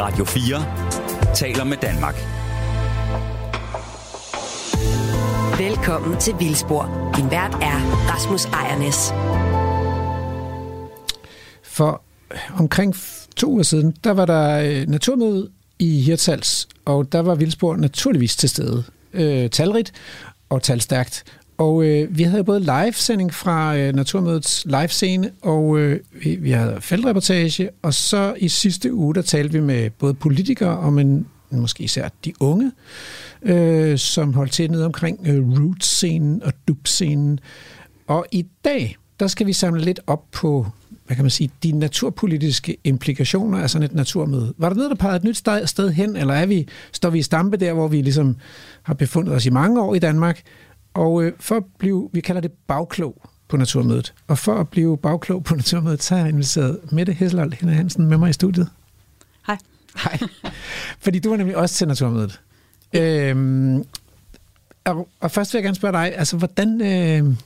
Radio 4 taler med Danmark. Velkommen til Vildspor. Din vært er Rasmus Ejernes. For omkring to uger siden, der var der øh, naturmøde i Hirtshals, og der var Vildspor naturligvis til stede. Øh, talrigt og talstærkt. Og øh, vi havde både live-sending fra øh, Naturmødets live-scene, og øh, vi, vi havde feltreportage, og så i sidste uge, der talte vi med både politikere og men måske især de unge, øh, som holdt til ned omkring øh, root-scenen og dub-scenen. Og i dag, der skal vi samle lidt op på hvad kan man sige, de naturpolitiske implikationer af sådan et naturmøde. Var der noget, der pegede et nyt sted hen, eller er vi, står vi i stampe der, hvor vi ligesom har befundet os i mange år i Danmark, og øh, for at blive, vi kalder det bagklog på Naturmødet, og for at blive bagklog på Naturmødet, så har jeg inviteret Mette Hesselholt Hende Hansen med mig i studiet. Hej. Hej. Fordi du var nemlig også til Naturmødet. Øhm, og, og først vil jeg gerne spørge dig, altså hvordan, øh,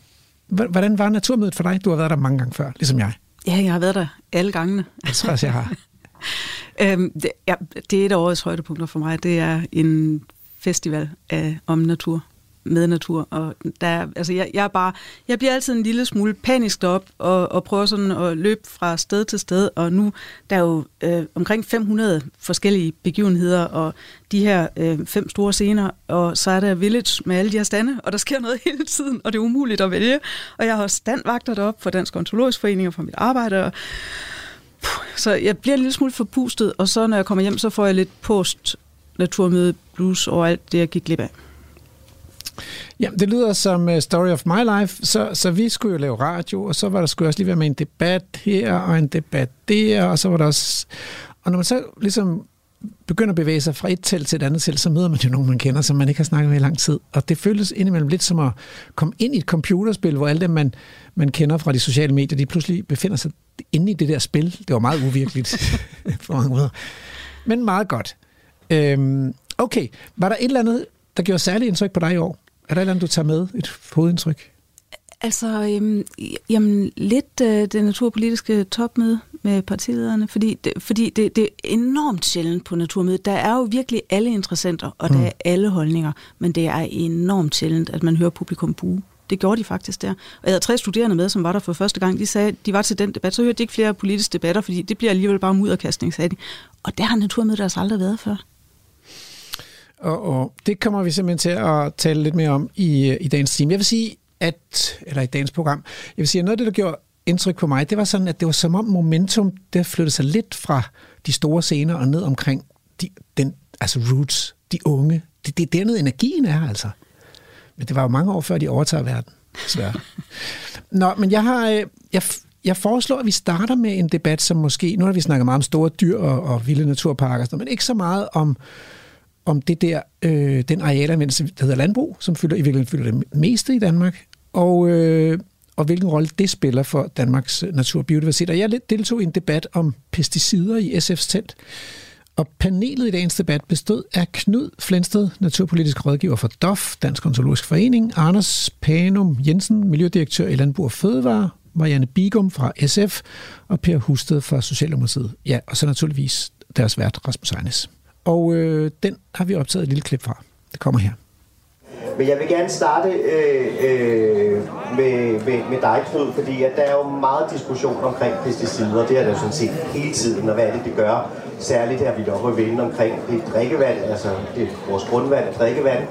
hvordan var Naturmødet for dig? Du har været der mange gange før, ligesom jeg. Ja, jeg har været der alle gangene. Jeg tror også, jeg har. øhm, det, ja, det er et af årets højdepunkter for mig. Det er en festival af, om natur med natur. Og der, altså jeg, jeg, er bare, jeg bliver altid en lille smule panisk op og, og prøver sådan at løbe fra sted til sted. Og nu der er jo øh, omkring 500 forskellige begivenheder, og de her øh, fem store scener, og så er der Village med alle de her stande, og der sker noget hele tiden, og det er umuligt at vælge. Og jeg har standvagter derop for Dansk Ontologisk Forening og for mit arbejde, og så jeg bliver en lille smule forpustet, og så når jeg kommer hjem, så får jeg lidt post naturmøde blues over alt det, jeg gik glip af. Ja, det lyder som uh, Story of My Life, så, så vi skulle jo lave radio, og så var der skulle også lige være med en debat her, og en debat der, og så var der også... Og når man så ligesom begynder at bevæge sig fra et telt til et andet telt, så møder man jo nogen, man kender, som man ikke har snakket med i lang tid. Og det føles indimellem lidt som at komme ind i et computerspil, hvor alle dem, man, man kender fra de sociale medier, de pludselig befinder sig inde i det der spil. Det var meget uvirkeligt på mange måder. Men meget godt. Øhm, okay, var der et eller andet, der gjorde særligt indtryk på dig i år? Er der et eller andet, du tager med? Et hovedindtryk? Altså, øhm, jamen, lidt øh, det naturpolitiske topmøde med partilederne, fordi, det, fordi det, det er enormt sjældent på naturmødet. Der er jo virkelig alle interessenter, og mm. der er alle holdninger, men det er enormt sjældent, at man hører publikum buge. Det gjorde de faktisk der. Og jeg havde tre studerende med, som var der for første gang. De sagde, de var til den debat, så hørte de ikke flere politiske debatter, fordi det bliver alligevel bare mudderkastning, sagde de. Og der har naturmødet altså aldrig været før. Og, og det kommer vi simpelthen til at tale lidt mere om i, i dagens time. Jeg vil sige, at, eller i dagens program, jeg vil sige, at noget af det, der gjorde indtryk på mig, det var sådan, at det var som om momentum, det flyttede sig lidt fra de store scener og ned omkring de, den, altså roots, de unge. Det, det er dernede energien er, altså. Men det var jo mange år før, de overtager verden. Desværre. Nå, men jeg har, øh, jeg, jeg foreslår, at vi starter med en debat, som måske, nu har vi snakket meget om store dyr og, og vilde naturparker, men ikke så meget om, om det der, øh, den arealanvendelse, der hedder landbrug, som fylder, i virkeligheden fylder det meste i Danmark, og, øh, og hvilken rolle det spiller for Danmarks øh, natur og biodiversitet. Og jeg deltog i en debat om pesticider i SF's telt, og panelet i dagens debat bestod af Knud Flensted, naturpolitisk rådgiver for DOF, Dansk Ontologisk Forening, Anders Panum Jensen, miljødirektør i Landbrug og Fødevare, Marianne Bigum fra SF og Per Husted fra Socialdemokratiet. Ja, og så naturligvis deres vært Rasmus Ejnes. Og øh, den har vi optaget et lille klip fra. Det kommer her. Men jeg vil gerne starte øh, øh, med, med, med dig, Knud, fordi at der er jo meget diskussion omkring pesticider. Det er der jo sådan set hele tiden, og hvad er det, det gør. Særligt her vi er oppe og omkring det drikkevand, altså det, vores grundvand og drikkevand.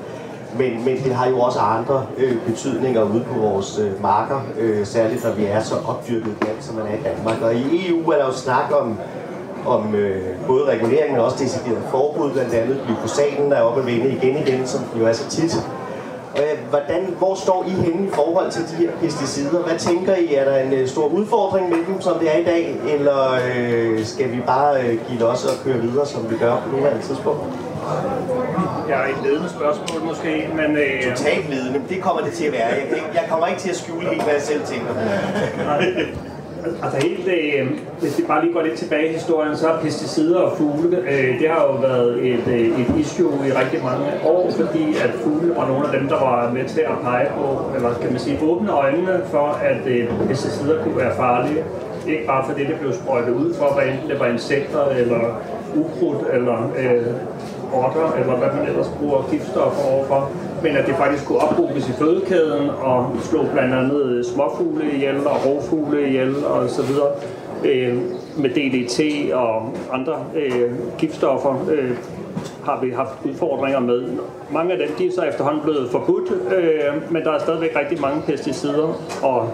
Men, men det har jo også andre øh, betydninger ude på vores øh, marker, øh, særligt når vi er så opdyrket land, som man er i Danmark. Og i EU er der jo snak om om øh, både regulering, men også decideret forbud, blandt andet glyfosaten der er oppe at vende igen igen, som jo er så tit. Øh, hvordan, hvor står I henne i forhold til de her pesticider? Hvad tænker I? Er der en øh, stor udfordring med dem, som det er i dag? Eller øh, skal vi bare øh, give også og køre videre, som vi gør på nuværende tidspunkt? Jeg er et ledende spørgsmål måske, men... Øh... Totalt ledende, det kommer det til at være. Jeg, jeg kommer ikke til at skjule helt, hvad jeg selv tænker. Altså, altså helt, øh, hvis vi bare lige går lidt tilbage i historien, så har pesticider og fugle, øh, det har jo været et, øh, et issue i rigtig mange år, fordi at fugle var nogle af dem, der var med til at pege på, øh, eller kan man sige, åbne øjnene for, at øh, pesticider kunne være farlige. Ikke bare fordi det blev sprøjtet ud for, hvad enten det var insekter eller ukrudt eller øh, otter, eller hvad man ellers bruger giftstoffer overfor, men at det faktisk kunne ophobes i fødekæden og slå blandt andet småfugle ihjel og rovfugle ihjel og så videre øh, med DDT og andre øh, giftstoffer øh, har vi haft udfordringer med. Mange af dem de er så efterhånden blevet forbudt, øh, men der er stadigvæk rigtig mange pesticider, og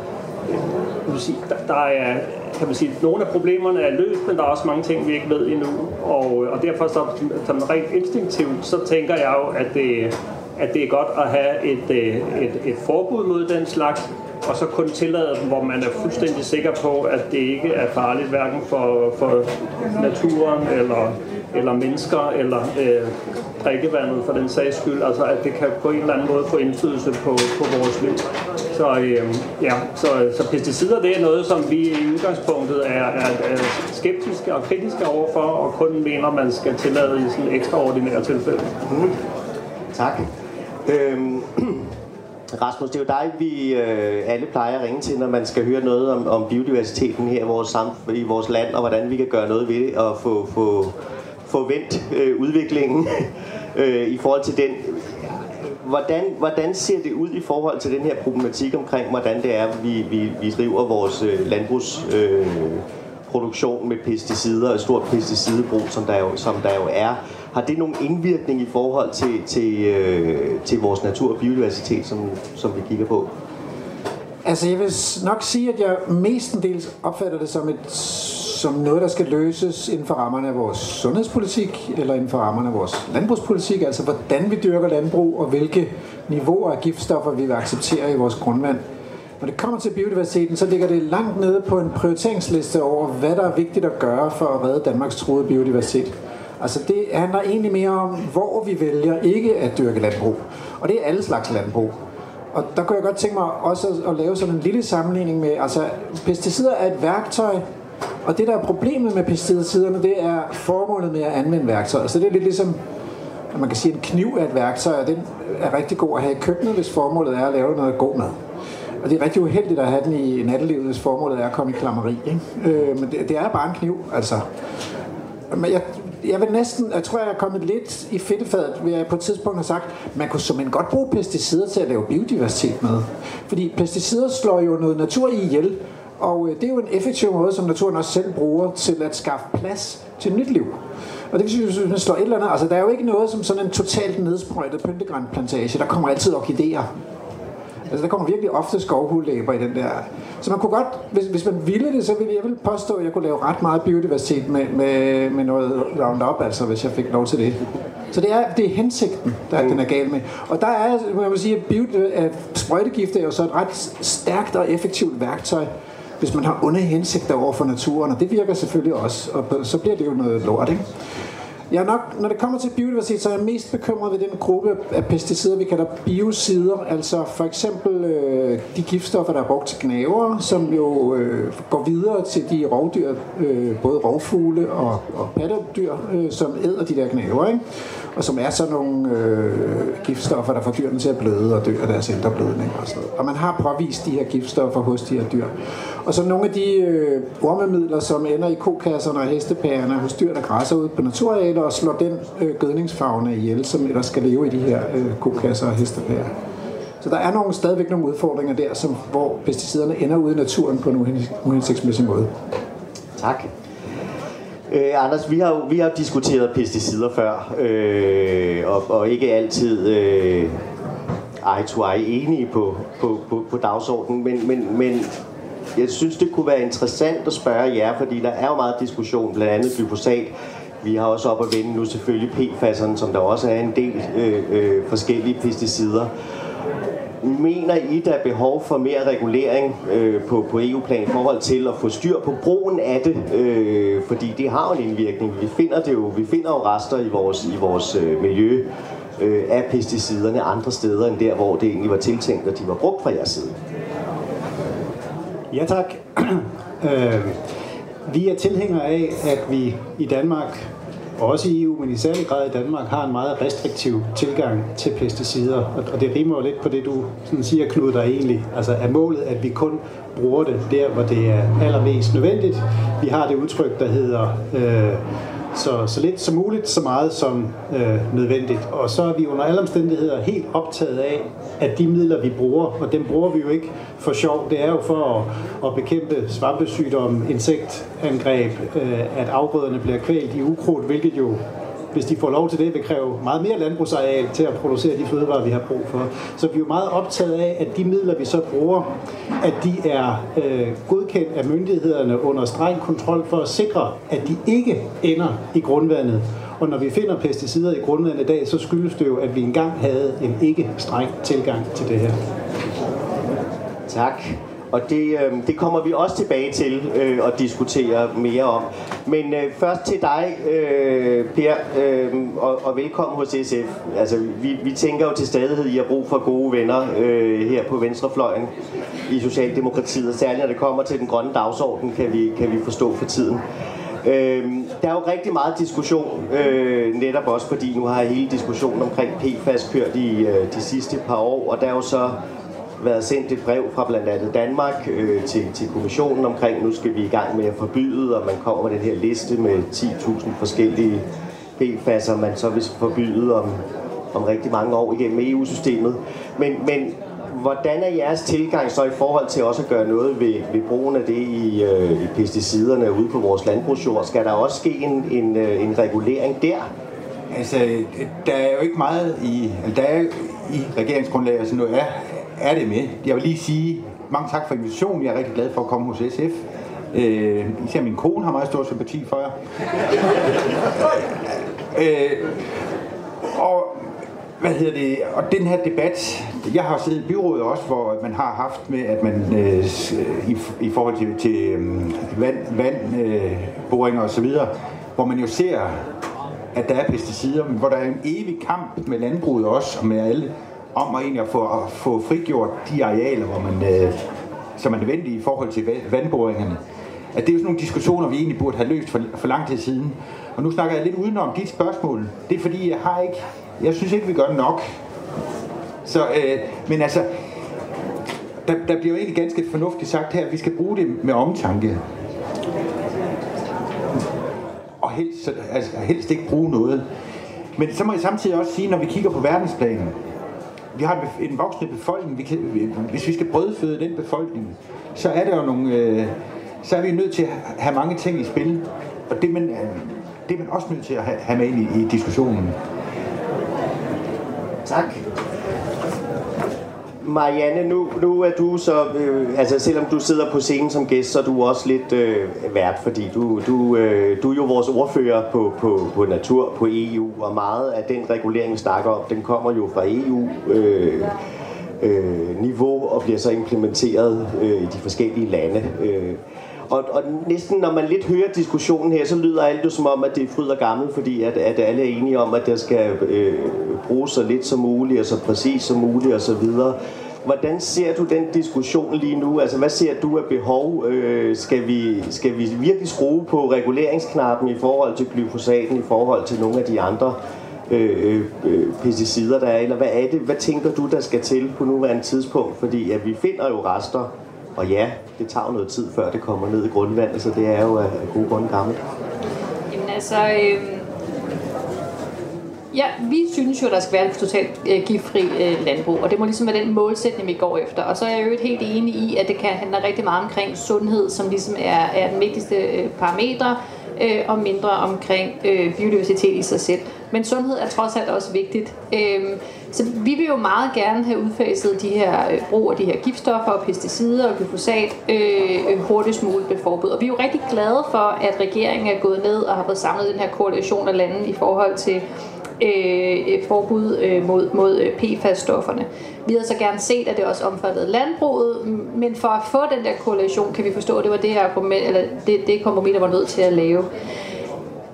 man sige, der, der er kan man sige, nogle af problemerne er løst, men der er også mange ting, vi ikke ved endnu. Og, og derfor så, som rent instinktivt, så tænker jeg jo, at det, at det er godt at have et, øh, et, et forbud mod den slags, og så kun tillade dem, hvor man er fuldstændig sikker på, at det ikke er farligt, hverken for, for naturen eller, eller mennesker eller øh, drikkevandet for den sags skyld. Altså at det kan på en eller anden måde få indflydelse på, på vores liv. Så, øh, ja, så, så pesticider det er noget, som vi i udgangspunktet er, er, er skeptiske og kritiske overfor, og kun mener, man skal tillade i sådan ekstraordinære tilfælde. Mm. Tak. Øhm, Rasmus, det er jo dig, vi øh, alle plejer at ringe til, når man skal høre noget om, om biodiversiteten her i vores, samf- i vores land, og hvordan vi kan gøre noget ved det, og få, få, få vendt øh, udviklingen øh, i forhold til den. Hvordan, hvordan ser det ud i forhold til den her problematik omkring, hvordan det er, vi, vi, vi driver vores øh, landbrugsproduktion Øh, produktion med pesticider og stort pesticidebrug, som der jo, som der jo er. Har det nogen indvirkning i forhold til, til, øh, til vores natur og biodiversitet, som, som vi kigger på? Altså jeg vil nok sige, at jeg mestendels opfatter det som, et, som noget, der skal løses inden for rammerne af vores sundhedspolitik, eller inden for rammerne af vores landbrugspolitik, altså hvordan vi dyrker landbrug, og hvilke niveauer af giftstoffer vi vil acceptere i vores grundvand. Når det kommer til biodiversiteten, så ligger det langt nede på en prioriteringsliste over, hvad der er vigtigt at gøre for at redde Danmarks troede biodiversitet. Altså det handler egentlig mere om, hvor vi vælger ikke at dyrke landbrug. Og det er alle slags landbrug. Og der kunne jeg godt tænke mig også at, lave sådan en lille sammenligning med, altså pesticider er et værktøj, og det der er problemet med pesticiderne, det er formålet med at anvende værktøjer. Så altså, det er lidt ligesom, at man kan sige, at en kniv er et værktøj, og den er rigtig god at have i køkkenet, hvis formålet er at lave noget god mad. Og det er rigtig uheldigt at have den i nattelivet, hvis formålet er at komme i klammeri. Ikke? Øh, men det, det er bare en kniv, altså. Men jeg, jeg vil næsten, jeg tror, jeg er kommet lidt i fedtefadet, ved jeg på et tidspunkt har sagt, man kunne simpelthen godt bruge pesticider til at lave biodiversitet med. Fordi pesticider slår jo noget natur i ihjel, og øh, det er jo en effektiv måde, som naturen også selv bruger til at skaffe plads til nyt liv. Og det vil sige, hvis man slår et eller andet, altså der er jo ikke noget som sådan en totalt nedsprøjtet pyntegrænplantage. Der kommer altid orkideer. Altså der kommer virkelig ofte skovhullæber i den der. Så man kunne godt, hvis, hvis man ville det, så ville jeg vil påstå, at jeg kunne lave ret meget biodiversitet med, med, med noget Roundup, altså hvis jeg fik lov til det. Så det er, det er hensigten, der mm. den er gal med. Og der er, må jeg sige, at, bio, at sprøjtegifte er jo så et ret stærkt og effektivt værktøj, hvis man har onde hensigter over for naturen, og det virker selvfølgelig også, og så bliver det jo noget lort, ikke? Jeg er nok, når det kommer til biodiversitet, så er jeg mest bekymret ved den gruppe af pesticider, vi kalder biocider. Altså for eksempel øh, de giftstoffer, der er brugt til gnaver, som jo øh, går videre til de rovdyr, øh, både rovfugle og, og pattedyr, øh, som æder de der gnaver. Ikke? og som er sådan nogle øh, giftstoffer, der får dyrene til at bløde og dø af deres ældreblødning og sådan noget. Og man har påvist de her giftstoffer hos de her dyr. Og så nogle af de øh, ormemidler, som ender i kokasserne og hestepærerne hos dyr, der græsser ud på naturarealer og slår den øh, gødningsfagne ihjel, som ellers skal leve i de her øh, kokasser og hestepærer. Så der er nogle, stadigvæk nogle udfordringer der, som, hvor pesticiderne ender ude i naturen på en uhensigtsmæssig måde. Tak. Øh, Anders, vi har jo vi har diskuteret pesticider før, øh, og, og ikke altid øh, eye to eye enige på, på, på, på dagsordenen, men, men, men jeg synes, det kunne være interessant at spørge jer, fordi der er jo meget diskussion, blandt andet glyfosat. Vi har også op at vende nu selvfølgelig PFAS'erne, som der også er en del øh, øh, forskellige pesticider. Mener I, der er behov for mere regulering øh, på, på EU-plan i forhold til at få styr på brugen af det? Øh, fordi det har jo en indvirkning. Vi finder, det jo, vi finder jo rester i vores, i vores øh, miljø øh, af pesticiderne andre steder end der, hvor det egentlig var tiltænkt, at de var brugt fra jeres side. Ja tak. øh, vi er tilhængere af, at vi i Danmark også i EU, men i særlig grad i Danmark, har en meget restriktiv tilgang til pesticider. Og og det rimer jo lidt på det, du sådan siger, Knud, der egentlig. Altså er målet, at vi kun bruger det der, hvor det er allermest nødvendigt. Vi har det udtryk, der hedder... Øh, så, så lidt som muligt, så meget som øh, nødvendigt. Og så er vi under alle omstændigheder helt optaget af, at de midler, vi bruger, og dem bruger vi jo ikke for sjov, det er jo for at, at bekæmpe svampesygdomme, insektangreb, øh, at afgrøderne bliver kvalt i ukrudt, hvilket jo hvis de får lov til det, vil kræve meget mere landbrugsareal til at producere de fødevarer, vi har brug for. Så vi er jo meget optaget af, at de midler, vi så bruger, at de er øh, godkendt af myndighederne under streng kontrol for at sikre, at de ikke ender i grundvandet. Og når vi finder pesticider i grundvandet i dag, så skyldes det jo, at vi engang havde en ikke streng tilgang til det her. Tak. Og det, øh, det kommer vi også tilbage til øh, at diskutere mere om. Men øh, først til dig, øh, Per, øh, og, og velkommen hos SF. Altså, vi, vi tænker jo til stadighed, I har brug for gode venner øh, her på venstrefløjen i Socialdemokratiet, og særligt når det kommer til den grønne dagsorden, kan vi, kan vi forstå for tiden. Øh, der er jo rigtig meget diskussion, øh, netop også fordi nu har hele diskussionen omkring PFAS kørt i øh, de sidste par år, og der er jo så været sendt et brev fra blandt andet Danmark øh, til, til kommissionen omkring, nu skal vi i gang med at forbyde, og man kommer med den her liste med 10.000 forskellige PFAS'er, man så vil forbyde om, om rigtig mange år igennem EU-systemet. Men, men hvordan er jeres tilgang så i forhold til også at gøre noget ved, ved brugen af det i, øh, i pesticiderne ude på vores landbrugsjord? Skal der også ske en, en, øh, en regulering der? Altså, der er jo ikke meget i, altså, der er i regeringsgrundlaget, som nu er, er det med. Jeg vil lige sige mange tak for invitationen. Jeg er rigtig glad for at komme hos SF. Øh, især min kone har meget stor sympati for jer. øh, og hvad hedder det, og den her debat, jeg har siddet i byrådet også, hvor man har haft med, at man øh, i, i forhold til, til øh, vand, vand øh, osv., hvor man jo ser, at der er pesticider, men hvor der er en evig kamp med landbruget også, og med alle om at, egentlig at, få, at få frigjort de arealer, hvor man, øh, som er nødvendige i forhold til vandboringerne. At det er jo sådan nogle diskussioner, vi egentlig burde have løst for, for lang tid siden. Og nu snakker jeg lidt udenom dit spørgsmål. Det er fordi, jeg har ikke, jeg synes ikke, vi gør nok. Så, øh, men altså, der, der bliver jo egentlig ganske fornuftigt sagt her, at vi skal bruge det med omtanke. Og helst, altså, helst ikke bruge noget. Men så må jeg samtidig også sige, når vi kigger på verdensplanen, vi har en voksende befolkning. Vi kan, hvis vi skal brødføde den befolkning, så er der jo nogle, øh, så er vi nødt til at have mange ting i spil. Og det, man, øh, det er man også nødt til at have med ind i, i diskussionen. Tak. Marianne, nu, nu er du så, øh, altså selvom du sidder på scenen som gæst, så er du også lidt øh, vært, fordi du, du, øh, du er jo vores ordfører på, på, på natur, på EU, og meget af den regulering, vi snakker om, den kommer jo fra EU. Øh, øh, niveau og bliver så implementeret øh, i de forskellige lande. Øh, og, og næsten når man lidt hører diskussionen her, så lyder alt jo som om, at det er fryd og gammel, fordi at, at alle er enige om, at der skal øh, bruges så lidt som muligt, og så præcis som muligt og så videre. Hvordan ser du den diskussion lige nu? Altså, hvad ser du af behov? Øh, skal, vi, skal vi virkelig skrue på reguleringsknappen i forhold til glyfosaten, i forhold til nogle af de andre øh, øh, øh pesticider, der er? Eller hvad er det? Hvad tænker du, der skal til på nuværende tidspunkt? Fordi at vi finder jo rester og ja, det tager jo noget tid, før det kommer ned i grundvandet, så det er jo af gode grunde gammelt. Jamen altså, øh, ja, vi synes jo, der skal være et totalt øh, giftfri øh, landbrug, og det må ligesom være den målsætning, vi går efter. Og så er jeg jo helt enig i, at det kan handle rigtig meget omkring sundhed, som ligesom er, er den vigtigste øh, parametre, øh, og mindre omkring øh, biodiversitet i sig selv. Men sundhed er trods alt også vigtigt. Øh, så vi vil jo meget gerne have udfaset de her øh, brug af de her giftstoffer og pesticider og glyfosat øh, øh hurtigst muligt ved forbud. Og vi er jo rigtig glade for, at regeringen er gået ned og har fået samlet den her koalition af lande i forhold til øh, forbud øh, mod, mod øh, PFAS-stofferne. Vi havde så gerne set, at det også omfattede landbruget, men for at få den der koalition, kan vi forstå, at det var det her argument, eller det, det kompromis, der var nødt til at lave.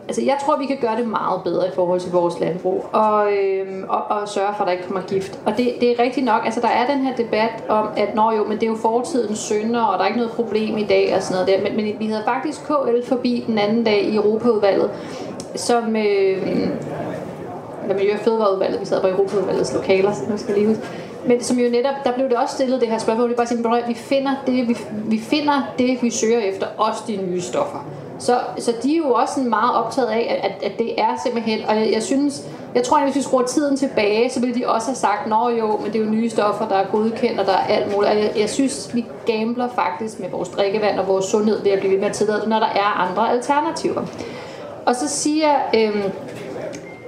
Altså, jeg tror, vi kan gøre det meget bedre i forhold til vores landbrug, og, øhm, og, og sørge for, at der ikke kommer gift. Og det, det er rigtigt nok, altså der er den her debat om, at når jo, men det er jo fortidens synder, og der er ikke noget problem i dag og sådan noget der, men, men vi havde faktisk KL forbi den anden dag i Europaudvalget, som øh, eller Miljø- og Fødevareudvalget, vi sad på Europaudvalgets lokaler, så nu skal lige huske. Men som jo netop, der blev det også stillet det her spørgsmål, det er bare simpelthen, vi finder det, vi, vi finder det, vi søger efter, også de nye stoffer. Så, så de er jo også sådan meget optaget af, at, at det er simpelthen, og jeg, jeg synes, jeg tror, at hvis vi skruer tiden tilbage, så ville de også have sagt, nå jo, men det er jo nye stoffer, der er godkendt, og der er alt muligt. Og jeg, jeg synes, vi gambler faktisk med vores drikkevand og vores sundhed ved at blive ved med at tillade det, når der er andre alternativer. Og så siger øhm,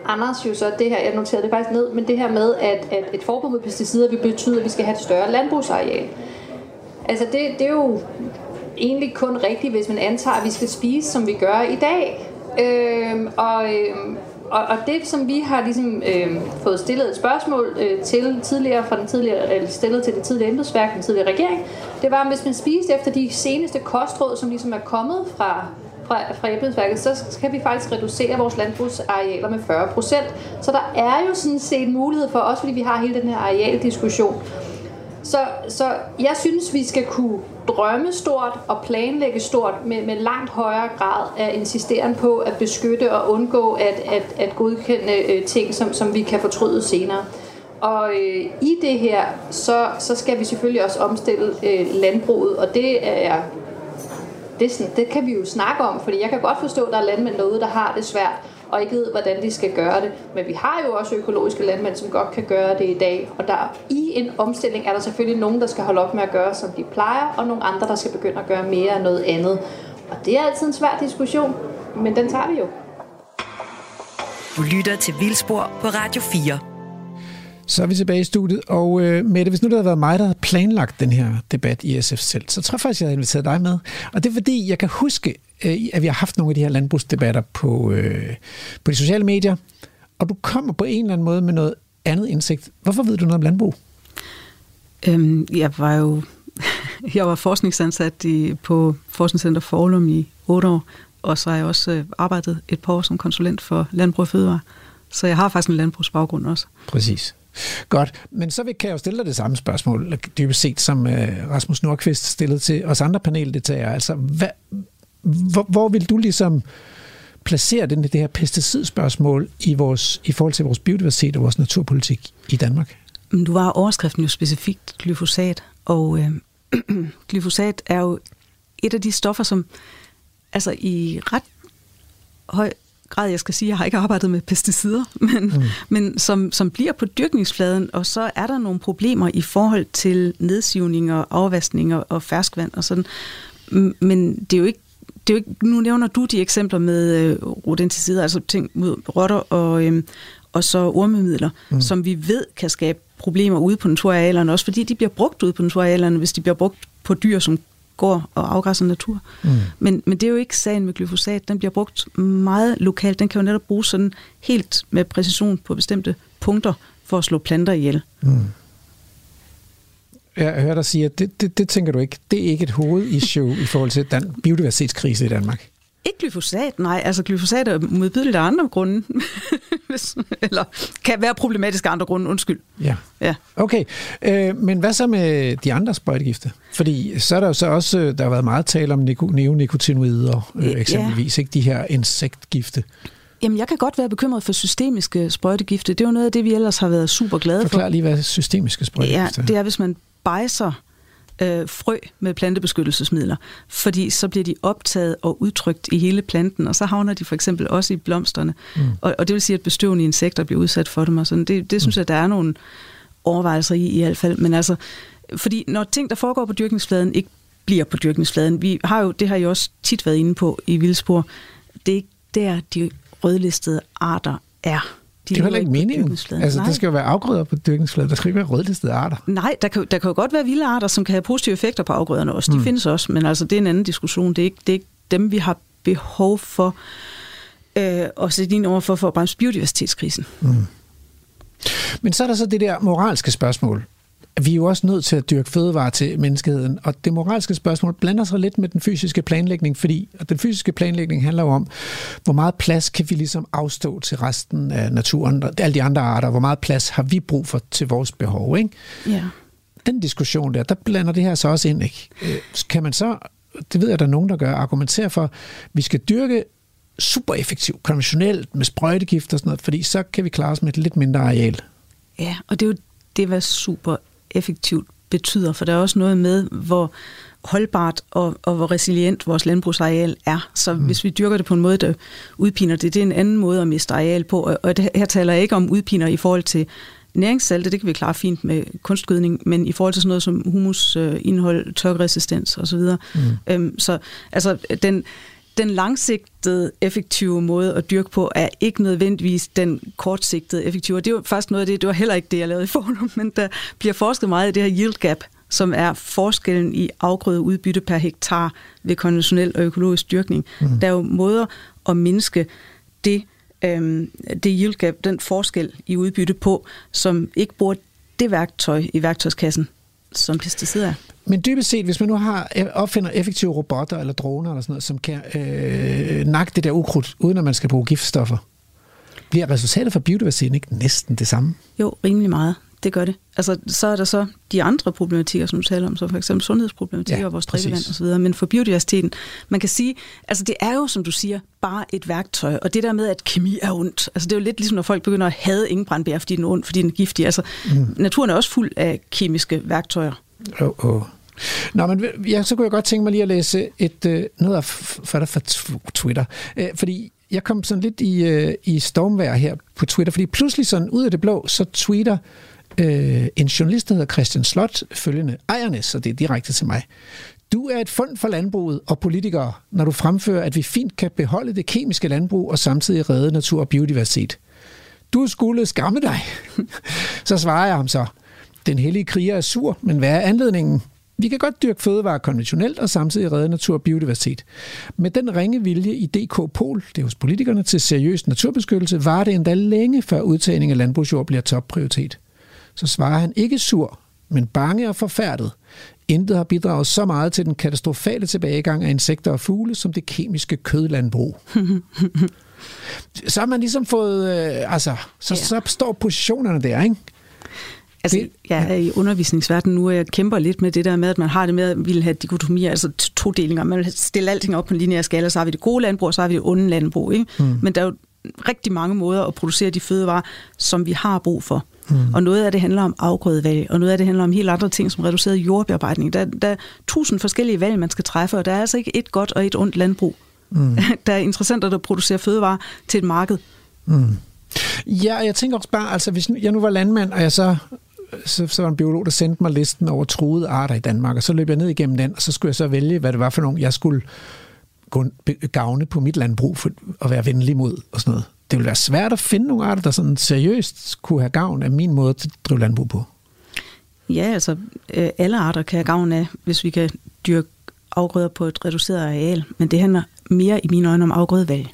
Anders jo så det her, jeg noterede det faktisk ned, men det her med, at, at et forbud mod pesticider vil betyde, at vi skal have et større landbrugsareal. Altså det, det er jo egentlig kun rigtigt, hvis man antager, at vi skal spise, som vi gør i dag. Øh, og, øhm, og, og det, som vi har ligesom øh, fået stillet et spørgsmål øh, til tidligere, fra den tidligere, eller stillet til det tidligere embedsværk, den tidligere regering, det var, at hvis man spiste efter de seneste kostråd, som ligesom er kommet fra fra, fra embedsværket, så skal vi faktisk reducere vores landbrugsarealer med 40 procent. Så der er jo sådan set mulighed for, også fordi vi har hele den her arealdiskussion. Så, så jeg synes, vi skal kunne drømme stort og planlægge stort med, med langt højere grad af insisteren på at beskytte og undgå at, at, at godkende øh, ting, som, som vi kan fortryde senere. Og øh, i det her, så, så skal vi selvfølgelig også omstille øh, landbruget, og det er jeg det, sådan, det kan vi jo snakke om, fordi jeg kan godt forstå, at der er landmænd derude, der har det svært, og ikke ved, hvordan de skal gøre det. Men vi har jo også økologiske landmænd, som godt kan gøre det i dag. Og der i en omstilling er der selvfølgelig nogen, der skal holde op med at gøre, som de plejer, og nogle andre, der skal begynde at gøre mere af noget andet. Og det er altid en svær diskussion, men den tager vi jo. Du lytter til Vildspor på Radio 4. Så er vi tilbage i studiet, og øh, Mette, hvis nu det havde været mig, der havde planlagt den her debat i SF selv, så tror jeg faktisk, jeg havde inviteret dig med. Og det er fordi, jeg kan huske, øh, at vi har haft nogle af de her landbrugsdebatter på, øh, på de sociale medier, og du kommer på en eller anden måde med noget andet indsigt. Hvorfor ved du noget om landbrug? Øhm, jeg var jo jeg var forskningsansat i, på Forskningscenter Forlum i otte år, og så har jeg også øh, arbejdet et par år som konsulent for Landbrug og Fødevare. Så jeg har faktisk en landbrugsbaggrund også. Præcis. Godt, men så kan jeg jo stille dig det samme spørgsmål, dybest set, som øh, Rasmus Nordqvist stillede til os andre paneldeltagere. Altså, hvad, hvor, hvor vil du ligesom placere den, det her pesticidspørgsmål i, vores, i forhold til vores biodiversitet og vores naturpolitik i Danmark? Du var overskriften jo specifikt glyfosat, og øh, glyfosat er jo et af de stoffer, som altså i ret høj grad, jeg skal sige, jeg har ikke arbejdet med pesticider, men, mm. men som, som bliver på dyrkningsfladen, og så er der nogle problemer i forhold til nedsivning og afvaskning og, og ferskvand og sådan. Men det er jo ikke det er jo ikke, nu nævner du de eksempler med øh, rodenticider, altså ting mod rotter og, øh, og så ormemidler, mm. som vi ved kan skabe problemer ude på naturarealerne, også fordi de bliver brugt ude på naturarealerne, hvis de bliver brugt på dyr, som går og afgræsser natur. Mm. Men, men det er jo ikke sagen med glyfosat. Den bliver brugt meget lokalt. Den kan jo netop bruges sådan helt med præcision på bestemte punkter for at slå planter ihjel. Mm. Jeg hører dig sige, at det, det, det tænker du ikke. Det er ikke et hovedissue i forhold til den biodiversitetskrise i Danmark. Ikke glyfosat, nej. Altså glyfosat er modbydeligt af andre grunde. Eller kan være problematisk af andre grunde, undskyld. Ja. ja. Okay, øh, men hvad så med de andre sprøjtegifte? Fordi så er der jo så også, øh, der har været meget tale om neonicotinoider, øh, eksempelvis, ja. ikke de her insektgifte. Jamen, jeg kan godt være bekymret for systemiske sprøjtegifte. Det er jo noget af det, vi ellers har været super glade Forklar for. Forklar lige, hvad systemiske sprøjtegifte Ja, det er, hvis man bejser øh, frø med plantebeskyttelsesmidler, fordi så bliver de optaget og udtrykt i hele planten, og så havner de for eksempel også i blomsterne. Mm. Og, og det vil sige, at bestøvende insekter bliver udsat for dem, og sådan. Det, det synes mm. jeg, der er nogle overvejelser i i hvert fald. Men altså, fordi når ting, der foregår på dyrkningsfladen, ikke bliver på dyrkningsfladen, vi har jo, det har jo også tit været inde på i Vildspor, det er ikke der, de rødlistede arter er. De det er heller ikke meningen. Altså, Nej. det skal jo være afgrøder på dyrkningsfladen. Der skal ikke være rødlistede arter. Nej, der kan, der kan jo godt være vilde arter, som kan have positive effekter på afgrøderne også. De mm. findes også, men altså, det er en anden diskussion. Det er ikke, det er ikke dem, vi har behov for øh, at sætte ind over for, for at bremse biodiversitetskrisen. Mm. Men så er der så det der moralske spørgsmål vi er jo også nødt til at dyrke fødevarer til menneskeheden, og det moralske spørgsmål blander sig lidt med den fysiske planlægning, fordi den fysiske planlægning handler jo om, hvor meget plads kan vi ligesom afstå til resten af naturen, og alle de andre arter, hvor meget plads har vi brug for til vores behov, ikke? Ja. Den diskussion der, der blander det her så også ind, ikke? Øh, kan man så, det ved jeg, der er nogen, der gør, argumentere for, at vi skal dyrke super effektivt, konventionelt, med sprøjtegift og sådan noget, fordi så kan vi klare os med et lidt mindre areal. Ja, og det er jo det, hvad super effektivt betyder, for der er også noget med, hvor holdbart og, og hvor resilient vores landbrugsareal er. Så mm. hvis vi dyrker det på en måde, der udpiner det, det er en anden måde at miste areal på. Og, og det, her taler jeg ikke om udpiner i forhold til næringssalte, det kan vi klare fint med kunstgødning, men i forhold til sådan noget som humusindhold, tørkeresistens osv. Mm. Øhm, så altså den, den langsigtede effektive måde at dyrke på er ikke nødvendigvis den kortsigtede effektive. Og det var faktisk noget af det, det var heller ikke det, jeg lavede i forum, men der bliver forsket meget i det her yield gap, som er forskellen i afgrøde udbytte per hektar ved konventionel og økologisk dyrkning. Mm. Der er jo måder at mindske det, øhm, det yield gap, den forskel i udbytte på, som ikke bruger det værktøj i værktøjskassen, som pesticider er. Men dybest set, hvis man nu har opfinder effektive robotter eller droner eller sådan noget, som kan øh, nakke det der ukrudt, uden at man skal bruge giftstoffer, bliver resultatet for biodiversiteten ikke næsten det samme? Jo, rimelig meget det gør det. Altså, så er der så de andre problematikker, som du taler om, så for eksempel sundhedsproblematikker ja, og vores drikkevand osv., men for biodiversiteten, man kan sige, altså det er jo, som du siger, bare et værktøj, og det der med, at kemi er ondt, altså det er jo lidt ligesom, når folk begynder at hade ingenbrændbær, fordi den er ond, fordi den er giftig. Altså, mm. naturen er også fuld af kemiske værktøjer. Oh, oh. Nå, men ja, så kunne jeg godt tænke mig lige at læse et, øh, noget af for, for Twitter. Øh, fordi jeg kom sådan lidt i, øh, i stormvær her på Twitter, fordi pludselig sådan ud af det blå, så tweeter øh, en journalist, der hedder Christian Slot, følgende ejerne, så det er direkte til mig. Du er et fund for landbruget og politikere, når du fremfører, at vi fint kan beholde det kemiske landbrug og samtidig redde natur og biodiversitet. Du skulle skamme dig. så svarer jeg ham så. Den hellige kriger er sur, men hvad er anledningen? Vi kan godt dyrke fødevarer konventionelt og samtidig redde natur og biodiversitet. Med den ringe vilje i DK Pol, det er hos politikerne, til seriøs naturbeskyttelse, var det endda længe før udtagning af landbrugsjord bliver topprioritet så svarer han ikke sur, men bange og forfærdet. Intet har bidraget så meget til den katastrofale tilbagegang af insekter og fugle, som det kemiske kødlandbrug. så har man ligesom fået, øh, altså, så, ja. så står positionerne der, ikke? Altså, jeg er i undervisningsverdenen nu, og jeg kæmper lidt med det der med, at man har det med at ville have dikotomier, altså to delinger. Man vil stille alting op på en lineær skala, så har vi det gode landbrug, og så har vi det onde landbrug. Ikke? Mm. Men der er jo rigtig mange måder at producere de fødevarer, som vi har brug for. Mm. Og noget af det handler om afgrødevalg, og noget af det handler om helt andre ting, som reduceret jordbearbejdning. Der, der er tusind forskellige valg, man skal træffe, og der er altså ikke et godt og et ondt landbrug. Mm. der er interessenter, der producerer fødevarer til et marked. Mm. Ja, jeg tænker også bare, altså hvis jeg nu var landmand, og jeg så så, så var en biolog, der sendte mig listen over truede arter i Danmark, og så løb jeg ned igennem den, og så skulle jeg så vælge, hvad det var for nogle, jeg skulle gavne på mit landbrug for at være venlig mod og sådan noget det ville være svært at finde nogle arter, der sådan seriøst kunne have gavn af min måde at drive landbrug på. Ja, altså øh, alle arter kan have gavn af, hvis vi kan dyrke afgrøder på et reduceret areal, men det handler mere i mine øjne om afgrødevalg.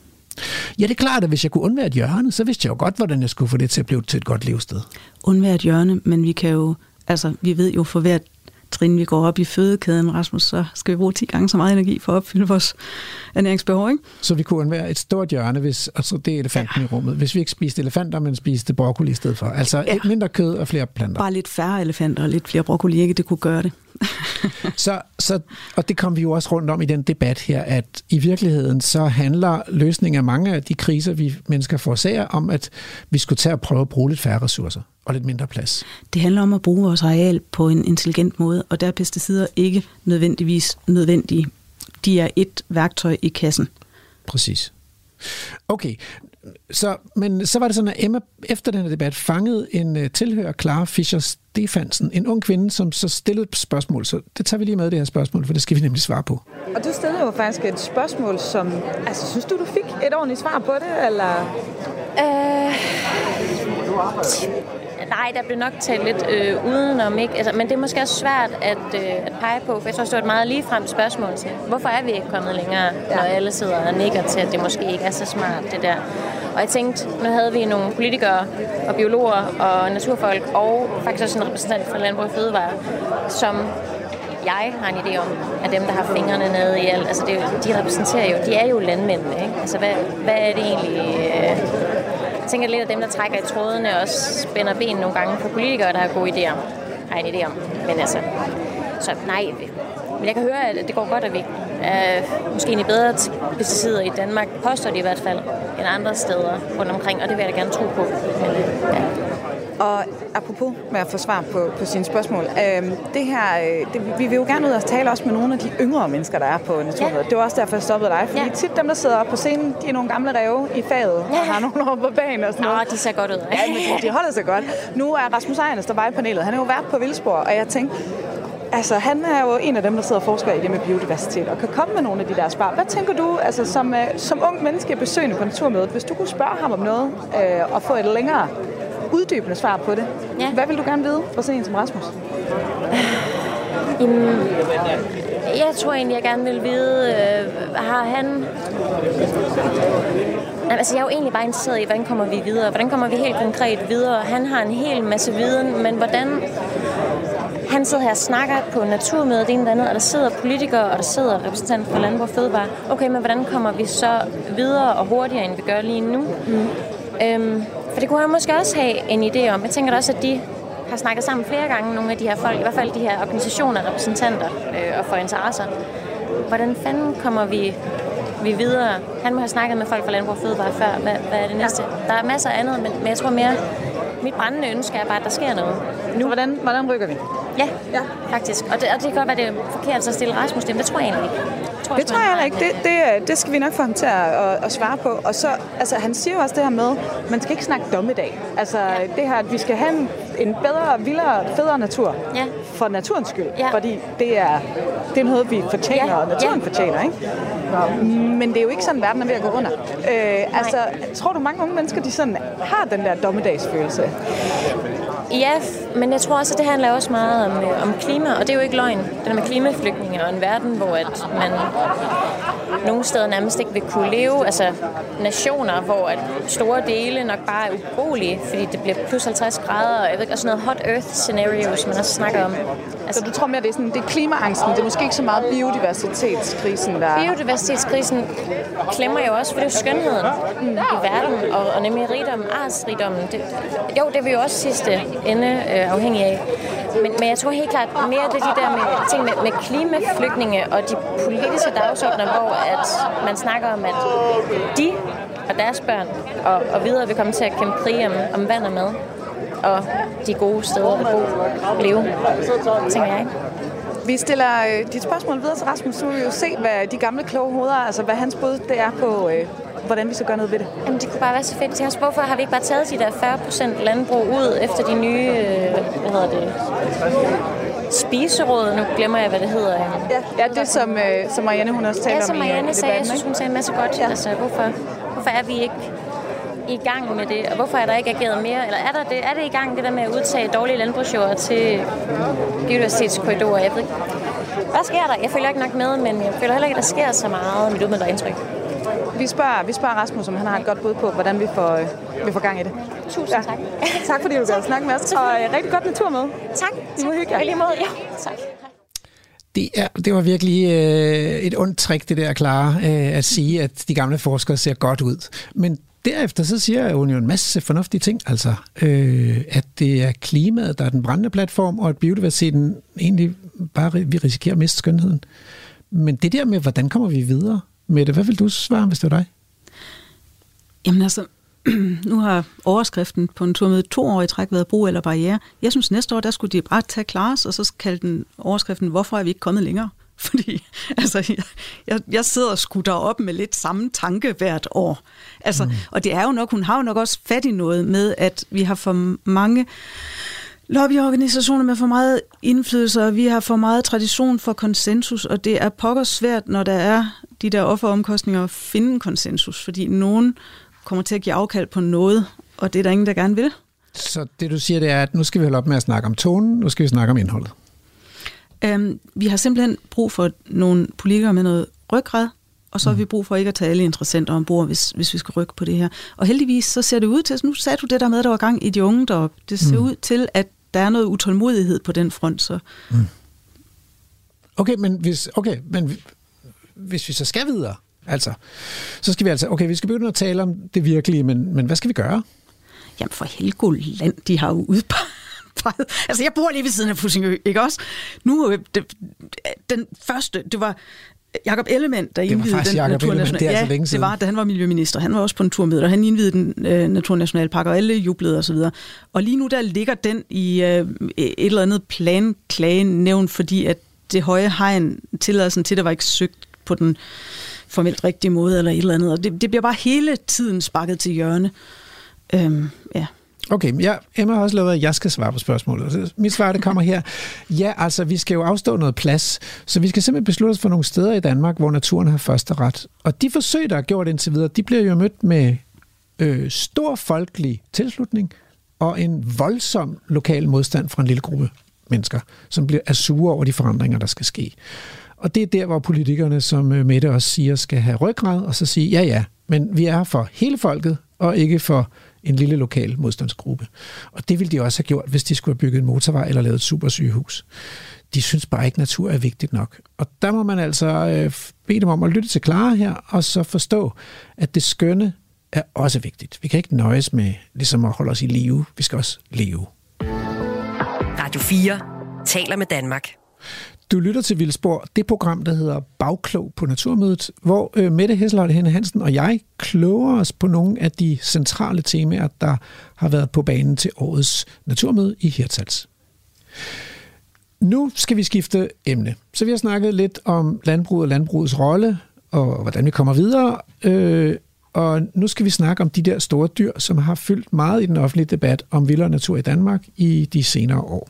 Ja, det er klart, at hvis jeg kunne undvære et hjørne, så vidste jeg jo godt, hvordan jeg skulle få det til at blive til et godt levested. Undvære et hjørne, men vi kan jo, altså vi ved jo for hvert trin, vi går op i fødekæden, Rasmus, så skal vi bruge 10 gange så meget energi for at opfylde vores ernæringsbehov. Ikke? Så vi kunne være et stort hjørne, hvis, altså det er elefanten ja. i rummet, hvis vi ikke spiste elefanter, men spiste broccoli i stedet for. Altså ja. mindre kød og flere planter. Bare lidt færre elefanter og lidt flere broccoli, ikke? Det kunne gøre det. så, så, og det kom vi jo også rundt om i den debat her, at i virkeligheden så handler løsningen af mange af de kriser, vi mennesker forårsager, om at vi skulle tage og prøve at bruge lidt færre ressourcer og lidt mindre plads. Det handler om at bruge vores areal på en intelligent måde, og der er pesticider ikke nødvendigvis nødvendige. De er et værktøj i kassen. Præcis. Okay, så, men så var det sådan, at Emma efter den debat fangede en uh, tilhører, Clara Fischer Stefansen, en ung kvinde, som så stillede et spørgsmål. Så det tager vi lige med, det her spørgsmål, for det skal vi nemlig svare på. Og du stillede jo faktisk et spørgsmål, som... Altså, synes du, du fik et ordentligt svar på det, eller... Øh, nej, der blev nok talt lidt øh, udenom, ikke? Altså, men det er måske også svært at, øh, at pege på, for jeg tror, det var et meget ligefrem spørgsmål til, hvorfor er vi ikke kommet længere, ja. når alle sidder og nikker til, at det måske ikke er så smart, det der. Og jeg tænkte, nu havde vi nogle politikere og biologer og naturfolk, og faktisk også en repræsentant fra Landbrug og Fødevare, som jeg har en idé om, at dem, der har fingrene nede i alt, altså det, de repræsenterer jo, de er jo landmændene, ikke? Altså hvad, hvad er det egentlig, øh, jeg tænker lidt, at dem, der trækker i trådene, også spænder ben nogle gange på politikere, der har gode idéer. Har en idé om. Men altså, så nej. Men jeg kan høre, at det går godt, at vi er måske egentlig bedre pesticider i Danmark, påstår de i hvert fald, end andre steder rundt omkring, og det vil jeg da gerne tro på. Men, øh, ja. Og apropos med at få svar på, på sine spørgsmål, øh, det her, øh, det, vi vil jo gerne ud og tale også med nogle af de yngre mennesker, der er på Naturmødet. Ja. Det var også derfor, jeg stoppede dig, fordi ja. tit dem, der sidder oppe på scenen, de er nogle gamle ræve i faget, ja. og har nogle år på banen og sådan noget. Nå, de ser godt ud. ja, men de, de holder sig godt. Nu er Rasmus Ejernes, der var i panelet, han er jo vært på Vildspor, og jeg tænkte, Altså, han er jo en af dem, der sidder og forsker i det med biodiversitet, og kan komme med nogle af de der svar. Hvad tænker du, altså, som, uh, som ung menneske besøgende på Naturmødet, hvis du kunne spørge ham om noget, uh, og få et længere uddybende svar på det. Ja. Hvad vil du gerne vide fra sådan en som Rasmus? Jamen, jeg tror egentlig, jeg gerne vil vide, øh, har han... Jamen, altså, jeg er jo egentlig bare interesseret i, hvordan kommer vi videre? Hvordan kommer vi helt konkret videre? Han har en hel masse viden, men hvordan... Han sidder her og snakker på naturmødet, det ene eller andet, og der sidder politikere, og der sidder repræsentanter for Landbrug og Fødevare. Okay, men hvordan kommer vi så videre og hurtigere, end vi gør lige nu? Mm. Øhm, for det kunne han måske også have en idé om. Jeg tænker også, at de har snakket sammen flere gange, nogle af de her folk, i hvert fald de her organisationer, repræsentanter øh, og for interesser. Hvordan fanden kommer vi, vi videre? Han må have snakket med folk fra Landbrug og Fødevare før. Hvad, hvad er det næste? Der er masser af andet, men, men jeg tror mere, mit brændende ønske er bare, at der sker noget. Nu. Så hvordan, hvordan rykker vi? Ja, ja. faktisk. Og det, og det kan godt være, det er forkert at stille Rasmus det, men det tror jeg egentlig ikke. Tror, det tror jeg heller ikke. Det, det, det skal vi nok få ham til at, at, at svare på. Og så, altså, han siger jo også det her med, man skal ikke snakke dommedag. Altså, ja. det her, at vi skal have en, en bedre, vildere, federe natur. Ja. For naturens skyld. Ja. Fordi det er, det er noget, vi fortjener, ja. og naturen ja. fortjener. Ikke? Nå. Men det er jo ikke sådan, verden er ved at gå under. Øh, altså, tror du, mange unge mennesker, de sådan har den der dommedagsfølelse? Ja, men jeg tror også, at det handler også meget om, øh, om klima, og det er jo ikke løgn. Det der med klimaflygtninge og en verden, hvor at man nogle steder nærmest ikke vil kunne leve. Altså nationer, hvor at store dele nok bare er ubrugelige, fordi det bliver plus 50 grader, og jeg ved ikke, og sådan noget hot earth scenario, som man også snakker om. Altså, så du tror mere, det er, sådan, det er klimaangsten, det er måske ikke så meget biodiversitetskrisen, der Biodiversitetskrisen klemmer jo også, for det er skønheden mm. i verden, og, og nemlig rigdom, artsrigdommen. Det, jo, det er vi jo også sidste ende øh, afhængige af. Men, men jeg tror helt klart mere, det er de der med, ting med, med klimaflygtninge og de politiske dagsordner, hvor at man snakker om, at de og deres børn og, og videre vil komme til at kæmpe krig om, om vand og mad og de gode steder at bo og leve, tænker jeg. Vi stiller øh, dit spørgsmål videre til Rasmus, så vil vi jo se, hvad de gamle kloge hoveder, altså hvad hans bud det er på, øh, hvordan vi så gør noget ved det. Jamen, det kunne bare være så fedt. Jeg hvorfor har vi ikke bare taget de der 40% landbrug ud efter de nye, øh, hvad hedder det, spiseråd, nu glemmer jeg, hvad det hedder. Ja, ja det som, øh, som Marianne hun også talte ja, som Marianne om i, sagde, jeg synes, hun sagde en masse godt. Ja. Altså, hvorfor, hvorfor er vi ikke i gang med det, og hvorfor er der ikke ageret mere? Eller er, der det, er det i gang, det der med at udtage dårlige landbrugsjord til biodiversitetskorridorer? Jeg ved ikke. Hvad sker der? Jeg føler ikke nok med, men jeg føler heller ikke, at der sker så meget, mit umiddelbare indtryk. Vi spørger, vi spørger Rasmus, om han har et godt bud på, hvordan vi får, øh, vi får gang i det. Tusind ja. tak. tak fordi du gad snakke med os, og uh, rigtig godt natur med. Tak. I må hygge jer. lige måde, ja. Tak. Det, er, det var virkelig øh, et ondt trick, det der klare, øh, at sige, at de gamle forskere ser godt ud. Men derefter så siger hun jo en masse fornuftige ting, altså øh, at det er klimaet, der er den brændende platform, og at biodiversiteten egentlig bare, vi risikerer at miste skønheden. Men det der med, hvordan kommer vi videre med det, hvad vil du svare, hvis det var dig? Jamen altså, nu har overskriften på en tur med to år i træk været brug eller barriere. Jeg synes næste år, der skulle de bare tage Klares, og så kalde den overskriften, hvorfor er vi ikke kommet længere? Fordi altså, jeg, jeg sidder og skutter op med lidt samme tanke hvert år. Altså, mm. Og det er jo nok, hun har jo nok også fat i noget med, at vi har for mange lobbyorganisationer med for meget indflydelse, og vi har for meget tradition for konsensus, og det er pokker svært, når der er de der offeromkostninger at finde konsensus, fordi nogen kommer til at give afkald på noget, og det er der ingen, der gerne vil. Så det du siger, det er, at nu skal vi holde op med at snakke om tonen, nu skal vi snakke om indholdet. Øhm, vi har simpelthen brug for nogle politikere med noget ryggrad, og så har vi mm. brug for ikke at tage alle interessenter ombord, hvis, hvis vi skal rykke på det her. Og heldigvis så ser det ud til, nu sagde du det der med, at der var gang i de unge deroppe, det ser mm. ud til, at der er noget utålmodighed på den front. Så. Mm. Okay, men hvis, okay, men hvis vi så skal videre, altså, så skal vi altså, okay, vi skal begynde at tale om det virkelige, men, men hvad skal vi gøre? Jamen for Helgoland, de har jo udpeget Altså, jeg bor lige ved siden af Fussingø, ikke også? Nu, øh, det, den første, det var Jakob Ellemann, der indvidede den Jacob naturnational... Det er ja, altså længe siden. det var, da han var miljøminister. Han var også på en tur med, og han indvidede den øh, naturnationalpark, og alle jublede osv. Og, og lige nu der ligger den i øh, et eller andet planklagenævn, fordi at det høje hegn, tilladelsen til det var ikke søgt på den formelt rigtige måde, eller et eller andet. Og det, det bliver bare hele tiden sparket til hjørne. Øhm, ja. Okay, ja, Emma har også lovet, at jeg skal svare på spørgsmålet. Mit svar, det kommer her. Ja, altså, vi skal jo afstå noget plads, så vi skal simpelthen beslutte os for nogle steder i Danmark, hvor naturen har første ret. Og de forsøg, der er gjort indtil videre, de bliver jo mødt med øh, stor folkelig tilslutning og en voldsom lokal modstand fra en lille gruppe mennesker, som bliver sure over de forandringer, der skal ske. Og det er der, hvor politikerne, som øh, Mette også siger, skal have ryggrad og så sige, ja ja, men vi er for hele folket, og ikke for en lille lokal modstandsgruppe. Og det ville de også have gjort, hvis de skulle have bygget en motorvej eller lavet et supersygehus. De synes bare ikke, at natur er vigtigt nok. Og der må man altså øh, bede dem om at lytte til Clara her, og så forstå, at det skønne er også vigtigt. Vi kan ikke nøjes med ligesom at holde os i live. Vi skal også leve. Radio 4 taler med Danmark. Du lytter til Vildspor, det program, der hedder Bagklog på Naturmødet, hvor øh, Mette Hesselholt Henne Hansen og jeg kloger os på nogle af de centrale temaer, der har været på banen til årets naturmøde i Hirtshals. Nu skal vi skifte emne. Så vi har snakket lidt om landbruget og landbrugets rolle, og hvordan vi kommer videre. Øh, og nu skal vi snakke om de der store dyr, som har fyldt meget i den offentlige debat om vildere natur i Danmark i de senere år.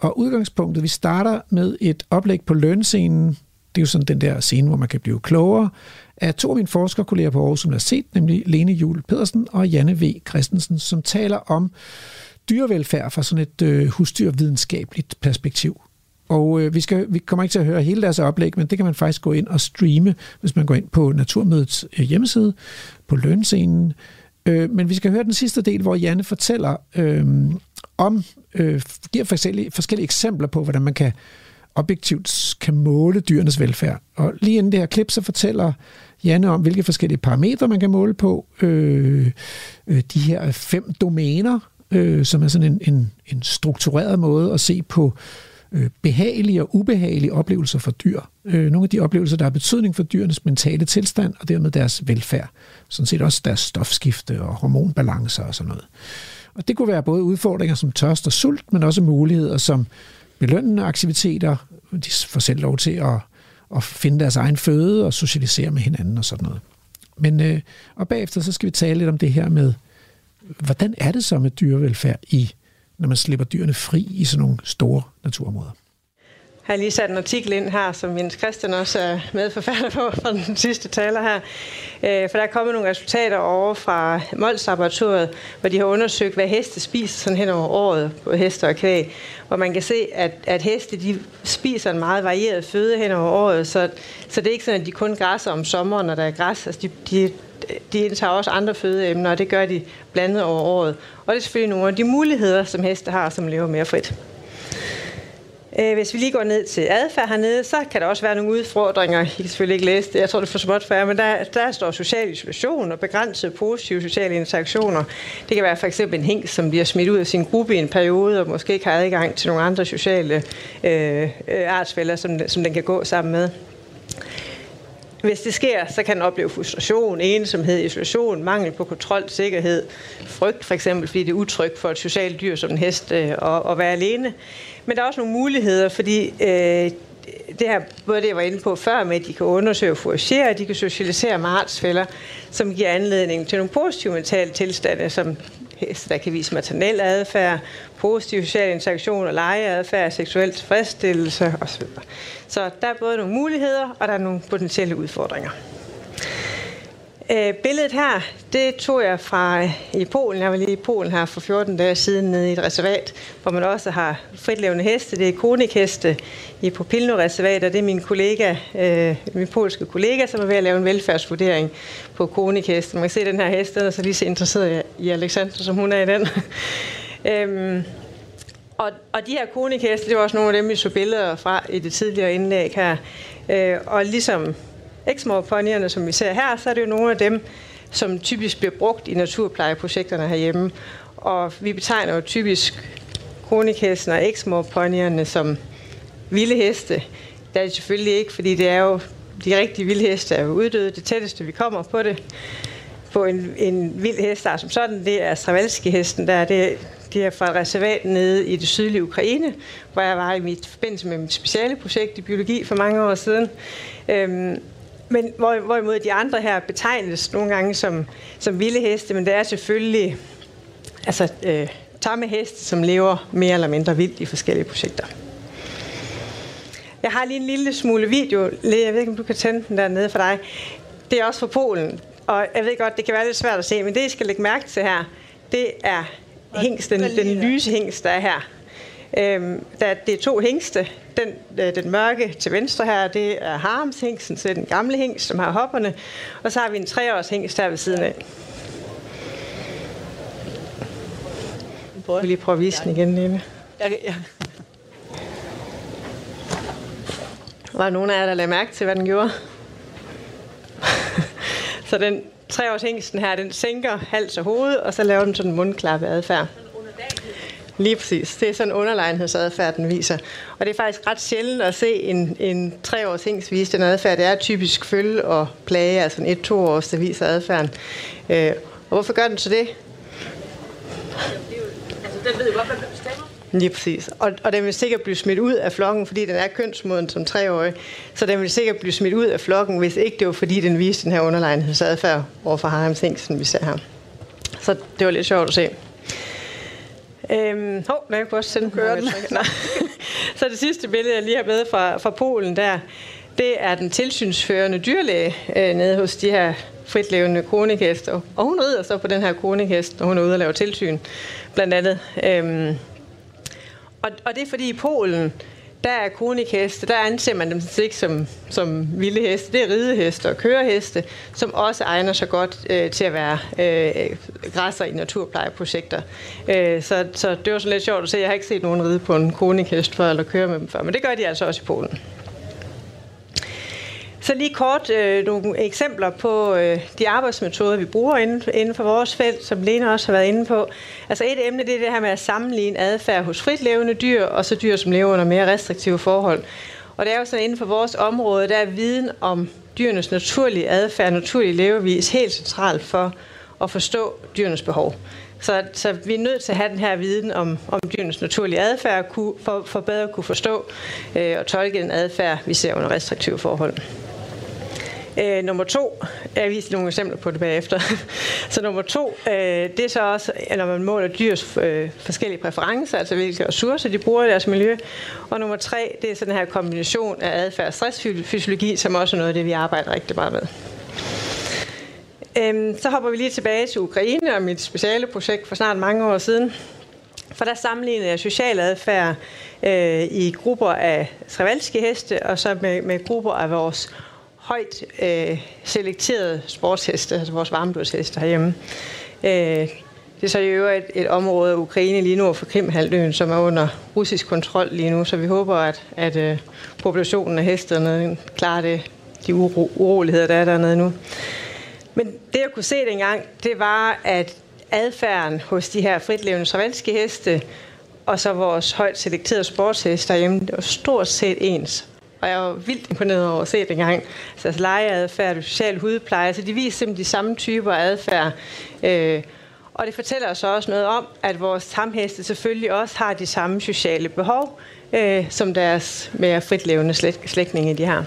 Og udgangspunktet, vi starter med et oplæg på lønscenen. Det er jo sådan den der scene, hvor man kan blive klogere, af to af mine forskerkolleger på Aarhus Universitet, nemlig Lene Jul Pedersen og Janne V. Christensen, som taler om dyrevelfærd fra sådan et øh, husdyrvidenskabeligt perspektiv. Og øh, vi, skal, vi kommer ikke til at høre hele deres oplæg, men det kan man faktisk gå ind og streame, hvis man går ind på Naturmødets øh, hjemmeside, på lønscenen. Øh, men vi skal høre den sidste del, hvor Janne fortæller øh, om, øh, giver forskellige, forskellige eksempler på, hvordan man kan objektivt kan måle dyrenes velfærd. Og lige inden det her klip, så fortæller Janne om, hvilke forskellige parametre man kan måle på. Øh, øh, de her fem domæner, øh, som er sådan en, en, en struktureret måde at se på øh, behagelige og ubehagelige oplevelser for dyr. Øh, nogle af de oplevelser, der har betydning for dyrenes mentale tilstand og dermed deres velfærd. Sådan set også deres stofskifte og hormonbalancer og sådan noget. Og det kunne være både udfordringer som tørst og sult, men også muligheder som belønnende aktiviteter. De får selv lov til at, at finde deres egen føde og socialisere med hinanden og sådan noget. Men, øh, og bagefter så skal vi tale lidt om det her med, hvordan er det så med dyrevelfærd i når man slipper dyrene fri i sådan nogle store naturområder. Jeg har lige sat en artikel ind her, som Jens Christian også er medforfatter på fra den sidste taler her. Øh, for der er kommet nogle resultater over fra Mols Laboratoriet, hvor de har undersøgt, hvad heste spiser sådan hen over året på heste og kvæg. Hvor man kan se, at, at heste de spiser en meget varieret føde hen over året, så, så det er ikke sådan, at de kun græsser om sommeren, når der er græs. Altså de, de, de indtager også andre fødeemner, og det gør de blandet over året. Og det er selvfølgelig nogle af de muligheder, som heste har, som lever mere frit. Øh, hvis vi lige går ned til adfærd hernede, så kan der også være nogle udfordringer. I kan selvfølgelig ikke læse det, jeg tror det er for småt for jer, men der, der står social isolation og begrænsede positive sociale interaktioner. Det kan være for eksempel en hink, som bliver smidt ud af sin gruppe i en periode, og måske ikke har adgang til nogle andre sociale øh, øh artsfælder, som, som den kan gå sammen med. Hvis det sker, så kan den opleve frustration, ensomhed, isolation, mangel på kontrol, sikkerhed, frygt for eksempel, fordi det er utrygt for et socialt dyr som en hest øh, at, at være alene. Men der er også nogle muligheder, fordi øh, det her, både det jeg var inde på før med, at de kan undersøge og foragere, de kan socialisere med artsfælder, som giver anledning til nogle positive mentale tilstande, som der kan vise maternel adfærd, positiv social interaktion og legeadfærd, seksuel tilfredsstillelse osv. Så der er både nogle muligheder, og der er nogle potentielle udfordringer. Øh, billedet her, det tog jeg fra øh, i Polen. Jeg var lige i Polen her for 14 dage siden nede i et reservat, hvor man også har fritlevende heste. Det er konikheste i Popilno-reservat, og det er min kollega, øh, min polske kollega, som er ved at lave en velfærdsvurdering på konikheste. Man kan se den her hest, den er så lige så interesseret i Alexander, som hun er i den. øhm, og, og de her konikheste, det var også nogle af dem, vi så billeder fra i det tidligere indlæg her. Øh, og ligesom Eksmorponierne, som vi ser her, så er det jo nogle af dem, som typisk bliver brugt i naturplejeprojekterne herhjemme. Og vi betegner jo typisk kronikhæsten og eksmorponierne som vilde heste. Det er det selvfølgelig ikke, fordi det er jo de rigtige vilde heste er jo uddøde. Det tætteste, vi kommer på det, på en, en vild hest, der som sådan, det er Stravalski-hesten, der det, det er fra et reservat nede i det sydlige Ukraine, hvor jeg var i mit forbindelse med mit speciale projekt i biologi for mange år siden. Øhm, men hvor, hvorimod de andre her betegnes nogle gange som, som vilde heste, men det er selvfølgelig altså, øh, tamme heste, som lever mere eller mindre vildt i forskellige projekter. Jeg har lige en lille smule video. Jeg ved ikke, om du kan tænde den der nede for dig. Det er også fra Polen. Og jeg ved godt, det kan være lidt svært at se, men det, I skal lægge mærke til her, det er hængsten, den, den lyse hængst, der er her. Øhm, der, det er to hængste. Den, øh, den mørke til venstre her, det er harmshængsten, så det er den gamle hængst, som har hopperne. Og så har vi en treårs hængst her ved siden af. Jeg vil lige prøve at vise den igen, Lene. Ja, ja. Var der nogen af jer, der lagde mærke til, hvad den gjorde? så den treårs hængsten her, den sænker hals og hoved, og så laver den sådan en mundklappe adfærd. Lige præcis. Det er sådan en underlegenhedsadfærd, den viser. Og det er faktisk ret sjældent at se en, en treårs hængst vise den adfærd. Det er typisk følge og plage, altså en et-to års, der viser adfærden. Øh, og hvorfor gør den så det? Altså, den ved jo godt, hvad den bestemmer. Lige præcis. Og, og den vil sikkert blive smidt ud af flokken, fordi den er kønsmoden som treårig. Så den vil sikkert blive smidt ud af flokken, hvis ikke det var fordi, den viste den her underlegenhedsadfærd over for Harams Hengsten, vi ser her. Så det var lidt sjovt at se. Øhm, hov, kan jeg også sende Kører den. Så det sidste billede, jeg lige har med fra, fra Polen der, det er den tilsynsførende dyrlæge øh, nede hos de her fritlevende kronikæster. Og hun rider så på den her kronikæst, når hun er ude og lave tilsyn, blandt andet. Øhm, og, og det er fordi i Polen, der er kronikheste, der anser man dem ikke som, som vilde heste. Det er rideheste og køreheste, som også egner sig godt øh, til at være øh, græsser i naturplejeprojekter. Øh, så, så det var sådan lidt sjovt at se. Jeg har ikke set nogen ride på en kronikhest før, eller køre med dem før, men det gør de altså også i Polen. Så lige kort øh, nogle eksempler på øh, de arbejdsmetoder, vi bruger inden, inden for vores felt, som Lena også har været inde på. Altså et emne, det er det her med at sammenligne adfærd hos fritlevende dyr, og så dyr, som lever under mere restriktive forhold. Og det er jo sådan, inden for vores område, der er viden om dyrenes naturlige adfærd, naturlige levevis, helt centralt for at forstå dyrenes behov. Så, så vi er nødt til at have den her viden om, om dyrenes naturlige adfærd, for, for bedre at kunne forstå øh, og tolke den adfærd, vi ser under restriktive forhold. Øh, nummer to, jeg viser nogle eksempler på det bagefter. så nummer to, øh, det er så også, når man måler dyrs øh, forskellige præferencer, altså hvilke ressourcer de bruger i deres miljø. Og nummer tre, det er sådan her kombination af adfærd og stressfysiologi, som også er noget af det, vi arbejder rigtig meget med. Øhm, så hopper vi lige tilbage til Ukraine og mit speciale projekt for snart mange år siden. For der sammenlignede jeg social adfærd øh, i grupper af Stravalski heste, og så med, med grupper af vores højt øh, selekterede sportsheste, altså vores varmblodsheste herhjemme. Øh, det er så i øvrigt et, et område af Ukraine lige nu for Krimhalvøen, som er under russisk kontrol lige nu, så vi håber, at, at øh, populationen af hesterne klarer det, de uro, uroligheder, der er dernede nu. Men det, jeg kunne se dengang, det var, at adfærden hos de her fritlevende stravanske heste, og så vores højt selekterede sportsheste derhjemme, det var stort set ens. Og jeg var vildt imponeret over at se det engang. Så altså, altså legeadfærd og social hudpleje, så de viser simpelthen de samme typer adfærd. Øh, og det fortæller os også noget om, at vores tamheste selvfølgelig også har de samme sociale behov, øh, som deres mere fritlevende slægtninge de har.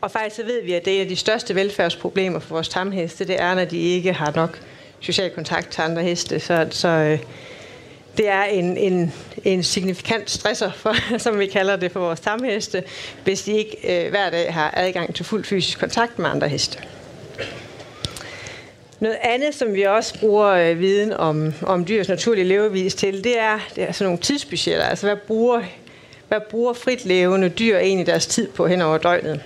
Og faktisk så ved vi, at det er de største velfærdsproblemer for vores tamheste, det er, når de ikke har nok social kontakt til andre heste. Så, så øh, det er en, en, en signifikant stresser, for, som vi kalder det for vores tamheste, hvis de ikke øh, hver dag har adgang til fuld fysisk kontakt med andre heste. Noget andet, som vi også bruger øh, viden om, om dyrs naturlige levevis til, det er, det er sådan nogle tidsbudgetter. Altså, hvad bruger, hvad bruger frit levende dyr egentlig deres tid på hen over døgnet?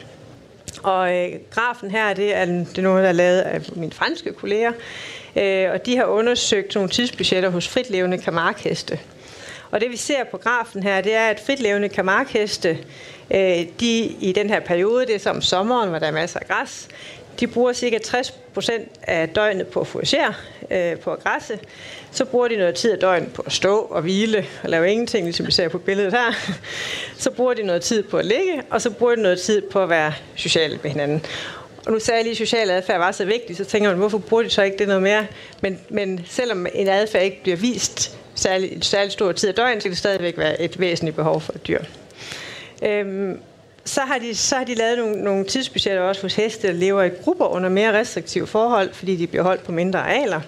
Og øh, grafen her, det er, det er noget, der er lavet af mine franske kolleger. Øh, og de har undersøgt nogle tidsbudgetter hos fritlevende kamarkheste. Og det vi ser på grafen her, det er, at fritlevende kamarkheste, øh, de i den her periode, det er som sommeren, hvor der er masser af græs, de bruger cirka 60 procent af døgnet på at fouragere, øh, på at græsse. Så bruger de noget tid af døgnet på at stå og hvile og lave ingenting, ligesom vi ser på billedet her. Så bruger de noget tid på at ligge, og så bruger de noget tid på at være sociale med hinanden. Og nu sagde jeg lige, at social adfærd var så vigtig, så tænker man, hvorfor bruger de så ikke det noget mere? Men, men selvom en adfærd ikke bliver vist særlig, særlig stor tid af døgnet, så kan det stadigvæk være et væsentligt behov for et dyr. Øhm, så har de, så har de lavet nogle, nogle tidsbudgetter også hos heste, der lever i grupper under mere restriktive forhold, fordi de bliver holdt på mindre arealer.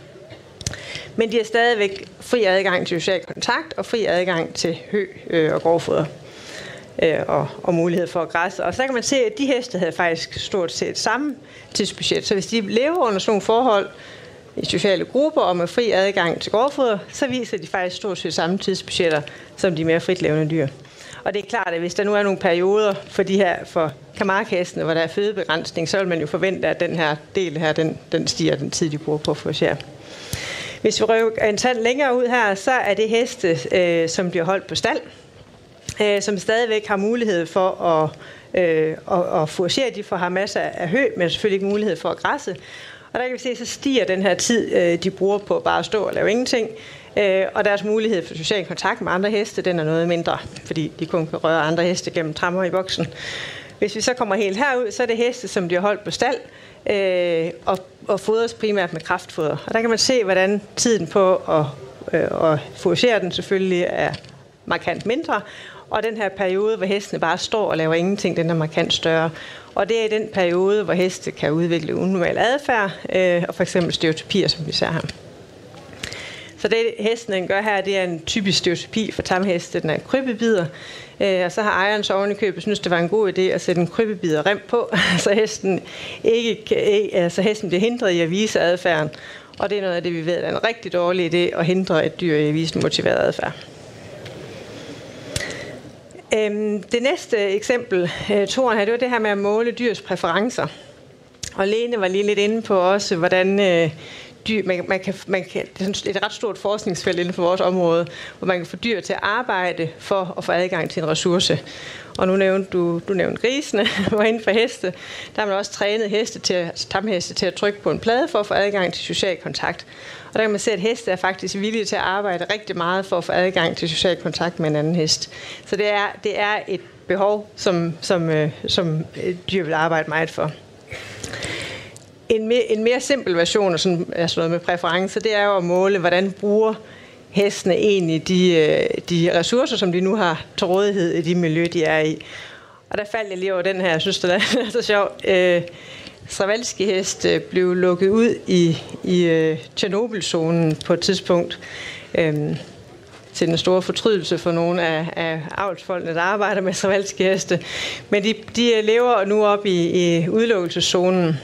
Men de har stadigvæk fri adgang til social kontakt og fri adgang til hø øh, og grovfoder øh, og, og mulighed for at græsse. Og så kan man se, at de heste havde faktisk stort set samme tidsbudget. Så hvis de lever under sådan nogle forhold i sociale grupper og med fri adgang til grovfoder, så viser de faktisk stort set samme tidsbudgetter som de mere fritlevende dyr. Og det er klart, at hvis der nu er nogle perioder for de her, for kamarkhestene, hvor der er fødebegrænsning, så vil man jo forvente, at den her del her, den, den stiger den tid, de bruger på at få Hvis vi rykker en tand længere ud her, så er det heste, øh, som bliver holdt på stald, øh, som stadigvæk har mulighed for at, øh, at, at fouragere. De får har masser af hø, men selvfølgelig ikke mulighed for at græsse. Og der kan vi se, så stiger den her tid, øh, de bruger på bare at stå og lave ingenting. Øh, og deres mulighed for social kontakt med andre heste, den er noget mindre, fordi de kun kan røre andre heste gennem trammer i boksen. Hvis vi så kommer helt herud, så er det heste, som bliver holdt på stald, øh, og, og fodres primært med kraftfoder. Og der kan man se, hvordan tiden på at, øh, at fokusere den selvfølgelig er markant mindre, og den her periode, hvor hestene bare står og laver ingenting, den er markant større. Og det er i den periode, hvor heste kan udvikle unormal adfærd, øh, og for eksempel stereotypier, som vi ser her. Så det hesten gør her, det er en typisk stereotypi for tamheste. Den er krybbebider. Øh, og så har ejeren så oven i købet synes, det var en god idé at sætte en krybbebider rem på, så hesten, ikke, altså hesten bliver hindret i at vise adfærden. Og det er noget af det, vi ved er en rigtig dårlig idé at hindre et dyr i at vise en motiveret adfærd. Øhm, det næste eksempel, øh, Toren her, det var det her med at måle dyrs præferencer. Og Lene var lige lidt inde på også, hvordan øh, dyr, man, man kan, man kan, det er sådan et ret stort forskningsfelt inden for vores område, hvor man kan få dyr til at arbejde for at få adgang til en ressource. Og nu nævnte du, du nævnte grisene, hvor inden for heste, der har man også trænet heste til, altså tamheste til at trykke på en plade for at få adgang til social kontakt. Og der kan man se, at heste er faktisk villige til at arbejde rigtig meget for at få adgang til social kontakt med en anden hest. Så det er, det er et behov, som, som, øh, som øh, dyr vil arbejde meget for. En mere, en mere simpel version af sådan, altså sådan noget med præferencer, det er jo at måle, hvordan bruger hestene egentlig de, øh, de ressourcer, som de nu har til rådighed i de miljø, de er i. Og der faldt jeg lige over den her, jeg synes, det er så sjovt. Øh, Stravalski hest øh, blev lukket ud i, i øh, Tjernobyl-zonen på et tidspunkt. Øh, til den store fortrydelse for nogle af, af avlsfolkene, der arbejder med savalske heste. Men de, de lever nu op i, i udelukkelseszonen.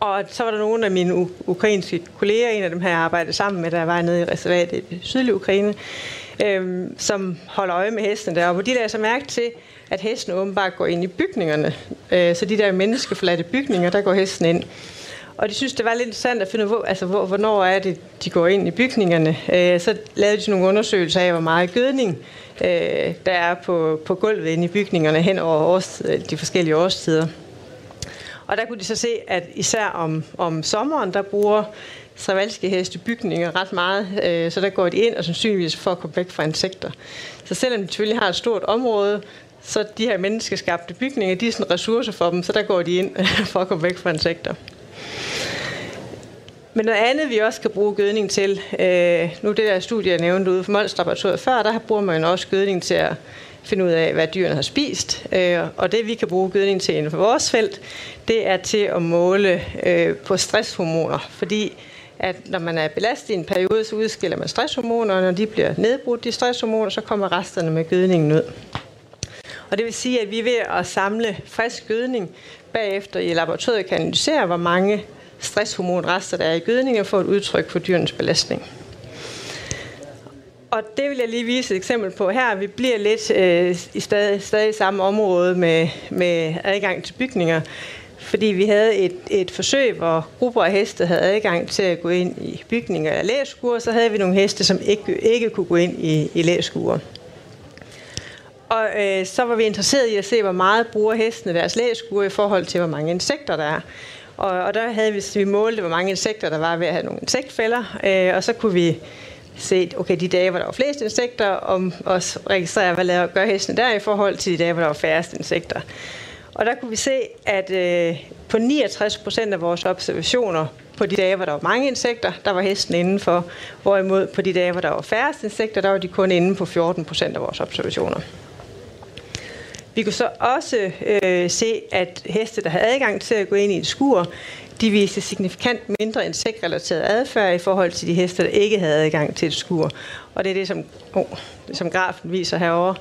Og så var der nogle af mine ukrainske kolleger, en af dem her jeg arbejdede sammen med, der var nede i reservatet i sydlige Ukraine, øhm, som holder øje med hestene deroppe. Og de lagde så mærke til, at hesten åbenbart går ind i bygningerne. Øh, så de der menneskeforladte bygninger, der går hesten ind. Og de synes, det var lidt interessant at finde ud hvor, altså, hvor, hvornår er det, de går ind i bygningerne. Øh, så lavede de nogle undersøgelser af, hvor meget gødning øh, der er på, på gulvet inde i bygningerne hen over års, øh, de forskellige årstider. Og der kunne de så se, at især om, om sommeren, der bruger Stravalske heste bygninger ret meget, øh, så der går de ind og sandsynligvis for at komme væk fra insekter. Så selvom de selvfølgelig har et stort område, så de her menneskeskabte bygninger, de er sådan ressource for dem, så der går de ind for at komme væk fra insekter. Men noget andet, vi også kan bruge gødning til, øh, nu det der studie, jeg nævnte ude for Mols før, der bruger man også gødning til at finde ud af, hvad dyrene har spist. Øh, og det, vi kan bruge gødning til inden for vores felt, det er til at måle øh, på stresshormoner. Fordi at når man er belastet i en periode, så udskiller man stresshormoner, og når de bliver nedbrudt, de stresshormoner, så kommer resterne med gødningen ud. Og det vil sige, at vi er ved at samle frisk gødning bagefter i laboratoriet kan analysere, hvor mange stresshormonrester der er i gødningen for et udtryk for dyrenes belastning. Og det vil jeg lige vise et eksempel på her. Vi bliver lidt øh, i stadig, stadig samme område med, med adgang til bygninger, fordi vi havde et, et forsøg, hvor grupper af heste havde adgang til at gå ind i bygninger eller læskure, så havde vi nogle heste, som ikke, ikke kunne gå ind i, i læskure. Og øh, så var vi interesseret i at se, hvor meget bruger hestene deres læskure i forhold til, hvor mange insekter der er. Og, og der havde vi, vi målte, hvor mange insekter der var ved at have nogle insektfælder, øh, og så kunne vi se, okay, de dage, hvor der var flest insekter, og også registrere, hvad laver, gør hestene der i forhold til de dage, hvor der var færrest insekter. Og der kunne vi se, at øh, på 69 procent af vores observationer på de dage, hvor der var mange insekter, der var hesten indenfor. Hvorimod på de dage, hvor der var færrest insekter, der var de kun inde på 14 procent af vores observationer. Vi kunne så også øh, se, at heste, der havde adgang til at gå ind i et skur, de viste signifikant mindre insektrelateret adfærd i forhold til de heste, der ikke havde adgang til et skur. Og det er det, som, oh, som grafen viser herovre.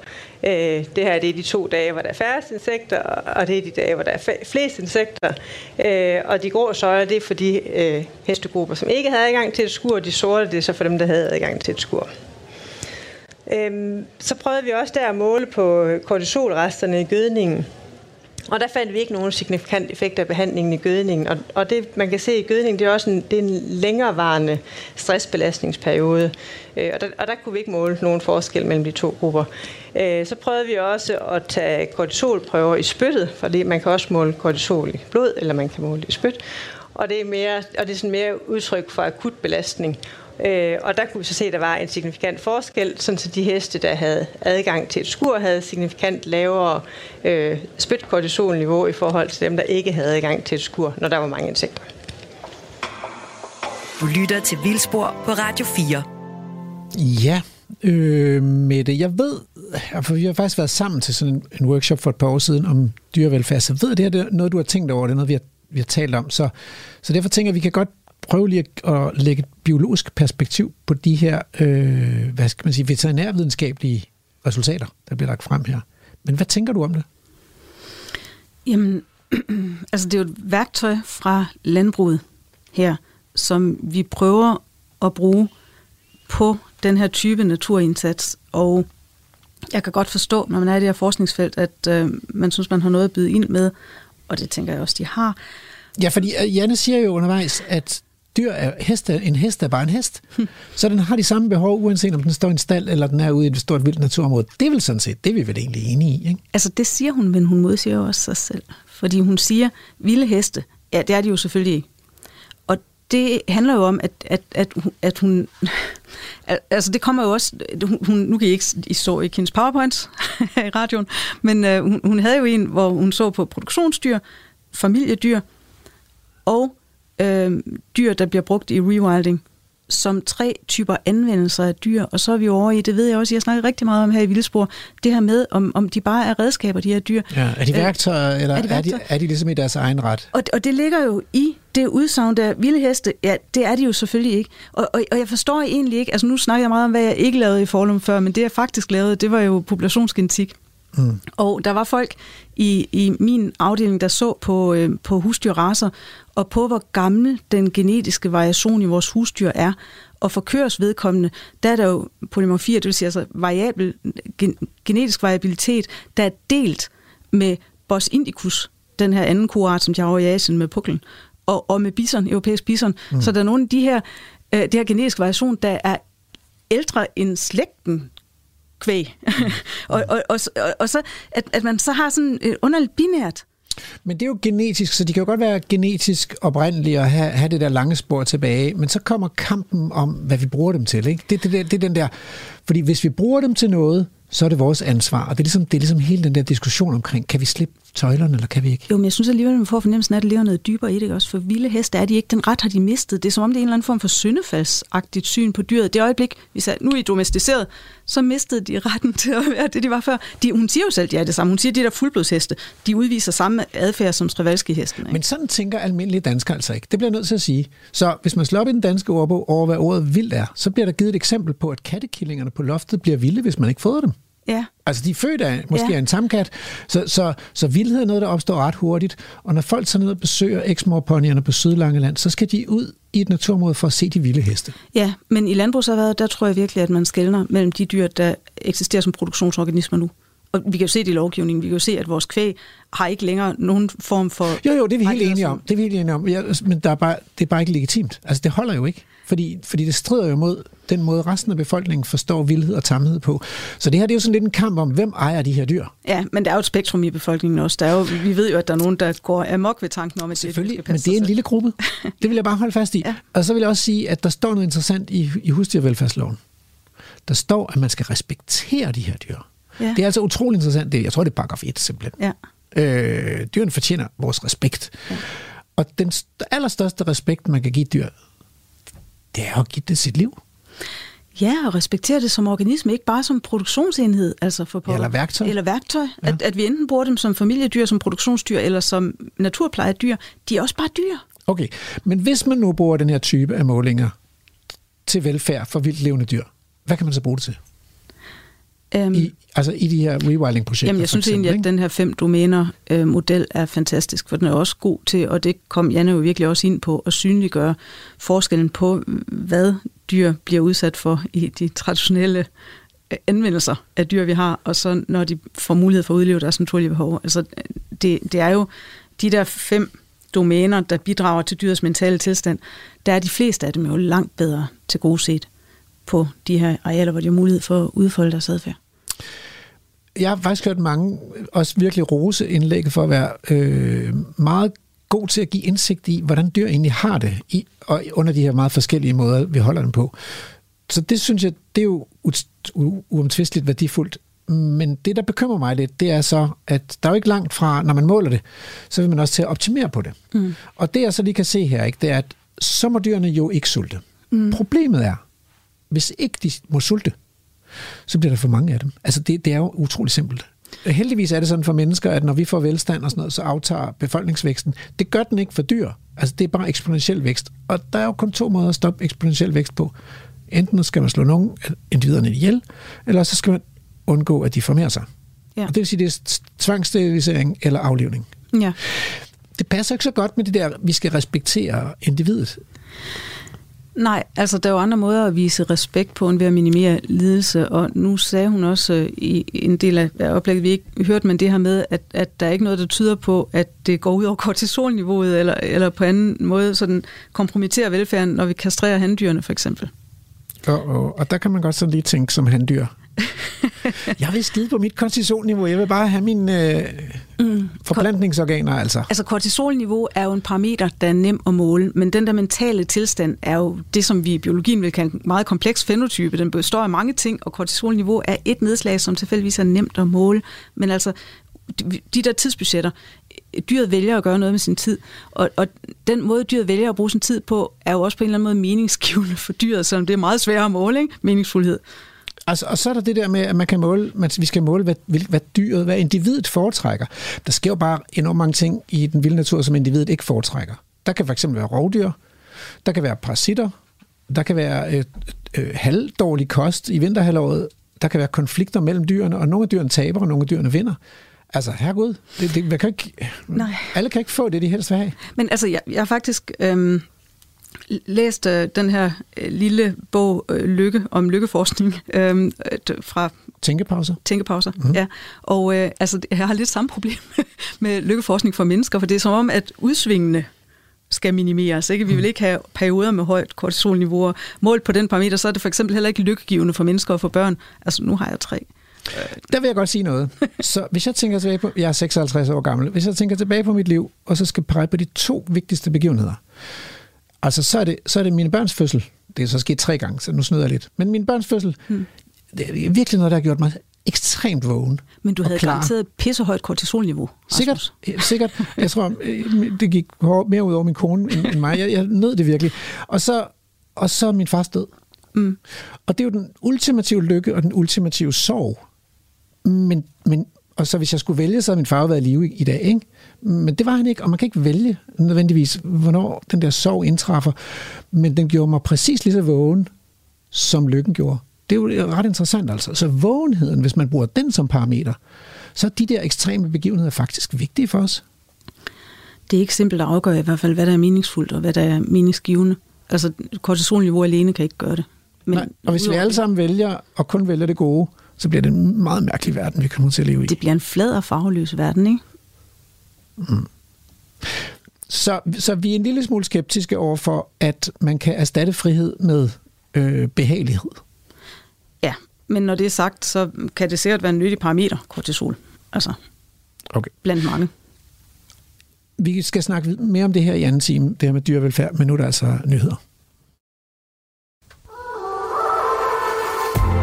Øh, det her det er de to dage, hvor der er færrest insekter, og det er de dage, hvor der er flest insekter. Øh, og de grå søjler, det er for de øh, hestegrupper, som ikke havde adgang til et skur, og de sorte, det er så for dem, der havde adgang til et skur. Øhm, så prøvede vi også der at måle på kortisolresterne i gødningen. Og der fandt vi ikke nogen signifikant effekt af behandlingen i gødningen. Og, og det, man kan se i gødningen, det er også en, det er en længerevarende stressbelastningsperiode. Øh, og, der, og der kunne vi ikke måle nogen forskel mellem de to grupper. Øh, så prøvede vi også at tage kortisolprøver i spyttet, fordi man kan også måle kortisol i blod, eller man kan måle det i spyt. Og det er, mere, og det er sådan mere udtryk for akut belastning. Øh, og der kunne vi så se, at der var en signifikant forskel, sådan så de heste, der havde adgang til et skur, havde signifikant lavere øh, spytkortisolniveau i forhold til dem, der ikke havde adgang til et skur, når der var mange insekter. Du lytter til Vildspor på Radio 4. Ja, øh, Mette, jeg ved, for vi har faktisk været sammen til sådan en, en workshop for et par år siden om dyrevelfærd, så jeg ved, det er noget, du har tænkt over, det er noget, vi har, vi har talt om. Så, så derfor tænker jeg, at vi kan godt prøve lige at lægge et biologisk perspektiv på de her, øh, hvad skal man sige, veterinærvidenskabelige resultater, der bliver lagt frem her. Men hvad tænker du om det? Jamen, altså det er jo et værktøj fra landbruget her, som vi prøver at bruge på den her type naturindsats, og jeg kan godt forstå, når man er i det her forskningsfelt, at øh, man synes, man har noget at byde ind med, og det tænker jeg også, de har. Ja, fordi øh, Janne siger jo undervejs, at dyr er, hest er, en hest er bare en hest. Så den har de samme behov, uanset om den står i en stald, eller den er ude i et stort vildt naturområde. Det er vel sådan set, det er vi vel egentlig enige i, ikke? Altså det siger hun, men hun modsiger også sig selv. Fordi hun siger, vilde heste, ja, det er de jo selvfølgelig ikke. Og det handler jo om, at, at, at, at hun... Altså det kommer jo også... Hun, nu kan I ikke I så ikke hendes powerpoints i radioen, men uh, hun, hun havde jo en, hvor hun så på produktionsdyr, familiedyr, og øh, dyr, der bliver brugt i rewilding, som tre typer anvendelser af dyr, og så er vi over i, det ved jeg også, jeg snakker rigtig meget om her i Vildspor, det her med, om, om de bare er redskaber, de her dyr. Ja, er de værktøjer, øh, eller er de, værktøjer? er, de, er de ligesom i deres egen ret? Og, og det ligger jo i det udsagn der, vilde heste, ja, det er de jo selvfølgelig ikke. Og, og, og jeg forstår egentlig ikke, altså nu snakker jeg meget om, hvad jeg ikke lavede i Forlum før, men det jeg faktisk lavede, det var jo populationsgenetik. Mm. Og der var folk i, i min afdeling, der så på, øh, på husdyrraser, og på hvor gammel den genetiske variation i vores husdyr er. Og for kørs vedkommende, der er der jo polymorfi, det vil sige altså variabel, gen, genetisk variabilitet, der er delt med Bos indicus, den her anden koart, som de har i Asien med puklen, og, og med bison, europæisk bison. Mm. Så der er nogle af de her, øh, det her genetiske variation, der er ældre end slægten kvæg. Mm. og, og, og, og, og så, at, at man så har sådan et underligt binært men det er jo genetisk, så de kan jo godt være genetisk oprindelige og have, have det der lange spor tilbage, men så kommer kampen om, hvad vi bruger dem til. Ikke? Det, det, det, det er den der, fordi hvis vi bruger dem til noget, så er det vores ansvar. Og det er, ligesom, det er ligesom hele den der diskussion omkring, kan vi slippe tøjlerne, eller kan vi ikke? Jo, men jeg synes alligevel, man får fornemmelsen af, at det ligger noget dybere i det også. For vilde heste er de ikke. Den ret har de mistet. Det er som om, det er en eller anden form for syndefaldsagtigt syn på dyret. Det øjeblik, vi sagde, nu er I domesticeret, så mistede de retten til at være det, de var før. De, hun siger jo selv, at de er det samme. Hun siger, at de der fuldblodsheste, de udviser samme adfærd som Stravalski-hesten. Men sådan tænker almindelige danskere altså ikke. Det bliver jeg nødt til at sige. Så hvis man slår op i den danske ordbog over, hvad ordet vildt er, så bliver der givet et eksempel på, at kattekillingerne på loftet bliver vilde, hvis man ikke fodrer dem. Ja. Altså, de er født af måske ja. af en tamkat, så, så, så vildhed er noget, der opstår ret hurtigt. Og når folk tager ned og besøger eksmorponyerne på Sydlangeland, så skal de ud i et naturområde for at se de vilde heste. Ja, men i landbrugserhvervet, der tror jeg virkelig, at man skældner mellem de dyr, der eksisterer som produktionsorganismer nu, Og vi kan jo se det i lovgivningen. Vi kan jo se, at vores kvæg har ikke længere nogen form for... Jo, jo, det er vi helt enige om. Det er vi helt enige om. Ja, men der er bare, det er bare ikke legitimt. Altså, det holder jo ikke. Fordi, fordi det strider jo mod den måde, resten af befolkningen forstår vildhed og tamhed på. Så det her det er jo sådan lidt en kamp om, hvem ejer de her dyr. Ja, men der er jo et spektrum i befolkningen også. Der er jo, vi ved jo, at der er nogen, der går amok ved tanken om, at Selvfølgelig, det, men det er en lille gruppe. Det vil jeg bare holde fast i. Ja. Og så vil jeg også sige, at der står noget interessant i, i husdyrvelfærdsloven. Der står, at man skal respektere de her dyr. Ja. Det er altså utrolig interessant. Det, jeg tror, det er paragraf 1 simpelthen. Ja. Øh, dyrene fortjener vores respekt. Ja. Og den allerstørste respekt, man kan give dyr, det er at give det sit liv. Ja, og respektere det som organisme, ikke bare som produktionsenhed. Altså for på, eller værktøj. Eller værktøj. Ja. At, at vi enten bruger dem som familiedyr, som produktionsdyr, eller som naturplejedyr. De er også bare dyr. Okay, men hvis man nu bruger den her type af målinger til velfærd for vildt levende dyr, hvad kan man så bruge det til? Um, I, altså i de her rewilding-projekter? Jamen, jeg synes eksempel, egentlig, at den her fem domæner-model øh, er fantastisk, for den er også god til, og det kom Janne jo virkelig også ind på, at synliggøre forskellen på, hvad dyr bliver udsat for i de traditionelle øh, anvendelser af dyr, vi har, og så når de får mulighed for at udleve deres naturlige behov. Altså, det, det er jo de der fem domæner, der bidrager til dyrets mentale tilstand, der er de fleste af dem jo langt bedre til gode set på de her arealer, hvor de har mulighed for at udfolde deres adfærd. Jeg har faktisk hørt mange også virkelig rose indlægget for at være øh, meget god til at give indsigt i, hvordan dyr egentlig har det, i, og under de her meget forskellige måder, vi holder dem på. Så det synes jeg, det er jo uomtvisteligt værdifuldt. Men det, der bekymrer mig lidt, det er så, at der er jo ikke langt fra, når man måler det, så vil man også til at optimere på det. Mm. Og det, jeg så lige kan se her, ikke, det er, at så må dyrene jo ikke sulte. Mm. Problemet er, hvis ikke de må sulte, så bliver der for mange af dem. Altså det, det er jo utrolig simpelt. Heldigvis er det sådan for mennesker, at når vi får velstand og sådan noget, så aftager befolkningsvæksten. Det gør den ikke for dyr. Altså det er bare eksponentiel vækst. Og der er jo kun to måder at stoppe eksponentiel vækst på. Enten skal man slå nogle individerne ihjel, eller så skal man undgå, at de formerer sig. Ja. Og det vil sige, det er tvangssterilisering eller aflivning. Ja. Det passer ikke så godt med det der, vi skal respektere individet. Nej, altså der er jo andre måder at vise respekt på, end ved at minimere lidelse, og nu sagde hun også øh, i en del af oplægget, vi ikke hørte, men det her med, at, at der er ikke noget, der tyder på, at det går ud over kortisolniveauet, eller, eller på anden måde sådan kompromitterer velfærden, når vi kastrerer handdyrene for eksempel. Og, og, og der kan man godt sådan lige tænke som handdyr. jeg vil skide på mit kortisolniveau. Jeg vil bare have mine øh, mm. forplantningsorganer, altså. Altså, kortisolniveau er jo en parameter, der er nem at måle, men den der mentale tilstand er jo det, som vi i biologien vil kalde en meget kompleks fenotype. Den består af mange ting, og kortisolniveau er et nedslag, som tilfældigvis er nemt at måle. Men altså, de der tidsbudgetter, dyret vælger at gøre noget med sin tid, og, og den måde, dyret vælger at bruge sin tid på, er jo også på en eller anden måde meningsgivende for dyret, selvom det er meget sværere at måle, ikke? meningsfuldhed. Altså, og så er der det der med, at man kan måle, man, vi skal måle, hvad, hvad dyret, hvad individet foretrækker. Der sker jo bare enormt mange ting i den vilde natur, som individet ikke foretrækker. Der kan fx være rovdyr, der kan være parasitter, der kan være øh, øh, halvdårlig kost i vinterhalvåret, der kan være konflikter mellem dyrene, og nogle af dyrene taber, og nogle af dyrene vinder. Altså, herregud, det, det, man kan ikke, Nej. alle kan ikke få det, de helst vil have. Men altså, jeg, jeg faktisk... Øhm læst øh, den her øh, lille bog øh, Lykke om lykkeforskning øh, fra Tænkepauser. Tænkepauser, mm. ja. Og øh, altså, jeg har lidt samme problem med lykkeforskning for mennesker, for det er som om, at udsvingene skal minimeres. Ikke? Vi vil mhm. ikke have perioder med højt kortisolniveau. Målt på den parameter, så er det for eksempel heller ikke lykkegivende for mennesker og for børn. Altså, nu har jeg tre. Der vil jeg godt sige noget. Så hvis jeg tænker tilbage på, jeg er 56 år gammel, hvis jeg tænker tilbage på mit liv, og så skal pege på de to vigtigste begivenheder, Altså, så er, det, så er det mine børns fødsel. Det er så sket tre gange, så nu snyder jeg lidt. Men min børns fødsel, hmm. det er virkelig noget, der har gjort mig ekstremt vågen. Men du havde garanteret pissehøjt kortisolniveau. Sikkert, sikkert. Jeg tror, det gik mere ud over min kone end, mig. Jeg, jeg nød det virkelig. Og så, og så er min far død. Mm. Og det er jo den ultimative lykke og den ultimative sorg. Men, men, og så hvis jeg skulle vælge, så havde min far været i live i, i dag. Ikke? Men det var han ikke, og man kan ikke vælge nødvendigvis, hvornår den der sorg indtræffer. Men den gjorde mig præcis lige så vågen, som lykken gjorde. Det er jo ret interessant altså. Så vågenheden, hvis man bruger den som parameter, så er de der ekstreme begivenheder faktisk vigtige for os. Det er ikke simpelt at afgøre i hvert fald, hvad der er meningsfuldt og hvad der er meningsgivende. Altså kortisolniveau alene kan ikke gøre det. Men Nej, og hvis vi alle sammen vælger at kun vælge det gode, så bliver det en meget mærkelig verden, vi kommer til at leve i. Det bliver en flad og farveløs verden, ikke? Mm. Så, så vi er en lille smule skeptiske over for, at man kan erstatte frihed med øh, behagelighed. Ja, men når det er sagt, så kan det sikkert være en nyttig parameter, kortisol. Altså, okay. blandt mange. Vi skal snakke mere om det her i anden time, det her med dyrevelfærd, men nu er der altså nyheder.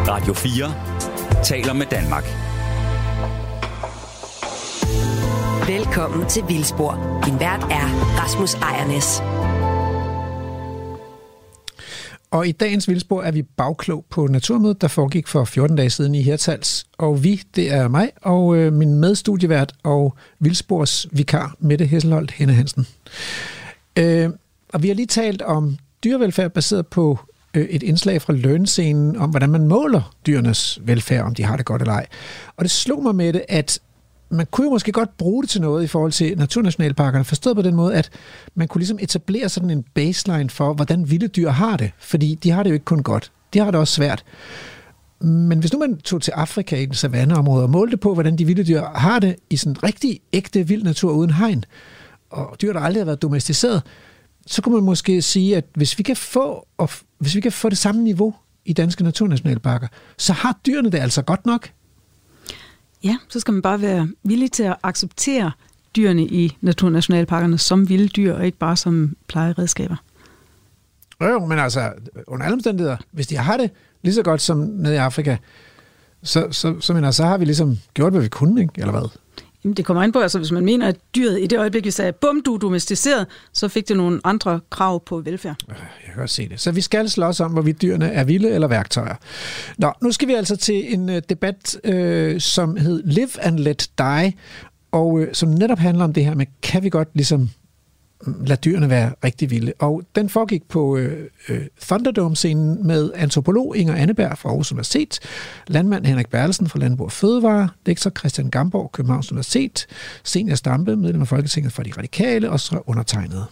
Radio 4 taler med Danmark. Velkommen til Vildspor. Din vært er Rasmus Ejernes. Og i dagens Vildspor er vi bagklog på Naturmødet, der foregik for 14 dage siden i Hertals. Og vi, det er mig og øh, min medstudievært og Vildspors vikar, Mette Hesselholdt Henne Hansen. Øh, og vi har lige talt om dyrevelfærd baseret på øh, et indslag fra lønscenen om, hvordan man måler dyrenes velfærd, om de har det godt eller ej. Og det slog mig med det, at man kunne jo måske godt bruge det til noget i forhold til naturnationalparkerne, forstået på den måde, at man kunne ligesom etablere sådan en baseline for, hvordan vilde dyr har det. Fordi de har det jo ikke kun godt. De har det også svært. Men hvis nu man tog til Afrika i den savanneområde og målte på, hvordan de vilde dyr har det i sådan rigtig ægte vild natur uden hegn, og dyr, der aldrig har været domesticeret, så kunne man måske sige, at hvis vi kan få, og hvis vi kan få det samme niveau i danske naturnationalparker, så har dyrene det altså godt nok. Ja, så skal man bare være villig til at acceptere dyrene i naturnationalparkerne som vilde dyr, og ikke bare som plejeredskaber. Jo, men altså, under alle omstændigheder, hvis de har det lige så godt som nede i Afrika, så, så, så, mener, så har vi ligesom gjort, hvad vi kunne, ikke? eller hvad? Jamen, det kommer ind på, altså hvis man mener, at dyret i det øjeblik, vi sagde, bum, du er domesticeret, så fik det nogle andre krav på velfærd. Øh, jeg kan godt se det. Så vi skal slås om, hvorvidt dyrene er vilde eller værktøjer. Nå, nu skal vi altså til en øh, debat, øh, som hed Live and Let Die, og øh, som netop handler om det her med, kan vi godt ligesom lad dyrene være rigtig vilde. Og den foregik på øh, øh, Thunderdome-scenen med antropolog Inger Anneberg fra Aarhus Universitet, landmand Henrik Berlesen fra Landbrug og Fødevare, lektor Christian Gamborg, Københavns Universitet, senior Stampe, medlem af Folketinget for de Radikale, og så undertegnet.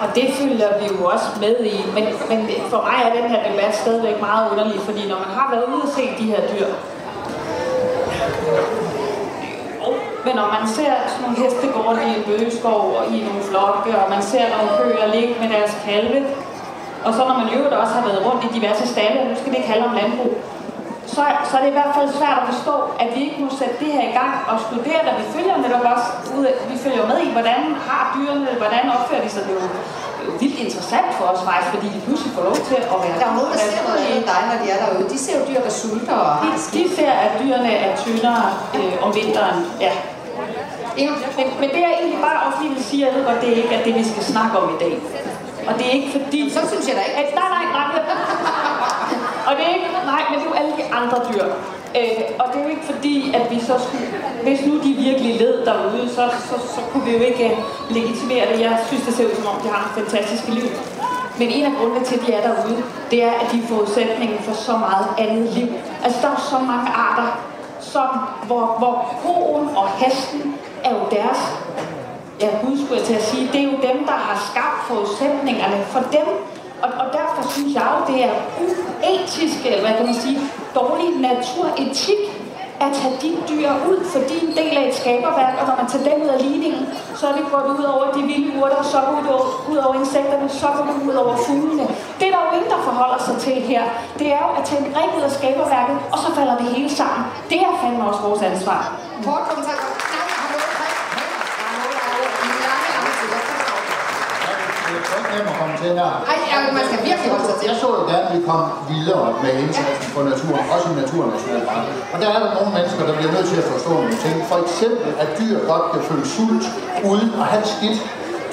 Og det følger vi jo også med i. Men, men for mig er den her debat stadigvæk meget underlig, fordi når man har været ude og se de her dyr, men når man ser sådan nogle heste gå rundt i en bøgeskov og i nogle flokke, og man ser nogle køer ligge med deres kalve, og så når man jo også har været rundt i diverse stalle, nu skal det ikke handle om landbrug, så, så er det i hvert fald svært at forstå, at vi ikke må sætte det her i gang og studere det. Vi følger netop også ud, vi følger med i, hvordan har dyrene, hvordan opfører de sig. Det er jo, vildt interessant for os faktisk, fordi de pludselig får lov til at være Der er nogen, der ser noget andet dig, når de er derude. De ser jo dyr, der sulter og de, de ser, at dyrene er tyndere øh, om vinteren. Ja, men, men det jeg egentlig bare også lige vil sige, jeg ved godt, det er ikke at det, vi skal snakke om i dag. Og det er ikke fordi... Så synes jeg da ikke. At, nej, nej, nej. og det er ikke... Nej, men det er jo alle de andre dyr. Øh, og det er jo ikke fordi, at vi så skulle... Hvis nu de virkelig led derude, så, så, så kunne vi jo ikke øh, legitimere det. Jeg synes, det ser ud som om, de har en fantastisk liv. Men en af grundene til, at de er derude, det er, at de er forudsætningen for så meget andet liv. Altså, der er så mange arter, som, hvor, hvor koen og hesten er jo deres, ja, Gud skulle jeg til at sige, det er jo dem, der har skabt forudsætningerne for dem. Og, og derfor synes jeg jo, det er uetisk, eller hvad kan man sige, dårlig naturetik, at tage de dyr ud, fordi en del af et skaberværk, og når man tager dem ud af ligningen, så er det gået ud over de vilde urter, så går det ud over, insekterne, så går det ud over fuglene. Det er der jo ingen, der forholder sig til her. Det er jo at tage en brik ud af skaberværket, og så falder det hele sammen. Det er fandme også vores ansvar. Kort kommentar. Nemt at komme her. Ej, ja, man skal virkelig holde sig til. Jeg så jo gerne, at vi kom videre med indsatsen for naturen, også i naturnationalparken. Og der er der nogle mennesker, der bliver nødt til at forstå nogle ting. For eksempel, at dyr godt kan føle sult uden at have skidt.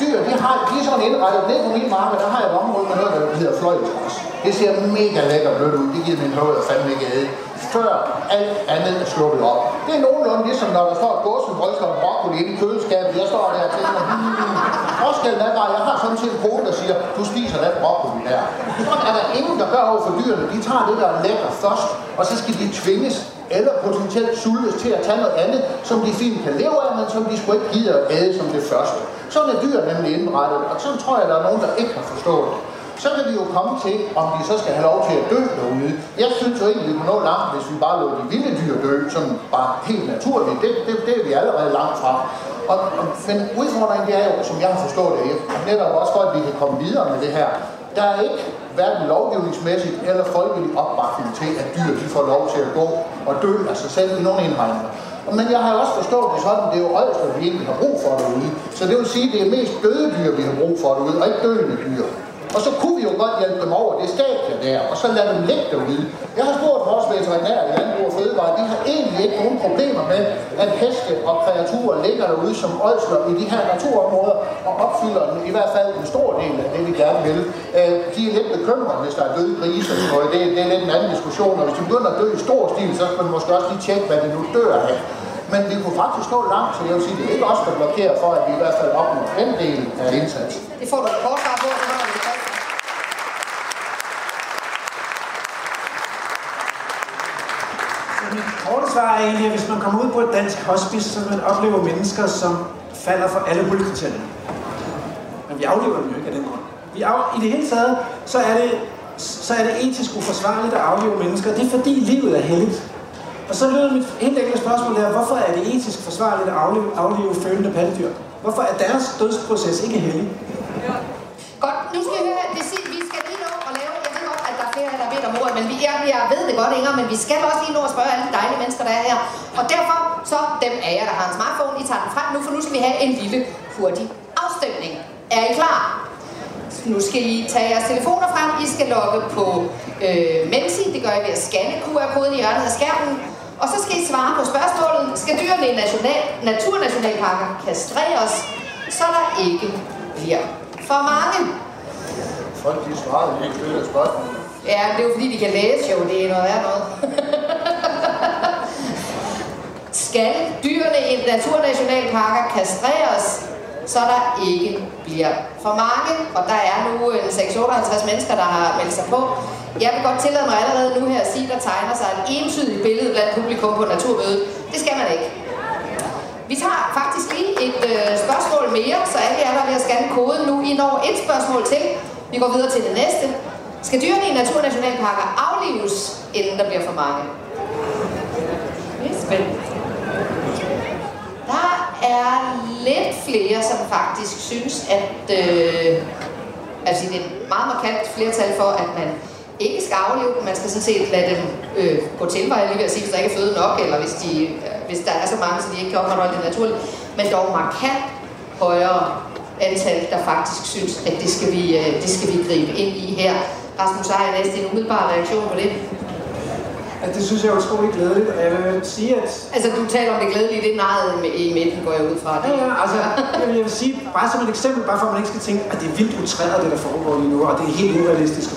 Dyr, de, har, de er sådan indrettet. Ned på min marker, der har jeg et område med noget, der hedder fløjtgræs. Det ser mega lækker blødt ud. Det giver min højde fandme ikke æde før alt andet er sluppet op. Det er nogenlunde ligesom, når der står et gåsebryster og broccoli inde i køleskabet. Jeg står der og tænker, hmm, forskellen er bare, jeg har sådan set en kone, der siger, du spiser den broccoli der. Sådan er der ingen, der gør over for dyrene. De tager det, der er lækker først, og så skal de tvinges eller potentielt sultes til at tage noget andet, som de fint kan leve af, men som de sgu ikke gider at æde som det første. Sådan er dyr nemlig indrettet, og sådan tror jeg, der er nogen, der ikke har forstået så kan vi jo komme til, om de så skal have lov til at dø derude. Jeg synes jo ikke, vi kunne nå langt, hvis vi bare lå de vilde dyr dø, som bare helt naturligt. Det, det, det er vi allerede langt fra. Og, og, men udfordringen det er jo, som jeg har forstået det, netop også for, at vi kan komme videre med det her. Der er ikke hverken lovgivningsmæssigt eller folkelig opbakning til, at dyr de får lov til at gå og dø af sig selv i nogle indhegninger. Men jeg har også forstået det sådan, det er jo ådsler, vi egentlig har brug for derude. Så det vil sige, at det er mest døde dyr, vi har brug for derude, og ikke døende dyr. Og så kunne vi jo godt hjælpe dem over det stadie der, og så lade dem ligge derude. Jeg har spurgt vores veterinære i Landbrug og Fødevare, de har egentlig ikke nogen problemer med, at heste og kreaturer ligger derude som ådsler i de her naturområder, og opfylder i hvert fald en stor del af det, vi gerne vil. Øh, de er lidt bekymrede, hvis der er døde grise, og det, det er lidt en anden diskussion, og hvis de begynder at dø i stor stil, så skal man måske også lige tjekke, hvad det nu dør af. Men vi kunne faktisk nå langt, så jeg vil sige, det er ikke også kan blokere for, at vi i hvert fald opnår den del af indsatsen. Det får du et kort svar på, så har vi det. Mit korte svar er egentlig, at hvis man kommer ud på et dansk hospice, så vil man opleve mennesker, som falder for alle huldkriterierne. Men vi aflever dem jo ikke af den grund. Vi af, I det hele taget, så er det, så er det etisk uforsvarligt at aflive mennesker. Det er fordi livet er helligt. Og så lyder mit helt enkle spørgsmål der, hvorfor er det etisk forsvarligt at aflive, aflive følende pattedyr? Hvorfor er deres dødsproces ikke hellig? Godt, nu skal vi høre, det siger, vi skal lige nå at lave, jeg ved godt, at der er flere, der har bedt om ordet, men vi, er, jeg ved det godt, Inger, men vi skal også lige nå at spørge alle de dejlige mennesker, der er her. Og derfor, så dem af jer, der har en smartphone, I tager den frem nu, for nu skal vi have en lille hurtig afstemning. Er I klar? Nu skal I tage jeres telefoner frem. I skal logge på øh, Mensi. Det gør I ved at scanne QR-koden i hjørnet af skærmen. Og så skal I svare på spørgsmålet. Skal dyrene i national, naturnationalparker kastreres, så der ikke bliver for mange? Folk, de svarede lige ikke af spørgsmål. Ja, det er jo fordi, de kan læse jo. Det er noget værd noget. Skal dyrene i naturnationalparker kastreres, så der ikke bliver for mange? Og der er nu øh, en 658 mennesker, der har meldt sig på. Jeg vil godt tillade mig allerede nu her at sige, at der tegner sig et entydigt billede blandt publikum på naturmødet. Det skal man ikke. Vi tager faktisk lige et øh, spørgsmål mere, så alle jer, der vil have at scanne koden nu, I når et spørgsmål til. Vi går videre til det næste. Skal dyrene i naturnationalparker aflives, inden der bliver for mange? Det er spændende. Der er lidt flere, som faktisk synes, at øh, altså det er et meget markant flertal for, at man ikke skal aflive dem. Man skal sådan set lade dem øh, gå tilveje, lige ved at sige, hvis der ikke er føde nok, eller hvis, de, øh, hvis der er så mange, så de ikke kan opretholde det naturligt. Men dog markant højere antal, der faktisk synes, at det skal vi, øh, det skal vi gribe ind i her. Rasmus Ejer, næste en umiddelbar reaktion på det. Ja, det synes jeg er utroligt glædeligt, og jeg vil sige, at... Altså, du taler om det glædelige, det er i midten, går jeg ud fra. Ja, ja, altså, jeg vil, jeg vil sige, bare som et eksempel, bare for at man ikke skal tænke, at det er vildt utræret, det der foregår lige nu, og det er helt urealistisk.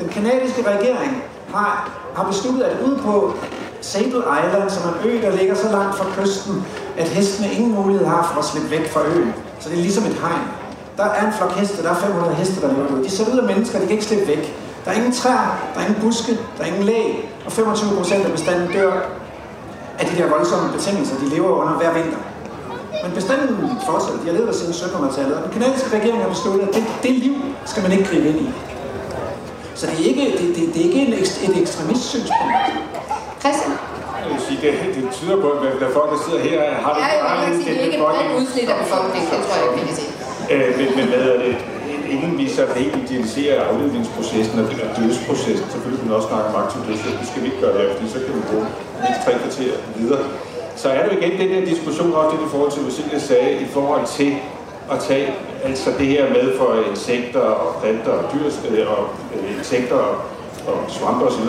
Den kanadiske regering har, har besluttet, at ud på Sable Island, som er en ø, der ligger så langt fra kysten, at hestene ingen mulighed har for at slippe væk fra øen. Så det er ligesom et hegn. Der er en flok heste, der er 500 heste, der lever ude. De ser ud af mennesker, de kan ikke slippe væk. Der er ingen træer, der er ingen buske, der er ingen læg, og 25 procent af bestanden dør af de der voldsomme betingelser, de lever under hver vinter. Men bestanden fortsætter, de har levet der siden 1700-tallet, og den kanadiske regering har besluttet, at det, det liv skal man ikke gribe ind i. Så det er ikke, det, det, det er ikke en, et ekstremistsynspunkt. Christian? Jeg vil sige, det, det tyder på, at folk, der sidder her, har det Ja, jeg vil ikke sige, det er ikke et bredt udsnit af befolkningen, det tror jeg ikke, vi kan sige. Øh, men, men hvad er det? Inden vi så helt idealiserer afledningsprocessen og dødsprocessen, selvfølgelig kan vi også snakke om aktiv dødshjælp. Det skal vi ikke gøre her, fordi så kan vi bruge mindst tre kvarter videre. Så er det jo igen den der diskussion, også det i forhold til, hvad Silje sagde, i forhold til at tage altså det her med for insekter og planter og dyr, øh, og øh, insekter og, og svampe osv.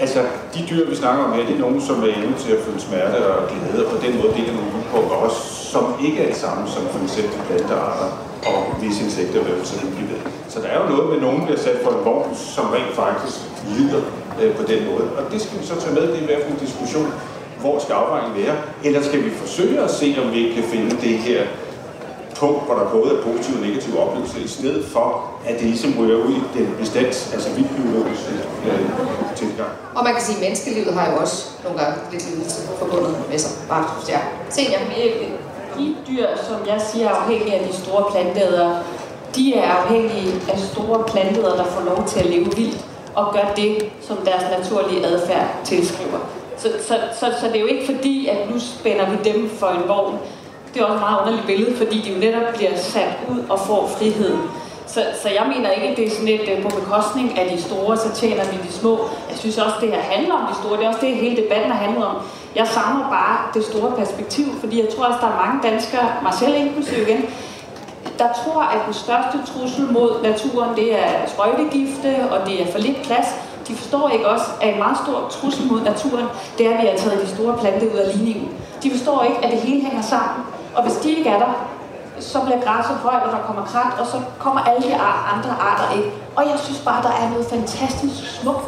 Altså, de dyr, vi snakker om her, det er nogen, som er evne til at føle smerte og glæde, og på den måde deler nogle på også, som ikke er det samme som for eksempel plantearter og visse insekter, hvad så det ved. Så der er jo noget med nogen, der er sat for en vogn, som rent faktisk lider øh, på den måde. Og det skal vi så tage med, det er i hvert fald en diskussion, hvor skal afvejningen være? Eller skal vi forsøge at se, om vi ikke kan finde det her punkt, hvor der både er positive og negative oplevelser, i stedet for, at det ligesom ryger ud i den bestands, altså vildt biologiske øh, tilgang. Og man kan sige, at menneskelivet har jo også nogle gange lidt lidelse forbundet med sig. Bare ja. Se, Jamen, øh, de dyr, som jeg siger er afhængige af de store planteædere, de er afhængige af store planteder, der får lov til at leve vildt og gør det, som deres naturlige adfærd tilskriver. Så, så, så, så det er jo ikke fordi, at nu spænder vi dem for en vogn. Det er også et meget underligt billede, fordi de jo netop bliver sat ud og får friheden. Så, så jeg mener ikke, at det er sådan et øh, på bekostning af de store, så tjener vi de små. Jeg synes også, det her handler om de store. Det er også det, hele debatten har handlet om. Jeg savner bare det store perspektiv, fordi jeg tror også, der er mange danskere, mig selv inklusive igen, der tror, at den største trussel mod naturen, det er sprøjtegifte, og det er for lidt plads. De forstår ikke også, at en meget stor trussel mod naturen, det er, at vi har taget de store planter ud af ligningen. De forstår ikke, at det hele hænger sammen. Og hvis de ikke er der, så bliver græsset højt, og der kommer krat, og så kommer alle de andre arter ind. Og jeg synes bare, der er noget fantastisk smukt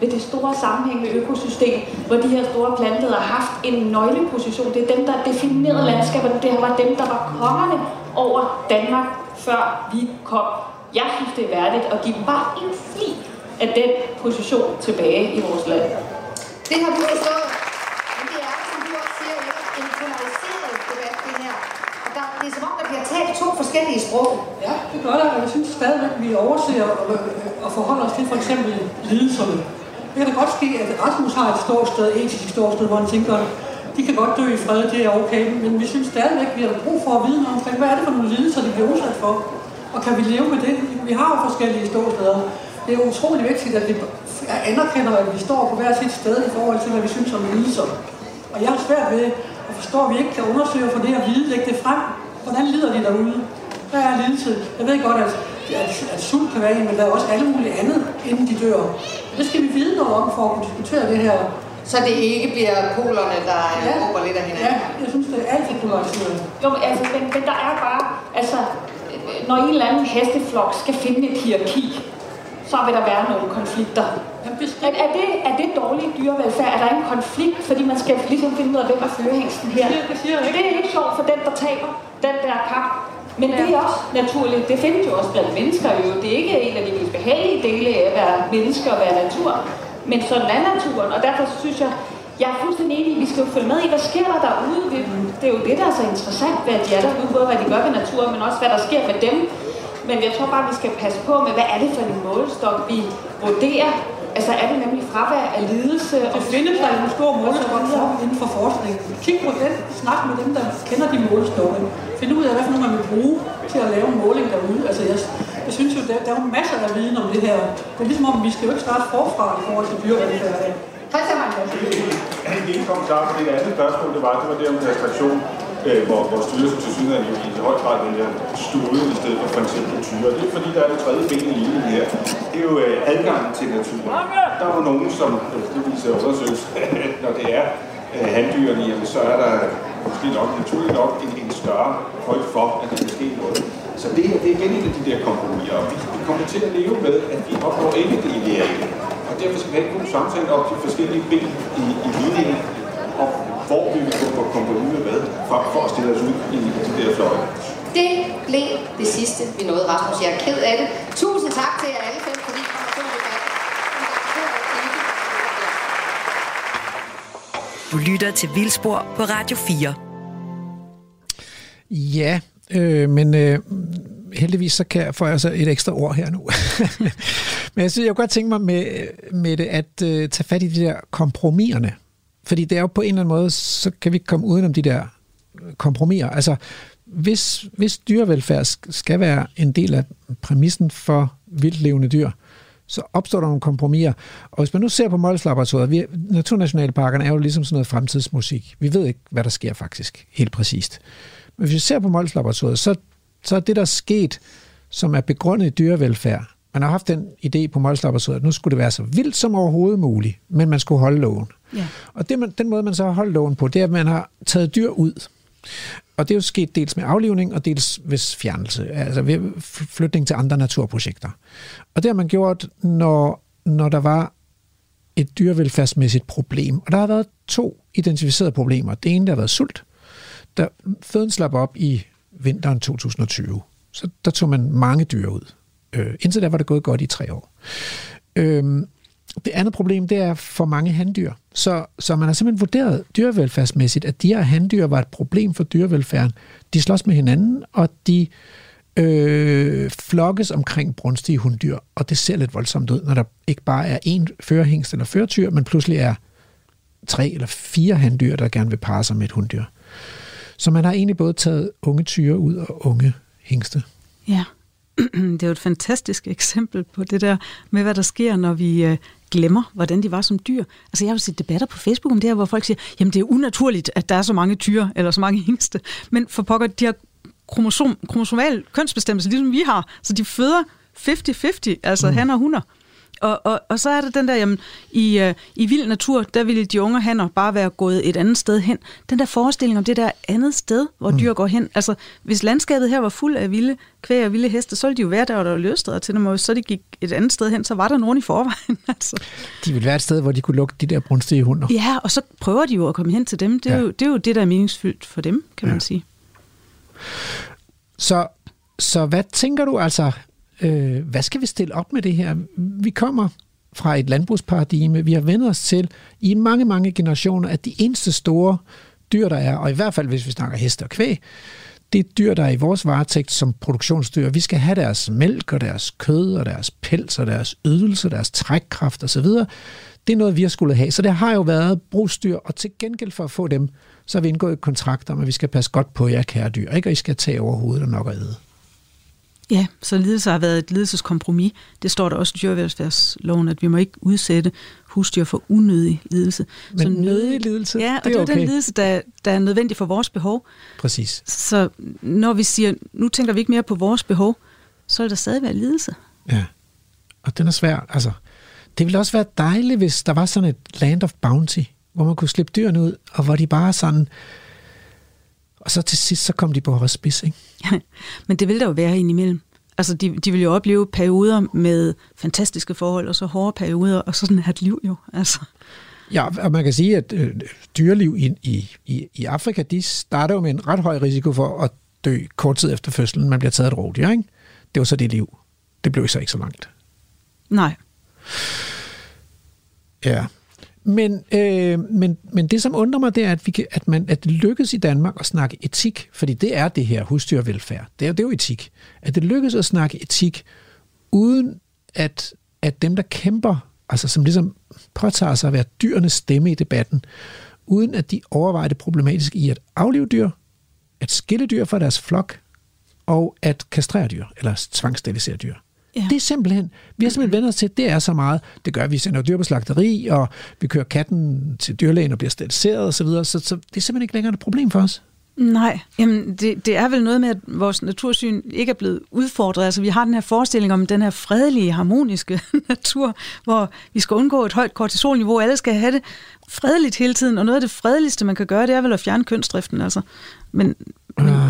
ved det store sammenhængende økosystem, hvor de her store planter har haft en nøgleposition. Det er dem, der definerede landskabet. Det var dem, der var kongerne over Danmark, før vi kom. Jeg synes, det er værdigt at give dem bare en fli af den position tilbage i vores land. Det har du forstået. Men det er, som du også siger, en polariseret debat, det her. Og der, det er som om, der bliver talt to forskellige sprog. Ja, det gør der, og jeg synes stadigvæk, at vi overser og, og øh, forholder os til for eksempel lidelserne. Det kan da godt ske, at Rasmus har et stort sted, etisk ståsted, hvor han tænker, de kan godt dø i fred, det er okay, men vi synes stadigvæk, at vi har brug for at vide noget omkring, hvad er det for nogle lidelser, de bliver udsat for, og kan vi leve med det? Vi har jo forskellige ståsteder. Det er utrolig vigtigt, at vi anerkender, at vi står på hver sit sted i forhold til, hvad vi synes om lidelser. Og jeg har svært ved at forstå, at vi ikke kan undersøge for det at vide, lægge det frem. Hvordan lider de derude? Hvad er lidelse? Jeg ved godt, at, at, at sult kan være en, men der er også alle mulige andet, inden de dør. Det skal vi vide noget om for at kunne diskutere det her. Så det ikke bliver polerne, der ja. råber lidt af hinanden? Ja, jeg synes, det er alt for polariseret. Jo, men, altså, men, men der er bare, altså, når en eller anden hesteflok skal finde et hierarki, så vil der være nogle konflikter. Men er det, er det dårlig dyrevelfærd? Er der en konflikt, fordi man skal ligesom finde ud af, hvem er førehængsten her? Det, siger det er ikke sjovt for den, der taber den der kamp. Men det er også naturligt. Det findes jo også blandt mennesker jo. Det er ikke en af de mest behagelige dele af at være menneske og være natur. Men sådan er naturen, og derfor synes jeg, jeg er fuldstændig enig vi skal jo følge med i, hvad sker der derude. Det, det er jo det, der er så interessant ved, at de er derude, både hvad de gør ved naturen, men også hvad der sker med dem. Men jeg tror bare, vi skal passe på med, hvad er det for en målestok, vi vurderer. Altså er det nemlig fravær af lidelse? Det findes der en stor målestok for inden for forskning. Kig på den, snak med dem, der kender de målestokke. Find ud af, hvad for nogle man vil bruge til at lave en måling derude. Altså jeg, jeg synes jo, der, der er jo masser af viden om det her. Det er ligesom om, vi skal jo ikke starte forfra i forhold til dyrevelfærd. Christian En lille kommentar på det andet spørgsmål, det var, det var det om restriktion, øh, hvor, hvor styrelsen til syden jo i høj grad vælger stude i stedet for for eksempel tyre. Det er fordi, der er det tredje ben i linjen her. Det er jo øh, adgangen til naturen. Der er jo nogen, som, øh, det viser undersøgelser, når det er øh, handdyrene, jamen, så er der måske nok, naturligt nok, en, en større frygt for, at der kan ske noget. Så det, det er igen en af de der kompromiser, og vi, vi kommer til at leve med, at vi opnår ikke det ideale. Og derfor skal vi have en god samtale om de forskellige ben i, i ligningen, og hvor vi vil gå på kompromis hvad, for, for at stille os ud i de der fløje. Det blev det sidste, vi nåede, Rasmus. Jeg er ked af det. Tusind tak til jer alle fem, fordi I kom og Du lytter til Vildspor på Radio 4. Ja, øh, men øh, heldigvis så kan jeg få altså et ekstra ord her nu. men jeg synes, jeg kunne godt tænke mig med, med det at øh, tage fat i de der kompromiserne. Fordi det er jo på en eller anden måde, så kan vi ikke komme udenom de der kompromiser. Altså, hvis, hvis dyrevelfærd skal være en del af præmissen for vildlevende dyr, så opstår der nogle kompromiser. Og hvis man nu ser på Mols Laboratoriet, vi, Naturnationalparkerne er jo ligesom sådan noget fremtidsmusik. Vi ved ikke, hvad der sker faktisk, helt præcist. Men hvis vi ser på Mols Laboratoriet, så, så er det, der er sket, som er begrundet i dyrevelfærd. Man har haft den idé på Mols Laboratoriet, at nu skulle det være så vildt som overhovedet muligt, men man skulle holde loven. Ja. Og det, man, den måde, man så har holdt loven på, det er, at man har taget dyr ud. Og det er jo sket dels med aflivning og dels ved fjernelse, altså ved flytning til andre naturprojekter. Og det har man gjort, når, når der var et dyrevelfærdsmæssigt problem. Og der har været to identificerede problemer. Det ene, der har været sult. Der føden slap op i vinteren 2020. Så der tog man mange dyr ud. Øh, indtil der var det gået godt i tre år. Øh, det andet problem, det er for mange handdyr. Så, så man har simpelthen vurderet dyrevelfærdsmæssigt, at de her handdyr var et problem for dyrevelfærden. De slås med hinanden, og de øh, flokkes omkring brunstige hunddyr, og det ser lidt voldsomt ud, når der ikke bare er én førerhængst eller førtyr, men pludselig er tre eller fire handdyr, der gerne vil parre sig med et hunddyr. Så man har egentlig både taget unge tyre ud og unge hængste. Ja, det er jo et fantastisk eksempel på det der med, hvad der sker, når vi øh, glemmer, hvordan de var som dyr. Altså jeg har jo set debatter på Facebook om det her, hvor folk siger, jamen det er unaturligt, at der er så mange tyre, eller så mange hængste. Men for pokker, de har kromosom, kromosomal kønsbestemmelse, ligesom vi har. Så de føder 50-50, altså mm. han og hunder. Og, og, og så er der den der, jamen, i, uh, i vild natur, der ville de unge hanner bare være gået et andet sted hen. Den der forestilling om det der andet sted, hvor mm. dyr går hen. Altså, hvis landskabet her var fuld af vilde kvæg og vilde heste, så ville de jo være der, hvor der var løsteder til dem, og så de gik et andet sted hen, så var der nogen i forvejen. altså. De ville være et sted, hvor de kunne lukke de der brunstige hunder. Ja, og så prøver de jo at komme hen til dem. Det er, ja. jo, det, er jo det, der er meningsfyldt for dem, kan ja. man sige. Så, så hvad tænker du altså, øh, hvad skal vi stille op med det her? Vi kommer fra et landbrugsparadigme. Vi har vendt os til i mange, mange generationer, at de eneste store dyr, der er, og i hvert fald hvis vi snakker heste og kvæg, det er dyr, der er i vores varetægt som produktionsdyr. Vi skal have deres mælk og deres kød og deres pels og deres ydelse, deres trækkraft osv. Det er noget, vi har skulle have. Så det har jo været brugsdyr, og til gengæld for at få dem, så har vi indgået et kontrakt om, at vi skal passe godt på jer, kære dyr, ikke? og I skal tage over hovedet og nok at æde. Ja, så lidelse har været et ledelseskompromis. Det står der også i dyrevelfærdsloven, at vi må ikke udsætte husdyr for unødig lidelse. Men så nødig lidelse? Ja, og det er, det er okay. den lidelse, der, der er nødvendig for vores behov. Præcis. Så når vi siger, nu tænker vi ikke mere på vores behov, så er der stadig være lidelse. Ja, og den er svær. Altså, det ville også være dejligt, hvis der var sådan et land of bounty, hvor man kunne slippe dyrene ud, og hvor de bare sådan... Og så til sidst, så kom de på hospice, ikke? Men det vil der jo være indimellem. Altså, de, de vil jo opleve perioder med fantastiske forhold, og så hårde perioder, og sådan er et liv jo. Altså. Ja, og man kan sige, at øh, dyreliv i, i, i, i Afrika, de starter jo med en ret høj risiko for at dø kort tid efter fødslen. Man bliver taget et rovdyr, ikke? Det var så det liv. Det blev så ikke så langt. Nej. Ja. Men, øh, men, men det, som undrer mig, det er, at, vi kan, at, man, at det lykkes i Danmark at snakke etik, fordi det er det her husdyrvelfærd. Det er, det er jo etik. At det lykkes at snakke etik, uden at, at dem, der kæmper, altså som ligesom påtager sig at være dyrenes stemme i debatten, uden at de overvejer det problematiske i at aflive dyr, at skille dyr fra deres flok, og at kastrere dyr, eller tvangssterilisere dyr. Ja. Det er simpelthen, vi har simpelthen vendt os til, det er så meget. Det gør, at vi sender dyr på slagteri, og vi kører katten til dyrlægen og bliver steriliseret osv., så, så, så det er simpelthen ikke længere et problem for os. Nej, jamen det, det er vel noget med, at vores natursyn ikke er blevet udfordret. Altså vi har den her forestilling om den her fredelige, harmoniske natur, hvor vi skal undgå et højt kortisolniveau, alle skal have det fredeligt hele tiden, og noget af det fredeligste, man kan gøre, det er vel at fjerne kønsdriften. Altså. Men, men, uh.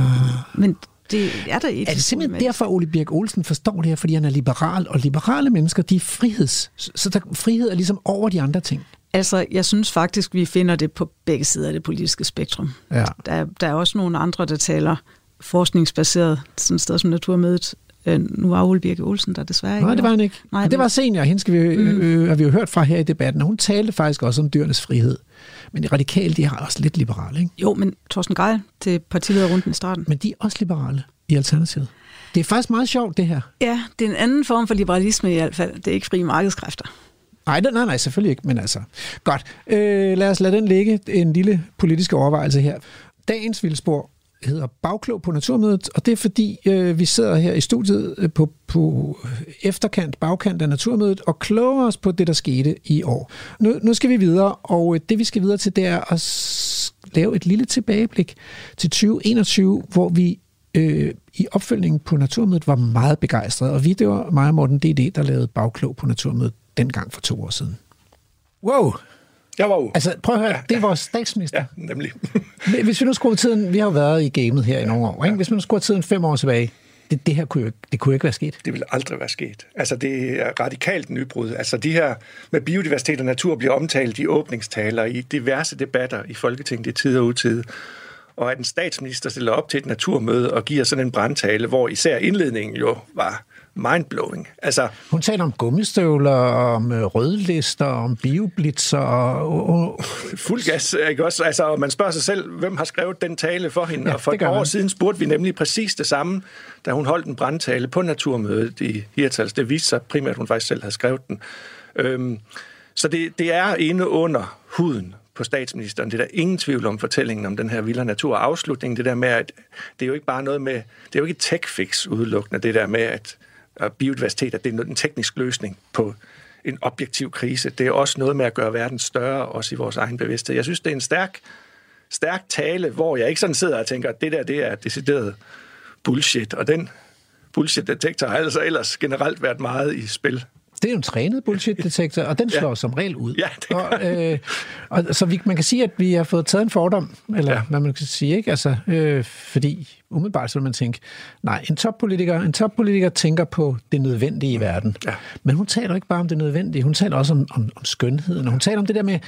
men det er der Er det simpelthen derfor, Ole Birk Olsen forstår det her, fordi han er liberal, og liberale mennesker, de er friheds. Så der, frihed er ligesom over de andre ting. Altså, jeg synes faktisk, vi finder det på begge sider af det politiske spektrum. Ja. Der, der er også nogle andre, der taler forskningsbaseret, sådan et sted som Naturmødet. Øh, nu var Ole Birke Olsen der desværre ikke. Nej, det var han ikke. Nej, det var senior. Hende skal vi, mm. øh, har vi jo hørt fra her i debatten. Hun talte faktisk også om dyrenes frihed. Men de radikale, de har også lidt liberale, ikke? Jo, men Thorsten Geil til partileder rundt i starten. Men de er også liberale i Alternativet. Det er faktisk meget sjovt, det her. Ja, det er en anden form for liberalisme i hvert fald. Det er ikke frie markedskræfter. Nej, nej, nej, selvfølgelig ikke, men altså. Godt, øh, lad os lade den ligge. En lille politisk overvejelse her. Dagens vildspor hedder Bagklog på Naturmødet, og det er fordi, øh, vi sidder her i studiet øh, på, på efterkant, bagkant af Naturmødet, og kloger os på det, der skete i år. Nu, nu skal vi videre, og øh, det vi skal videre til, det er at lave et lille tilbageblik til 2021, hvor vi øh, i opfølgningen på Naturmødet var meget begejstrede, og vi, det var mig og Morten D.D., der lavede Bagklog på Naturmødet dengang for to år siden. Wow! Jeg var jo. Altså, prøv at høre, ja, det er vores statsminister. Ja, nemlig. Hvis vi nu skruer tiden, vi har jo været i gamet her i nogle år, ikke? Hvis vi nu skruer tiden fem år tilbage, det, det her kunne jo, det kunne ikke være sket. Det ville aldrig være sket. Altså, det er radikalt nybrud. Altså, de her med biodiversitet og natur bliver omtalt i åbningstaler, i diverse debatter i Folketinget i tid og utid. og at en statsminister stiller op til et naturmøde og giver sådan en brandtale, hvor især indledningen jo var mindblowing. Altså, Hun taler om gummistøvler, om øh, rødlister, om bioblitzer og... og fuld gas, ikke også? Altså, og man spørger sig selv, hvem har skrevet den tale for hende? Ja, og for et år man. siden spurgte vi nemlig præcis det samme, da hun holdt en brandtale på Naturmødet i Hirtals. Det viste sig primært, at hun faktisk selv havde skrevet den. Øhm, så det, det er inde under huden på statsministeren. Det er der ingen tvivl om fortællingen om den her vildere natur. Og afslutningen, det der med, at det er jo ikke bare noget med, det er jo ikke et tech-fix udelukkende, det der med, at, at biodiversitet, at det er en teknisk løsning på en objektiv krise. Det er også noget med at gøre verden større, også i vores egen bevidsthed. Jeg synes, det er en stærk, stærk tale, hvor jeg ikke sådan sidder og tænker, at det der, det er decideret bullshit. Og den bullshit-detektor har altså ellers generelt været meget i spil. Det er jo en trænet bullshit-detektor, og den slår ja. som regel ud. Ja, det og, øh, og, så vi, man kan sige, at vi har fået taget en fordom, eller ja. hvad man kan sige, ikke? Altså, øh, fordi umiddelbart så vil man tænke, nej, en toppolitiker, en toppolitiker tænker på det nødvendige i verden. Ja. Men hun taler ikke bare om det nødvendige, hun taler også om, om, om skønheden, og hun taler om det der med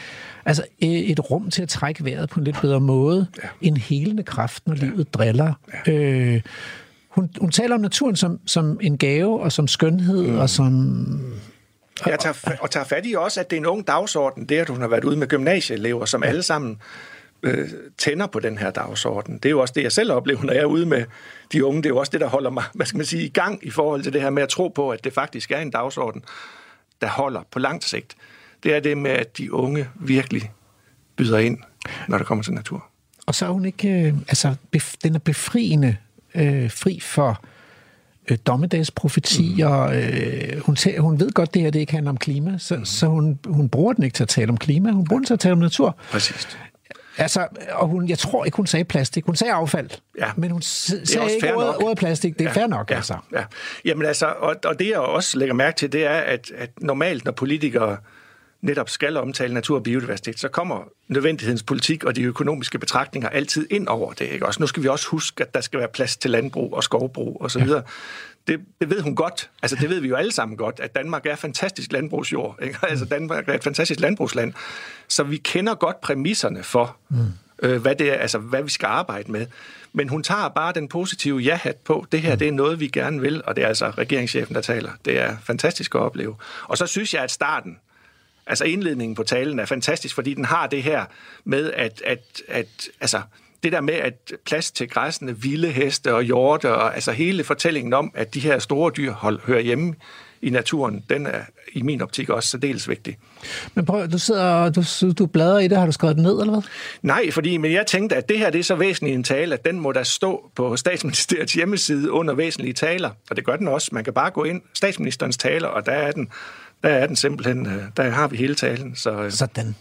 altså, øh, et rum til at trække vejret på en lidt bedre måde, ja. en helende kraft, når ja. livet driller. Ja. Øh, hun, hun taler om naturen som, som en gave, og som skønhed, mm. og som Jeg tager, og tager fat i også, at det er en ung dagsorden, det at hun har været ude med gymnasieelever, som alle sammen øh, tænder på den her dagsorden. Det er jo også det, jeg selv oplever, når jeg er ude med de unge. Det er jo også det, der holder mig hvad skal man sige, i gang i forhold til det her med at tro på, at det faktisk er en dagsorden, der holder på langt sigt. Det er det med, at de unge virkelig byder ind, når det kommer til natur. Og så er hun ikke, øh, altså, bef, den er befriende øh, fri for øh, dommedagsprofetier. Mm. Øh, hun, tæ- hun ved godt, det her det ikke handler om klima, så, mm. så hun, hun bruger den ikke til at tale om klima, hun bruger den til at tale om natur. Præcis. Altså, og hun, jeg tror ikke, hun sagde plastik. Hun sagde affald. Ja. Men hun sagde ikke ordet, nok. ordet plastik. Det er Ja, fair nok, ja, altså. Ja. Jamen altså, og, og det jeg også lægger mærke til, det er, at, at normalt, når politikere netop skal omtale natur og biodiversitet, så kommer nødvendighedens politik og de økonomiske betragtninger altid ind over det. Ikke? Også nu skal vi også huske, at der skal være plads til landbrug og skovbrug osv. Ja. Det, det ved hun godt. Altså, det ved vi jo alle sammen godt, at Danmark er fantastisk landbrugsjord. Ikke? Altså, Danmark er et fantastisk landbrugsland. Så vi kender godt præmisserne for, mm. øh, hvad, det er, altså, hvad vi skal arbejde med. Men hun tager bare den positive ja-hat på. Det her, det er noget, vi gerne vil, og det er altså regeringschefen, der taler. Det er fantastisk at opleve. Og så synes jeg, at starten, altså indledningen på talen er fantastisk, fordi den har det her med, at, at, at altså, det der med, at plads til græsne, vilde heste og hjorte, og altså hele fortællingen om, at de her store dyr hold, hører hjemme i naturen, den er i min optik også særdeles vigtig. Men prøv, du sidder og du, du bladrer i det. Har du skrevet det ned, eller hvad? Nej, fordi men jeg tænkte, at det her det er så væsentligt en tale, at den må der stå på statsministeriets hjemmeside under væsentlige taler. Og det gør den også. Man kan bare gå ind, statsministerens taler, og der er den, der er den simpelthen, øh, der har vi hele talen. Så, øh. Sådan.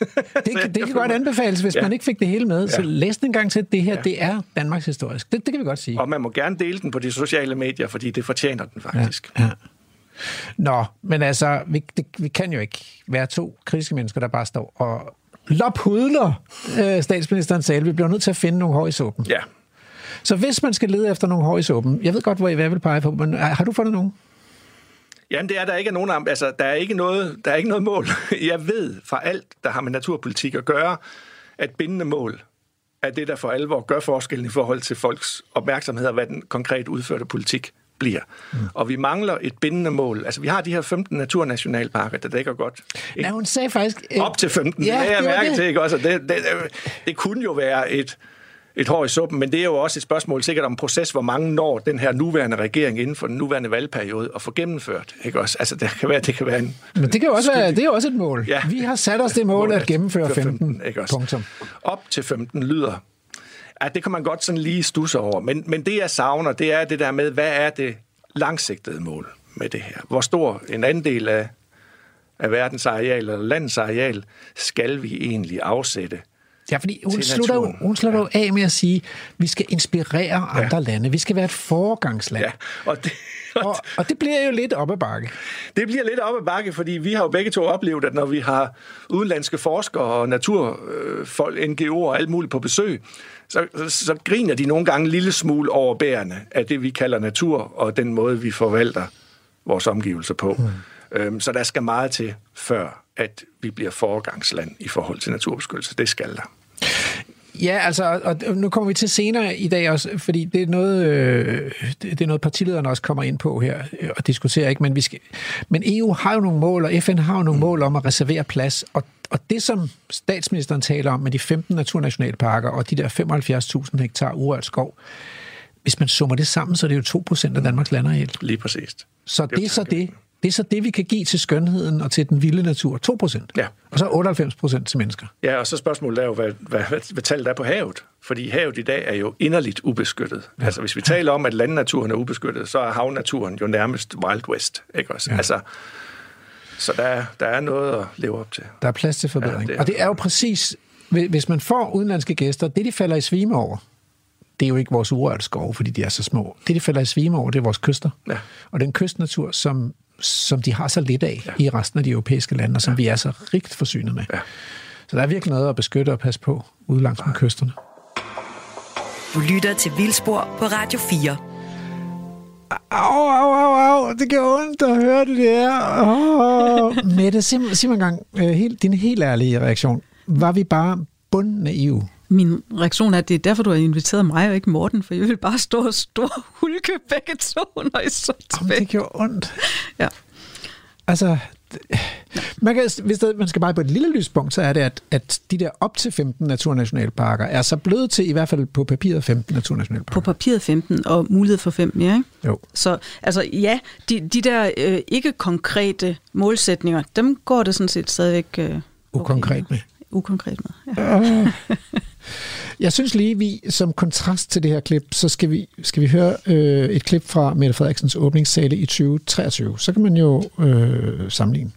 Det, kan, det kan godt anbefales, hvis ja. Ja. man ikke fik det hele med. Ja. Så Ja. læs den en gang til. Det her, ja. det er Danmarks historisk. Det, det kan vi godt sige. Og man må gerne dele den på de sociale medier, fordi det fortjener den faktisk. Ja. Nå, men altså, vi, det, vi kan jo ikke være to kritiske mennesker, der bare står og lophudler øh, statsministerens tale. Vi bliver nødt til at finde nogle hår i suppen. Ja. Så hvis man skal lede efter nogle hår i suppen, jeg ved godt, hvor I hvad vil pege på, men har du fundet nogen? Jamen, det er der ikke er nogen altså, der er ikke noget, der er ikke noget mål. Jeg ved fra alt, der har med naturpolitik at gøre, at bindende mål er det, der for alvor gør forskellen i forhold til folks opmærksomhed og hvad den konkret udførte politik bliver. Mm. Og vi mangler et bindende mål. Altså, vi har de her 15 naturnationalparker, der dækker godt. Ja, hun sagde faktisk... Øh, Op til 15, Ja, det er jeg det var mærke det. til, ikke også? Og Det, det, det, det kunne jo være et, et hår i suppen, men det er jo også et spørgsmål sikkert om proces, hvor mange når den her nuværende regering inden for den nuværende valgperiode at få gennemført. Ikke også? Altså, det kan være, det kan være en... Men det kan også være, det er jo også et mål. Ja. Vi har sat os det mål at gennemføre 15. 15 ikke også? Punktum. Op til 15 lyder. Ja, det kan man godt sådan lige stusse over. Men, men det, jeg savner, det er det der med, hvad er det langsigtede mål med det her? Hvor stor en andel af, af verdens areal eller landets areal skal vi egentlig afsætte? Ja, fordi hun slutter, jo, hun slutter jo af med at sige, at vi skal inspirere andre lande. Vi skal være et foregangsland. Ja, og det, og, og det bliver jo lidt op ad bakke. Det bliver lidt op ad bakke, fordi vi har jo begge to oplevet, at når vi har udenlandske forskere og naturfolk, NGO'er og alt muligt på besøg, så, så, så griner de nogle gange en lille smule overbærende af det, vi kalder natur, og den måde, vi forvalter vores omgivelser på. Mm. Så der skal meget til, før at vi bliver foregangsland i forhold til naturbeskyttelse. Det skal der. Ja, altså, og nu kommer vi til senere i dag også, fordi det er noget, øh, det er noget partilederne også kommer ind på her øh, og diskuterer, ikke? Men, vi skal, men EU har jo nogle mål, og FN har jo nogle mål om at reservere plads, og, og det, som statsministeren taler om med de 15 naturnationalparker og de der 75.000 hektar urørt skov, hvis man summer det sammen, så er det jo 2% af Danmarks landareal. Lige præcis. Så det er så det, det er så det, vi kan give til skønheden og til den vilde natur. 2 procent. Ja. Og så 98 procent til mennesker. Ja, og så spørgsmålet er jo, hvad, hvad, hvad, hvad tallet er på havet. Fordi havet i dag er jo inderligt ubeskyttet. Ja. Altså, hvis vi taler om, at landnaturen er ubeskyttet, så er havnaturen jo nærmest Wild West. Ikke også? Ja. Altså, så der er, der er noget at leve op til. Der er plads til forbedring. Ja, det er- og det er jo præcis, hvis man får udenlandske gæster, det de falder i svime over, det er jo ikke vores urørte skove, fordi de er så små. Det de falder i svime over, det er vores kyster. Ja. Og den kystnatur, som, som de har så lidt af ja. i resten af de europæiske lande, og som ja. vi er så rigt forsynet med. Ja. Så der er virkelig noget at beskytte og passe på ude langs med kysterne. Du lytter til Vildspor på Radio 4. Au, au, au, au, det gør ondt at høre det der. Oh. Mette, sig, sig mig engang, øh, helt, din helt ærlige reaktion. Var vi bare bundnaive? Min reaktion er, at det er derfor, du har inviteret mig og ikke Morten, for jeg vil bare stå og stå hulke begge to, når I så Jamen, det gjorde ondt. Ja. Altså, det- man, kan, hvis der, man skal bare på et lille lyspunkt, så er det, at, at de der op til 15 naturnationalparker er så blevet til, i hvert fald på papiret, 15 naturnationalparker. På papiret 15 og mulighed for 5 mere, ikke? Jo. Så altså, ja, de, de der øh, ikke-konkrete målsætninger, dem går det sådan set stadigvæk øh, Ukonkret med. ukonkret med. Ja. Øh. Jeg synes lige, vi som kontrast til det her klip, så skal vi, skal vi høre øh, et klip fra Mette Frederiksens åbningssale i 2023. Så kan man jo øh, sammenligne.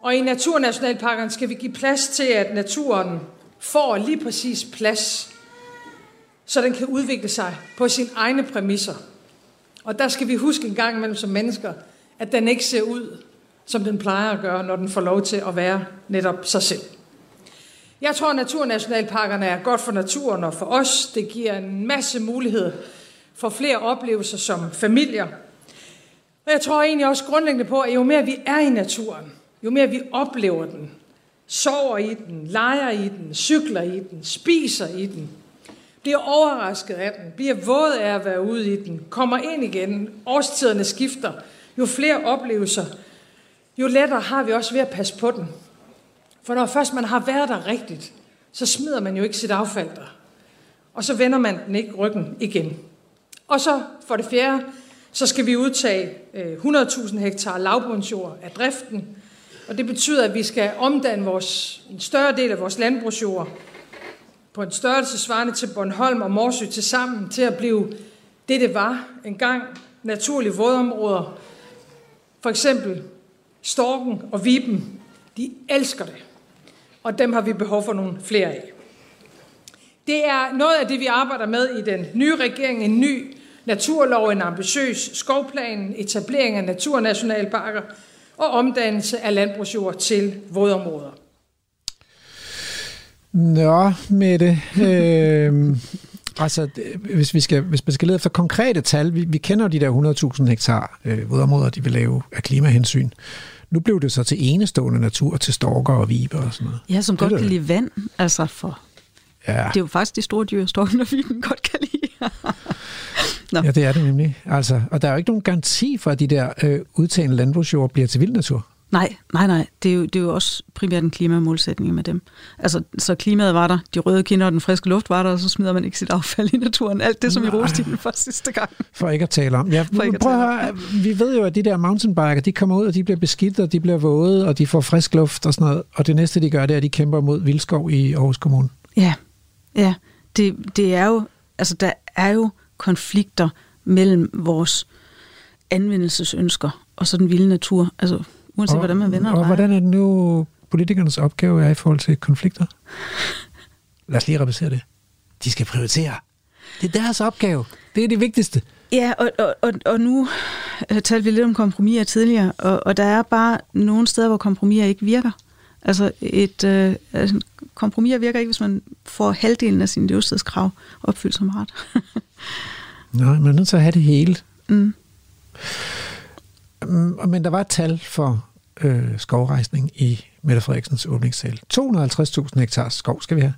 Og i naturnationalparkerne skal vi give plads til, at naturen får lige præcis plads, så den kan udvikle sig på sine egne præmisser. Og der skal vi huske en gang imellem som mennesker, at den ikke ser ud, som den plejer at gøre, når den får lov til at være netop sig selv. Jeg tror, at naturnationalparkerne er godt for naturen og for os. Det giver en masse muligheder for flere oplevelser som familier. Og jeg tror egentlig også grundlæggende på, at jo mere vi er i naturen, jo mere vi oplever den, sover i den, leger i den, cykler i den, spiser i den, bliver overrasket af den, bliver våd af at være ude i den, kommer ind igen, årstiderne skifter, jo flere oplevelser, jo lettere har vi også ved at passe på den. For når først man har været der rigtigt, så smider man jo ikke sit affald der. Og så vender man den ikke ryggen igen. Og så for det fjerde, så skal vi udtage øh, 100.000 hektar lavbundsjord af driften. Og det betyder, at vi skal omdanne vores, en større del af vores landbrugsjord på en størrelse svarende til Bornholm og Morsø til sammen til at blive det, det var engang naturlige vådområder. For eksempel Storken og Viben, de elsker det. Og dem har vi behov for nogle flere af. Det er noget af det, vi arbejder med i den nye regering. En ny naturlov, en ambitiøs skovplan, etablering af naturnationalparker og omdannelse af landbrugsjord til vådområder. Nå, Mette. Øh, altså, hvis, vi skal, hvis man skal lede efter konkrete tal, vi, vi kender jo de der 100.000 hektar øh, vådområder, de vil lave af klimahensyn. Nu blev det så til enestående natur, til storker og viber og sådan noget. Ja, som Det godt kan lide vand. Altså for, Ja. det er jo faktisk de store dyr, storken og viben godt kan lide. Nå. Ja, det er det nemlig. Altså, og der er jo ikke nogen garanti for, at de der øh, udtagende landbrugsjord bliver til vild natur. Nej, nej, nej. Det er, jo, det er jo også primært en klimamålsætning med dem. Altså, så klimaet var der, de røde kinder og den friske luft var der, og så smider man ikke sit affald i naturen. Alt det, som vi Nej. roste i den for sidste gang. For ikke at tale om. Ja, For ikke prøv at høre, vi ved jo, at de der mountainbiker, de kommer ud, og de bliver beskidt, og de bliver våde, og de får frisk luft og sådan noget. Og det næste, de gør, det er, at de kæmper mod vildskov i Aarhus Kommune. Ja, ja. Det, det er jo, altså der er jo konflikter mellem vores anvendelsesønsker og så den vilde natur. Altså, uanset og, hvordan man vender Og og hvordan er det nu, politikernes opgave er i forhold til konflikter? Lad os lige repetere det. De skal prioritere. Det er deres opgave. Det er det vigtigste. Ja, og, og, og, og nu øh, talte vi lidt om kompromiser tidligere, og, og der er bare nogle steder, hvor kompromiser ikke virker. Altså et øh, altså, kompromis virker ikke, hvis man får halvdelen af sine levestedskrav opfyldt som ret. Nej, man er nødt til at have det hele. mm. Mm, Men der var et tal for øh, skovrejsning i Mette Frederiksens åbningssal. 250.000 hektar skov skal vi have.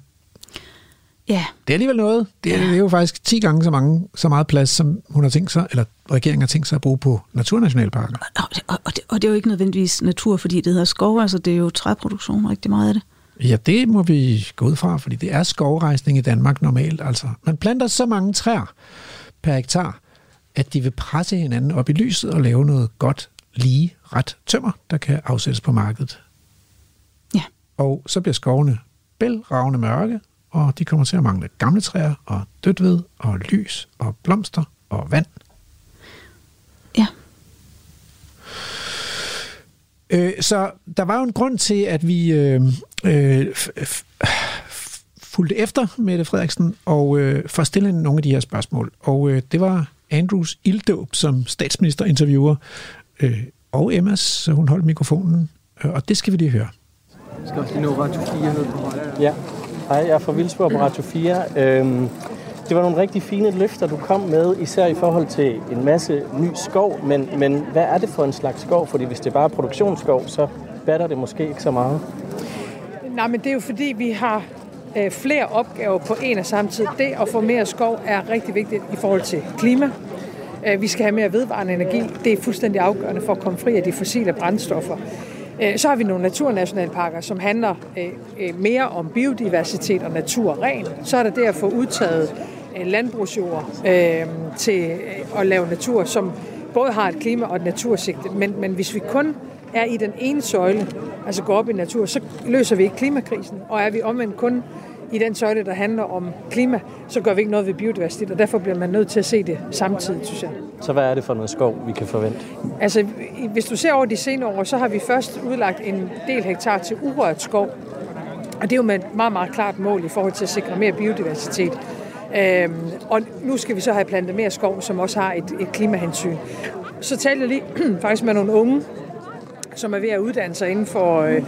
Ja. Det er alligevel noget. Det er, ja. det er jo faktisk 10 gange så, mange, så meget plads, som hun har tænkt sig, eller regeringen har tænkt sig at bruge på naturnationalparker. Og, og, og, det, og det er jo ikke nødvendigvis natur, fordi det hedder skov, altså det er jo træproduktion rigtig meget af det. Ja, det må vi gå ud fra, fordi det er skovrejsning i Danmark normalt. Altså, man planter så mange træer per hektar, at de vil presse hinanden op i lyset og lave noget godt, lige, ret tømmer, der kan afsættes på markedet. Ja. Og så bliver skovene bælragende mørke, og de kommer til at mangle gamle træer og dødt ved og lys og blomster og vand. Ja. Øh, så der var jo en grund til, at vi øh, øh, fulgte efter Mette Frederiksen og øh, for at stille nogle af de her spørgsmål. Og øh, det var Andrews ilddåb som statsministerinterviewer øh, og Emmas, så hun holdt mikrofonen. Øh, og det skal vi lige høre. Jeg skal også lige nå Radio 4 ned på højre. Ja, hej, jeg er fra Vildsborg på Radio 4. Øhm, det var nogle rigtig fine løfter, du kom med, især i forhold til en masse ny skov. Men, men hvad er det for en slags skov? Fordi hvis det er bare produktionsskov, så batter det måske ikke så meget. Nej, men det er jo fordi, vi har øh, flere opgaver på en og samme tid. Det at få mere skov er rigtig vigtigt i forhold til klima. Øh, vi skal have mere vedvarende energi. Det er fuldstændig afgørende for at komme fri af de fossile brændstoffer. Øh, så har vi nogle naturnationalparker, som handler øh, øh, mere om biodiversitet og naturren. Så er der det at få udtaget landbrugsjord til at lave natur, som både har et klima og et natursigte. Men, men hvis vi kun er i den ene søjle, altså går op i natur, så løser vi ikke klimakrisen. Og er vi omvendt kun i den søjle, der handler om klima, så gør vi ikke noget ved biodiversitet, og derfor bliver man nødt til at se det samtidig, synes jeg. Så hvad er det for noget skov, vi kan forvente? Altså, hvis du ser over de senere år, så har vi først udlagt en del hektar til urørt skov, og det er jo med et meget, meget klart mål i forhold til at sikre mere biodiversitet. Øhm, og nu skal vi så have plantet mere skov, som også har et, et klimahensyn. Så talte jeg lige faktisk med nogle unge, som er ved at uddanne sig inden for, øh,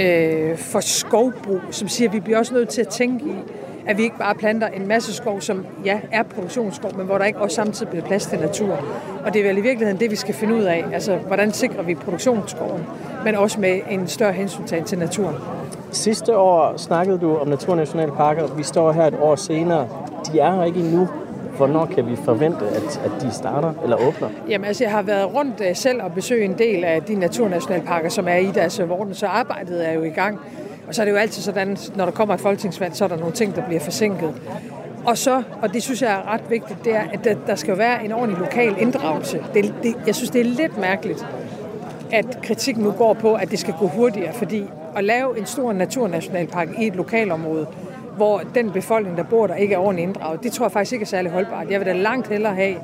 øh, for skovbrug, som siger, at vi bliver også nødt til at tænke i, at vi ikke bare planter en masse skov, som ja, er produktionsskov, men hvor der ikke også samtidig bliver plads til natur. Og det er vel i virkeligheden det, vi skal finde ud af. Altså, hvordan sikrer vi produktionsskoven, men også med en større hensyntagen til naturen. Sidste år snakkede du om naturnationalparker. Vi står her et år senere. De er her ikke endnu. Hvornår kan vi forvente, at, at de starter eller åbner? Jamen altså, jeg har været rundt øh, selv og besøgt en del af de naturnationalparker, som er i deres øh, vorden, så arbejdet er jo i gang. Og så er det jo altid sådan, når der kommer et folketingsvalg, så er der nogle ting, der bliver forsinket. Og så, og det synes jeg er ret vigtigt, det er, at der, der skal være en ordentlig lokal inddragelse. Det, det, jeg synes, det er lidt mærkeligt, at kritikken nu går på, at det skal gå hurtigere, fordi at lave en stor naturnationalpark i et lokalområde, hvor den befolkning, der bor der, ikke er ordentligt inddraget, det tror jeg faktisk ikke er særlig holdbart. Jeg vil da langt hellere have,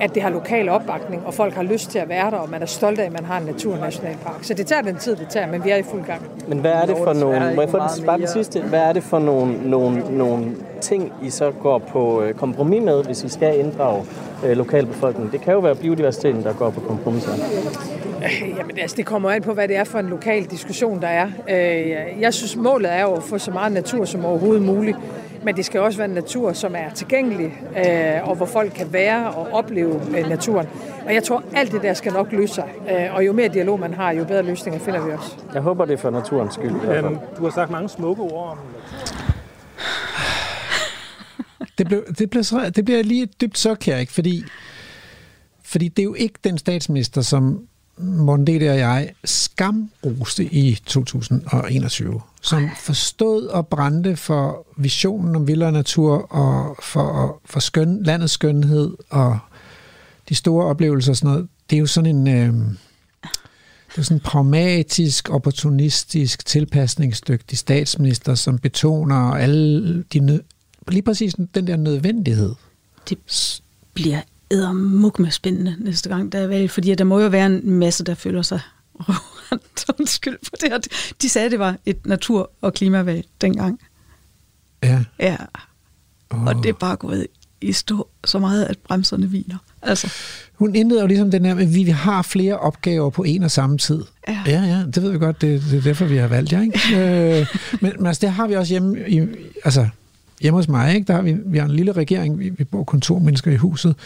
at det har lokal opbakning, og folk har lyst til at være der, og man er stolt af, at man har en naturnationalpark. Så det tager den tid, det tager, men vi er i fuld gang. Men hvad er det for nogle, må jeg få bare det sidste, hvad er det for nogle, nogle, nogle ting, I så går på øh, kompromis med, hvis I skal inddrage øh, lokalbefolkningen? Det kan jo være biodiversiteten, der går på kompromis. Jamen altså, det kommer an på, hvad det er for en lokal diskussion, der er. Øh, jeg synes, målet er jo at få så meget natur som overhovedet muligt. Men det skal også være en natur, som er tilgængelig, øh, og hvor folk kan være og opleve øh, naturen. Og jeg tror, alt det der skal nok løse sig. Og jo mere dialog man har, jo bedre løsninger finder vi også. Jeg håber, det er for naturens skyld. Øhm, du har sagt mange smukke ord om det, blev, det, blev, det bliver lige dybt så, ikke? fordi, fordi det er jo ikke den statsminister, som Morten Dede og jeg skamroste i 2021, som forstod og brændte for visionen om vildere natur og for, for skøn, landets skønhed og de store oplevelser og sådan noget. Det er jo sådan en... Øh, det er sådan en pragmatisk, opportunistisk, tilpasningsdygtig statsminister, som betoner alle de nød, lige præcis den der nødvendighed. Det bliver eddermuk med spændende næste gang, der er valg, fordi der må jo være en masse, der føler sig undskyld for det her. De sagde, at det var et natur- og klimavalg dengang. Ja. Ja. Oh. Og det er bare gået i stå så meget, at bremserne hviner. Altså. Hun indleder jo ligesom den her, at vi har flere opgaver på en og samme tid. Ja, ja, ja det ved vi godt, det, det er derfor, vi har valgt jer. Ikke? øh, men, men altså, det har vi også hjemme i, altså, hjemme hos mig, ikke? der har vi, vi har en lille regering, vi, vi bor kontormennesker i huset,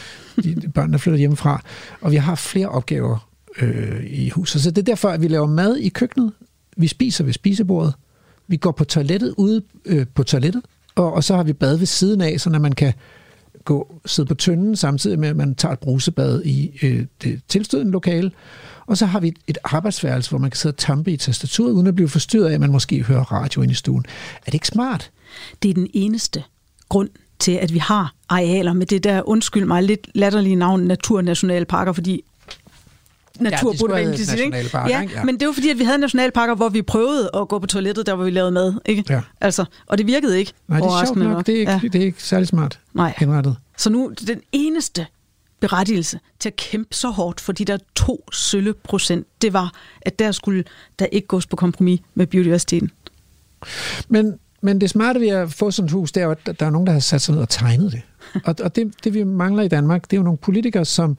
de, de børnene flytter hjemmefra, og vi har flere opgaver øh, i huset. Så det er derfor, at vi laver mad i køkkenet, vi spiser ved spisebordet, vi går på toilettet ude øh, på toilettet, og, og så har vi bad ved siden af, så man kan gå sidde på tønden, samtidig med, at man tager et brusebad i øh, det tilstødende lokale. Og så har vi et, et arbejdsværelse, hvor man kan sidde og tampe i tastaturet, uden at blive forstyrret af, at man måske hører radio ind i stuen. Er det ikke smart? Det er den eneste grund til, at vi har arealer med det der, undskyld mig, lidt latterlige navn, naturnationalparker, fordi natur Ja, de Ja, ikke? Ja. men det var fordi, at vi havde nationalparker, hvor vi prøvede at gå på toilettet, der hvor vi lavede mad, ikke? Ja. Altså, og det virkede ikke. Nej, det er sjovt nok. Det er ikke, ja. det er ikke særlig smart Nej. indrettet. Så nu den eneste berettigelse til at kæmpe så hårdt for de der to sølle procent, det var, at der skulle der ikke gås på kompromis med biodiversiteten. Men, men det smarte ved at få sådan et hus, det er at der er nogen, der har sat sig ned og tegnet det. Og, og det, det, vi mangler i Danmark, det er jo nogle politikere, som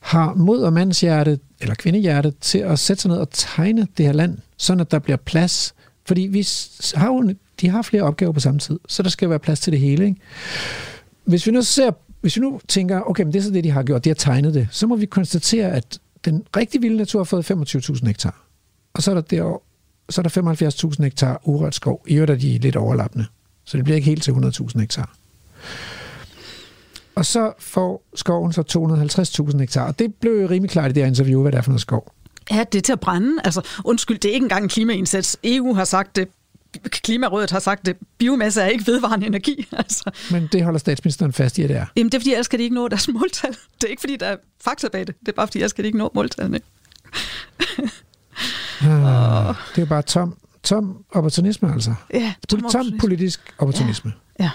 har mod og mandshjerte, eller kvindehjerte, til at sætte sig ned og tegne det her land, sådan at der bliver plads. Fordi vi har jo, de har flere opgaver på samme tid, så der skal være plads til det hele. Ikke? Hvis vi nu ser, hvis vi nu tænker, okay, men det er så det, de har gjort, de har tegnet det, så må vi konstatere, at den rigtig vilde natur har fået 25.000 hektar. Og så er der, der, så er der 75.000 hektar urørt skov. I øvrigt er de lidt overlappende. Så det bliver ikke helt til 100.000 hektar. Og så får skoven så 250.000 hektar. Og det blev jo rimelig klart i det her interview, hvad det er for noget skov. Ja, det er til at brænde. Altså, undskyld, det er ikke engang en klimaindsats. EU har sagt det. Klimarådet har sagt det. Biomasse er ikke vedvarende energi. Altså. Men det holder statsministeren fast i, at det er. Jamen, det er fordi, ellers skal de ikke nå deres måltal. Det er ikke fordi, der er fakta bag det. Det er bare fordi, ellers skal de ikke nå måltallene. Ah, det er bare tom, tom opportunisme, altså. Ja, tom, tom politisk opportunisme. Ja.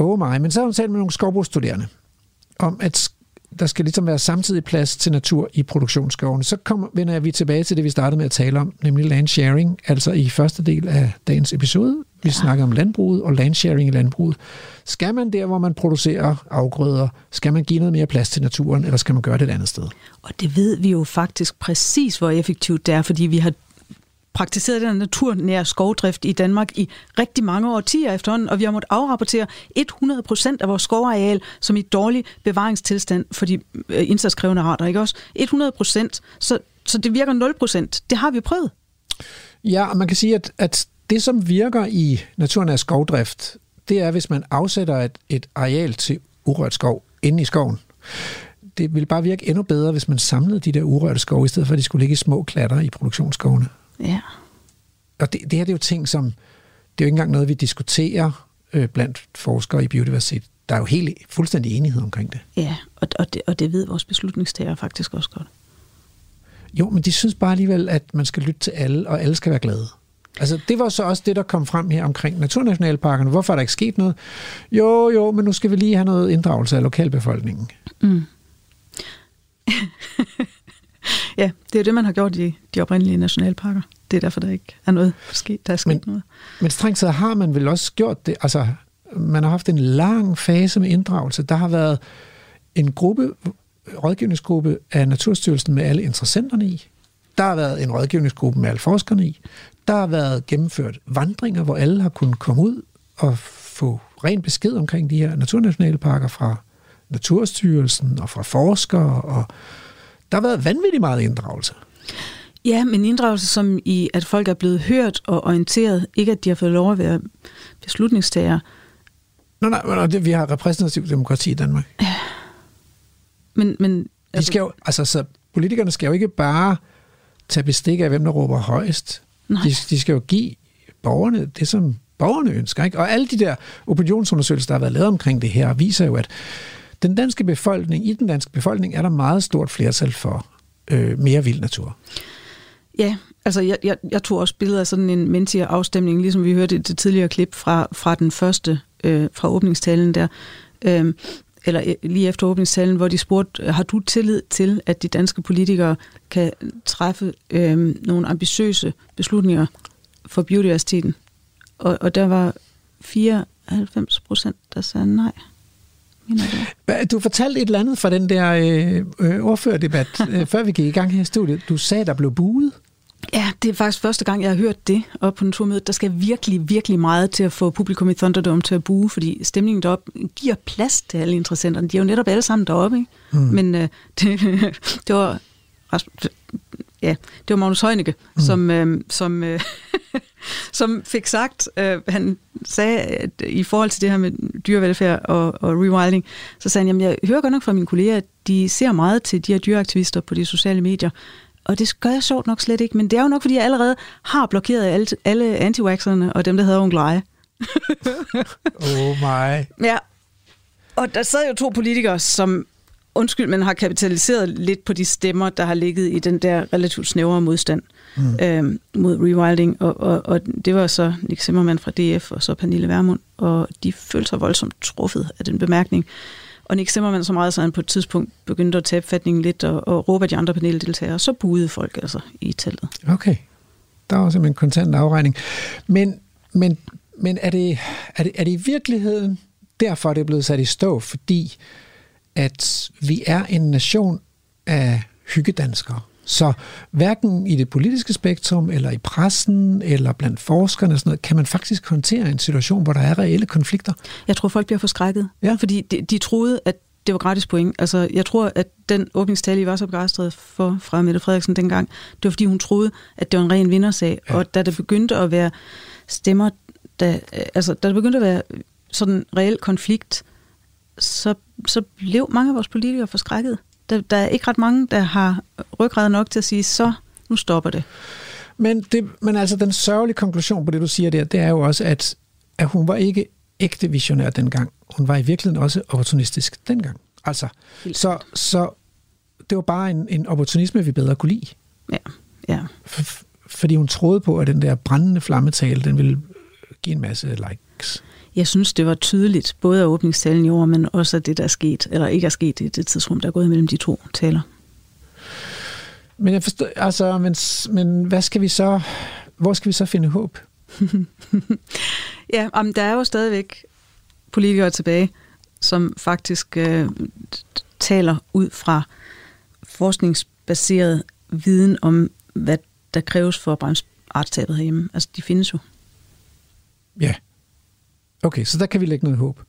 Oh my. Men så har hun talt med nogle skovbrugsstuderende om, at der skal ligesom være samtidig plads til natur i produktionsskovene. Så kommer, vender vi tilbage til det, vi startede med at tale om, nemlig land sharing, altså i første del af dagens episode. Vi ja. snakker om landbruget og land sharing i landbruget. Skal man der, hvor man producerer afgrøder, skal man give noget mere plads til naturen, eller skal man gøre det et andet sted? Og det ved vi jo faktisk præcis, hvor effektivt det er, fordi vi har praktiseret den naturnære skovdrift i Danmark i rigtig mange årtier efterhånden, og vi har måttet afrapportere 100 procent af vores skovareal som i dårlig bevaringstilstand for de øh, indsatskrævende arter, ikke også? 100 procent, så, så det virker 0 procent. Det har vi prøvet. Ja, og man kan sige, at, at det, som virker i naturnær skovdrift, det er, hvis man afsætter et, et areal til urørt skov inde i skoven. Det vil bare virke endnu bedre, hvis man samlede de der urørte skove, i stedet for at de skulle ligge i små klatter i produktionsskovene. Ja. Og det, det her det er jo ting, som... Det er jo ikke engang noget, vi diskuterer øh, blandt forskere i biodiversitet. Der er jo helt fuldstændig enighed omkring det. Ja, og, og, det, og det ved vores beslutningstager faktisk også godt. Jo, men de synes bare alligevel, at man skal lytte til alle, og alle skal være glade. Altså, det var så også det, der kom frem her omkring naturnationalparkerne. Hvorfor er der ikke sket noget? Jo, jo, men nu skal vi lige have noget inddragelse af lokalbefolkningen. Mm. ja, det er det, man har gjort i de oprindelige nationalparker. Det er derfor, der ikke er noget sket. Der er sket Men, noget. men strengt taget har man vel også gjort det. Altså, man har haft en lang fase med inddragelse. Der har været en gruppe, rådgivningsgruppe af Naturstyrelsen med alle interessenterne i. Der har været en rådgivningsgruppe med alle forskerne i. Der har været gennemført vandringer, hvor alle har kunnet komme ud og få ren besked omkring de her naturnationalparker fra Naturstyrelsen og fra forskere. Og der har været vanvittigt meget inddragelse. Ja, men inddragelse som i, at folk er blevet hørt og orienteret. Ikke at de har fået lov at være beslutningstager. Nå, nej, nej, det, vi har repræsentativ demokrati i Danmark. Men, men, de skal jo, altså, så politikerne skal jo ikke bare tage bestik af, hvem der råber højst. De, de skal jo give borgerne det, som borgerne ønsker. Ikke? Og alle de der opinionsundersøgelser, der har været lavet omkring det her, viser jo, at den danske befolkning, i den danske befolkning, er der meget stort flertal for øh, mere vild natur. Ja, altså jeg, jeg, jeg tog også billeder af sådan en menneskelig afstemning, ligesom vi hørte i det tidligere klip fra, fra den første, øh, fra åbningstalen der, øhm, øh, eller lige efter åbningstalen, hvor de spurgte, har du tillid til, at de danske politikere kan træffe øh, nogle ambitiøse beslutninger for biodiversiteten? Og, og der var 94 procent, der sagde nej. Du fortalte et eller andet fra den der øh, øh, ordførerdebat, øh, før vi gik i gang her i studiet. Du sagde, der blev buet. Ja, det er faktisk første gang, jeg har hørt det op på naturmødet. Der skal virkelig, virkelig meget til at få publikum i Thunderdome til at buge, fordi stemningen deroppe giver plads til alle interessenterne. De er jo netop alle sammen deroppe, ikke? Mm. Men øh, det, det var... Ja, det var Magnus Heunicke, mm. som, øh, som, øh, som fik sagt, øh, han sagde, at i forhold til det her med dyrevelfærd og, og rewilding, så sagde han, jamen jeg hører godt nok fra mine kolleger, at de ser meget til de her dyreaktivister på de sociale medier, og det gør jeg sjovt nok slet ikke, men det er jo nok, fordi jeg allerede har blokeret alle, alle anti og dem, der hedder onkel Eje. oh my. Ja, og der sad jo to politikere, som undskyld, men har kapitaliseret lidt på de stemmer, der har ligget i den der relativt snævre modstand mm. øh, mod rewilding, og, og, og det var så Nick Zimmermann fra DF og så Pernille Vermund, og de følte sig voldsomt truffet af den bemærkning. Og Nick Zimmermann så meget, så han på et tidspunkt begyndte at tabe fatningen lidt og, og råbe de andre paneldeltagere, og så buede folk altså i teltet. Okay. Der var simpelthen kontant afregning. Men, men, men er, det, er, det, er det i virkeligheden derfor, det er blevet sat i stå? Fordi at vi er en nation af hyggedanskere. Så hverken i det politiske spektrum, eller i pressen, eller blandt forskerne, sådan noget, kan man faktisk håndtere en situation, hvor der er reelle konflikter. Jeg tror, folk bliver forskrækket, ja. fordi de, de troede, at det var gratis point. Altså, jeg tror, at den åbningstale, I var så begejstret for fra Mette Frederiksen dengang, det var, fordi hun troede, at det var en ren vindersag. Ja. Og da det begyndte at være stemmer, da, altså, da det begyndte at være sådan reel konflikt, så, så blev mange af vores politikere forskrækket. Der, der er ikke ret mange, der har ryggrad nok til at sige, så nu stopper det. Men, det, men altså den sørgelige konklusion på det, du siger der, det er jo også, at, at hun var ikke ægte visionær dengang. Hun var i virkeligheden også opportunistisk dengang. Altså, så, så det var bare en, en opportunisme, vi bedre kunne lide. Ja, ja. For, fordi hun troede på, at den der brændende flammetale, den ville give en masse likes. Jeg synes, det var tydeligt, både af åbningstalen i år, men også af det, der er sket, eller ikke er sket i det tidsrum, der er gået mellem de to taler. Men jeg forstår, altså, men, men hvad skal vi så, hvor skal vi så finde håb? ja, om der er jo stadigvæk politikere tilbage, som faktisk øh, taler ud fra forskningsbaseret viden om, hvad der kræves for at bremse artstabet herhjemme. Altså, de findes jo. Ja, Okay, så der kan vi lægge noget håb.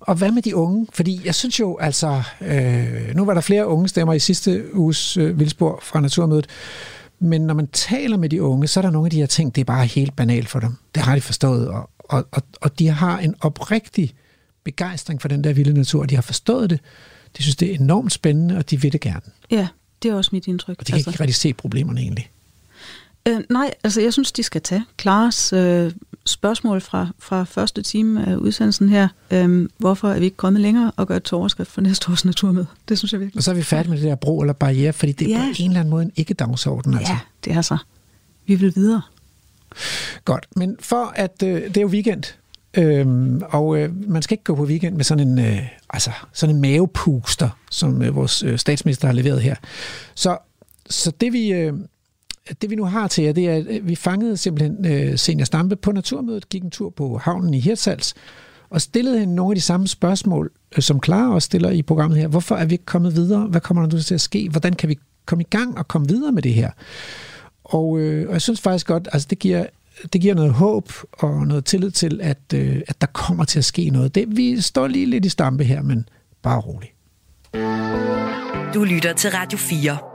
Og hvad med de unge? Fordi jeg synes jo, altså, øh, nu var der flere unge stemmer i sidste uges øh, vildspor fra Naturmødet, men når man taler med de unge, så er der nogle af de her ting, det er bare helt banalt for dem. Det har de forstået, og, og, og, og de har en oprigtig begejstring for den der vilde natur. De har forstået det, de synes, det er enormt spændende, og de vil det gerne. Ja, det er også mit indtryk. Og de kan altså. ikke rigtig se problemerne egentlig. Øh, nej, altså jeg synes, de skal tage Klares øh, spørgsmål fra, fra første time af udsendelsen her. Øh, hvorfor er vi ikke kommet længere og gør et overskrift for næste års naturmøde? Det synes jeg virkelig. Og så er vi færdige med det der bro eller barriere, fordi det ja. er på en eller anden måde en ikke-dagsorden. Altså. Ja, det er så. Vi vil videre. Godt, men for at øh, det er jo weekend, Øhm, og øh, man skal ikke gå på weekend med sådan en, øh, altså, sådan en mavepuster, som øh, vores øh, statsminister har leveret her. Så, så det vi, øh, det vi nu har til jer, det er, at øh, vi fangede simpelthen øh, Senior Stampe på Naturmødet, gik en tur på havnen i Hirtshals, og stillede hende nogle af de samme spørgsmål, øh, som Clara også stiller i programmet her. Hvorfor er vi ikke kommet videre? Hvad kommer der nu til at ske? Hvordan kan vi komme i gang og komme videre med det her? Og, øh, og jeg synes faktisk godt, altså det giver, det giver noget håb og noget tillid til, at, øh, at der kommer til at ske noget. Det, vi står lige lidt i stampe her, men bare roligt. Du lytter til Radio 4.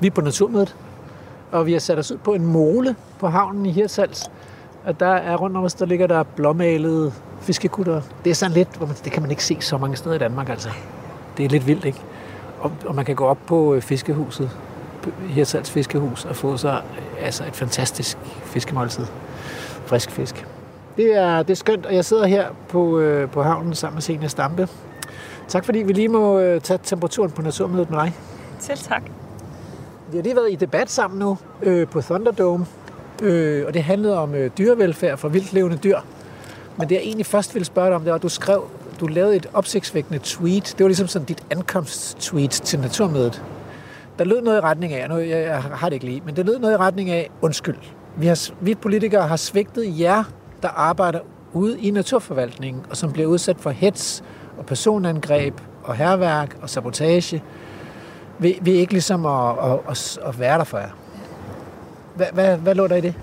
Vi er på Naturmødet, og vi har sat os ud på en mole på havnen i Hirtshals. Og der er rundt om os, der ligger der blåmalede fiskekutter. Det er sådan lidt, hvor man, det kan man ikke se så mange steder i Danmark, altså. Det er lidt vildt, ikke? Og, og man kan gå op på øh, fiskehuset, Hirtshals Fiskehus, og få sig øh, altså et fantastisk fiskemåltid. Frisk fisk. Det er, det er skønt, og jeg sidder her på, øh, på havnen sammen med Senia Stampe. Tak fordi vi lige må øh, tage temperaturen på naturmødet med dig. Selv tak. Vi har lige været i debat sammen nu øh, på Thunderdome, øh, og det handlede om øh, dyrevelfærd for vildtlevende dyr. Men det jeg egentlig først ville spørge dig om, det var, at du skrev, du lavede et opsigtsvækkende tweet. Det var ligesom sådan dit ankomsttweet til naturmødet. Der lød noget i retning af, nu jeg, jeg har det ikke lige, men det lød noget i retning af, undskyld, vi, har, vi politikere har svigtet jer, der arbejder ude i naturforvaltningen, og som bliver udsat for hets og personangreb og herværk og sabotage ved, ved ikke ligesom at, at, at, at være der for jer. Hvad, hvad, hvad lå der i det?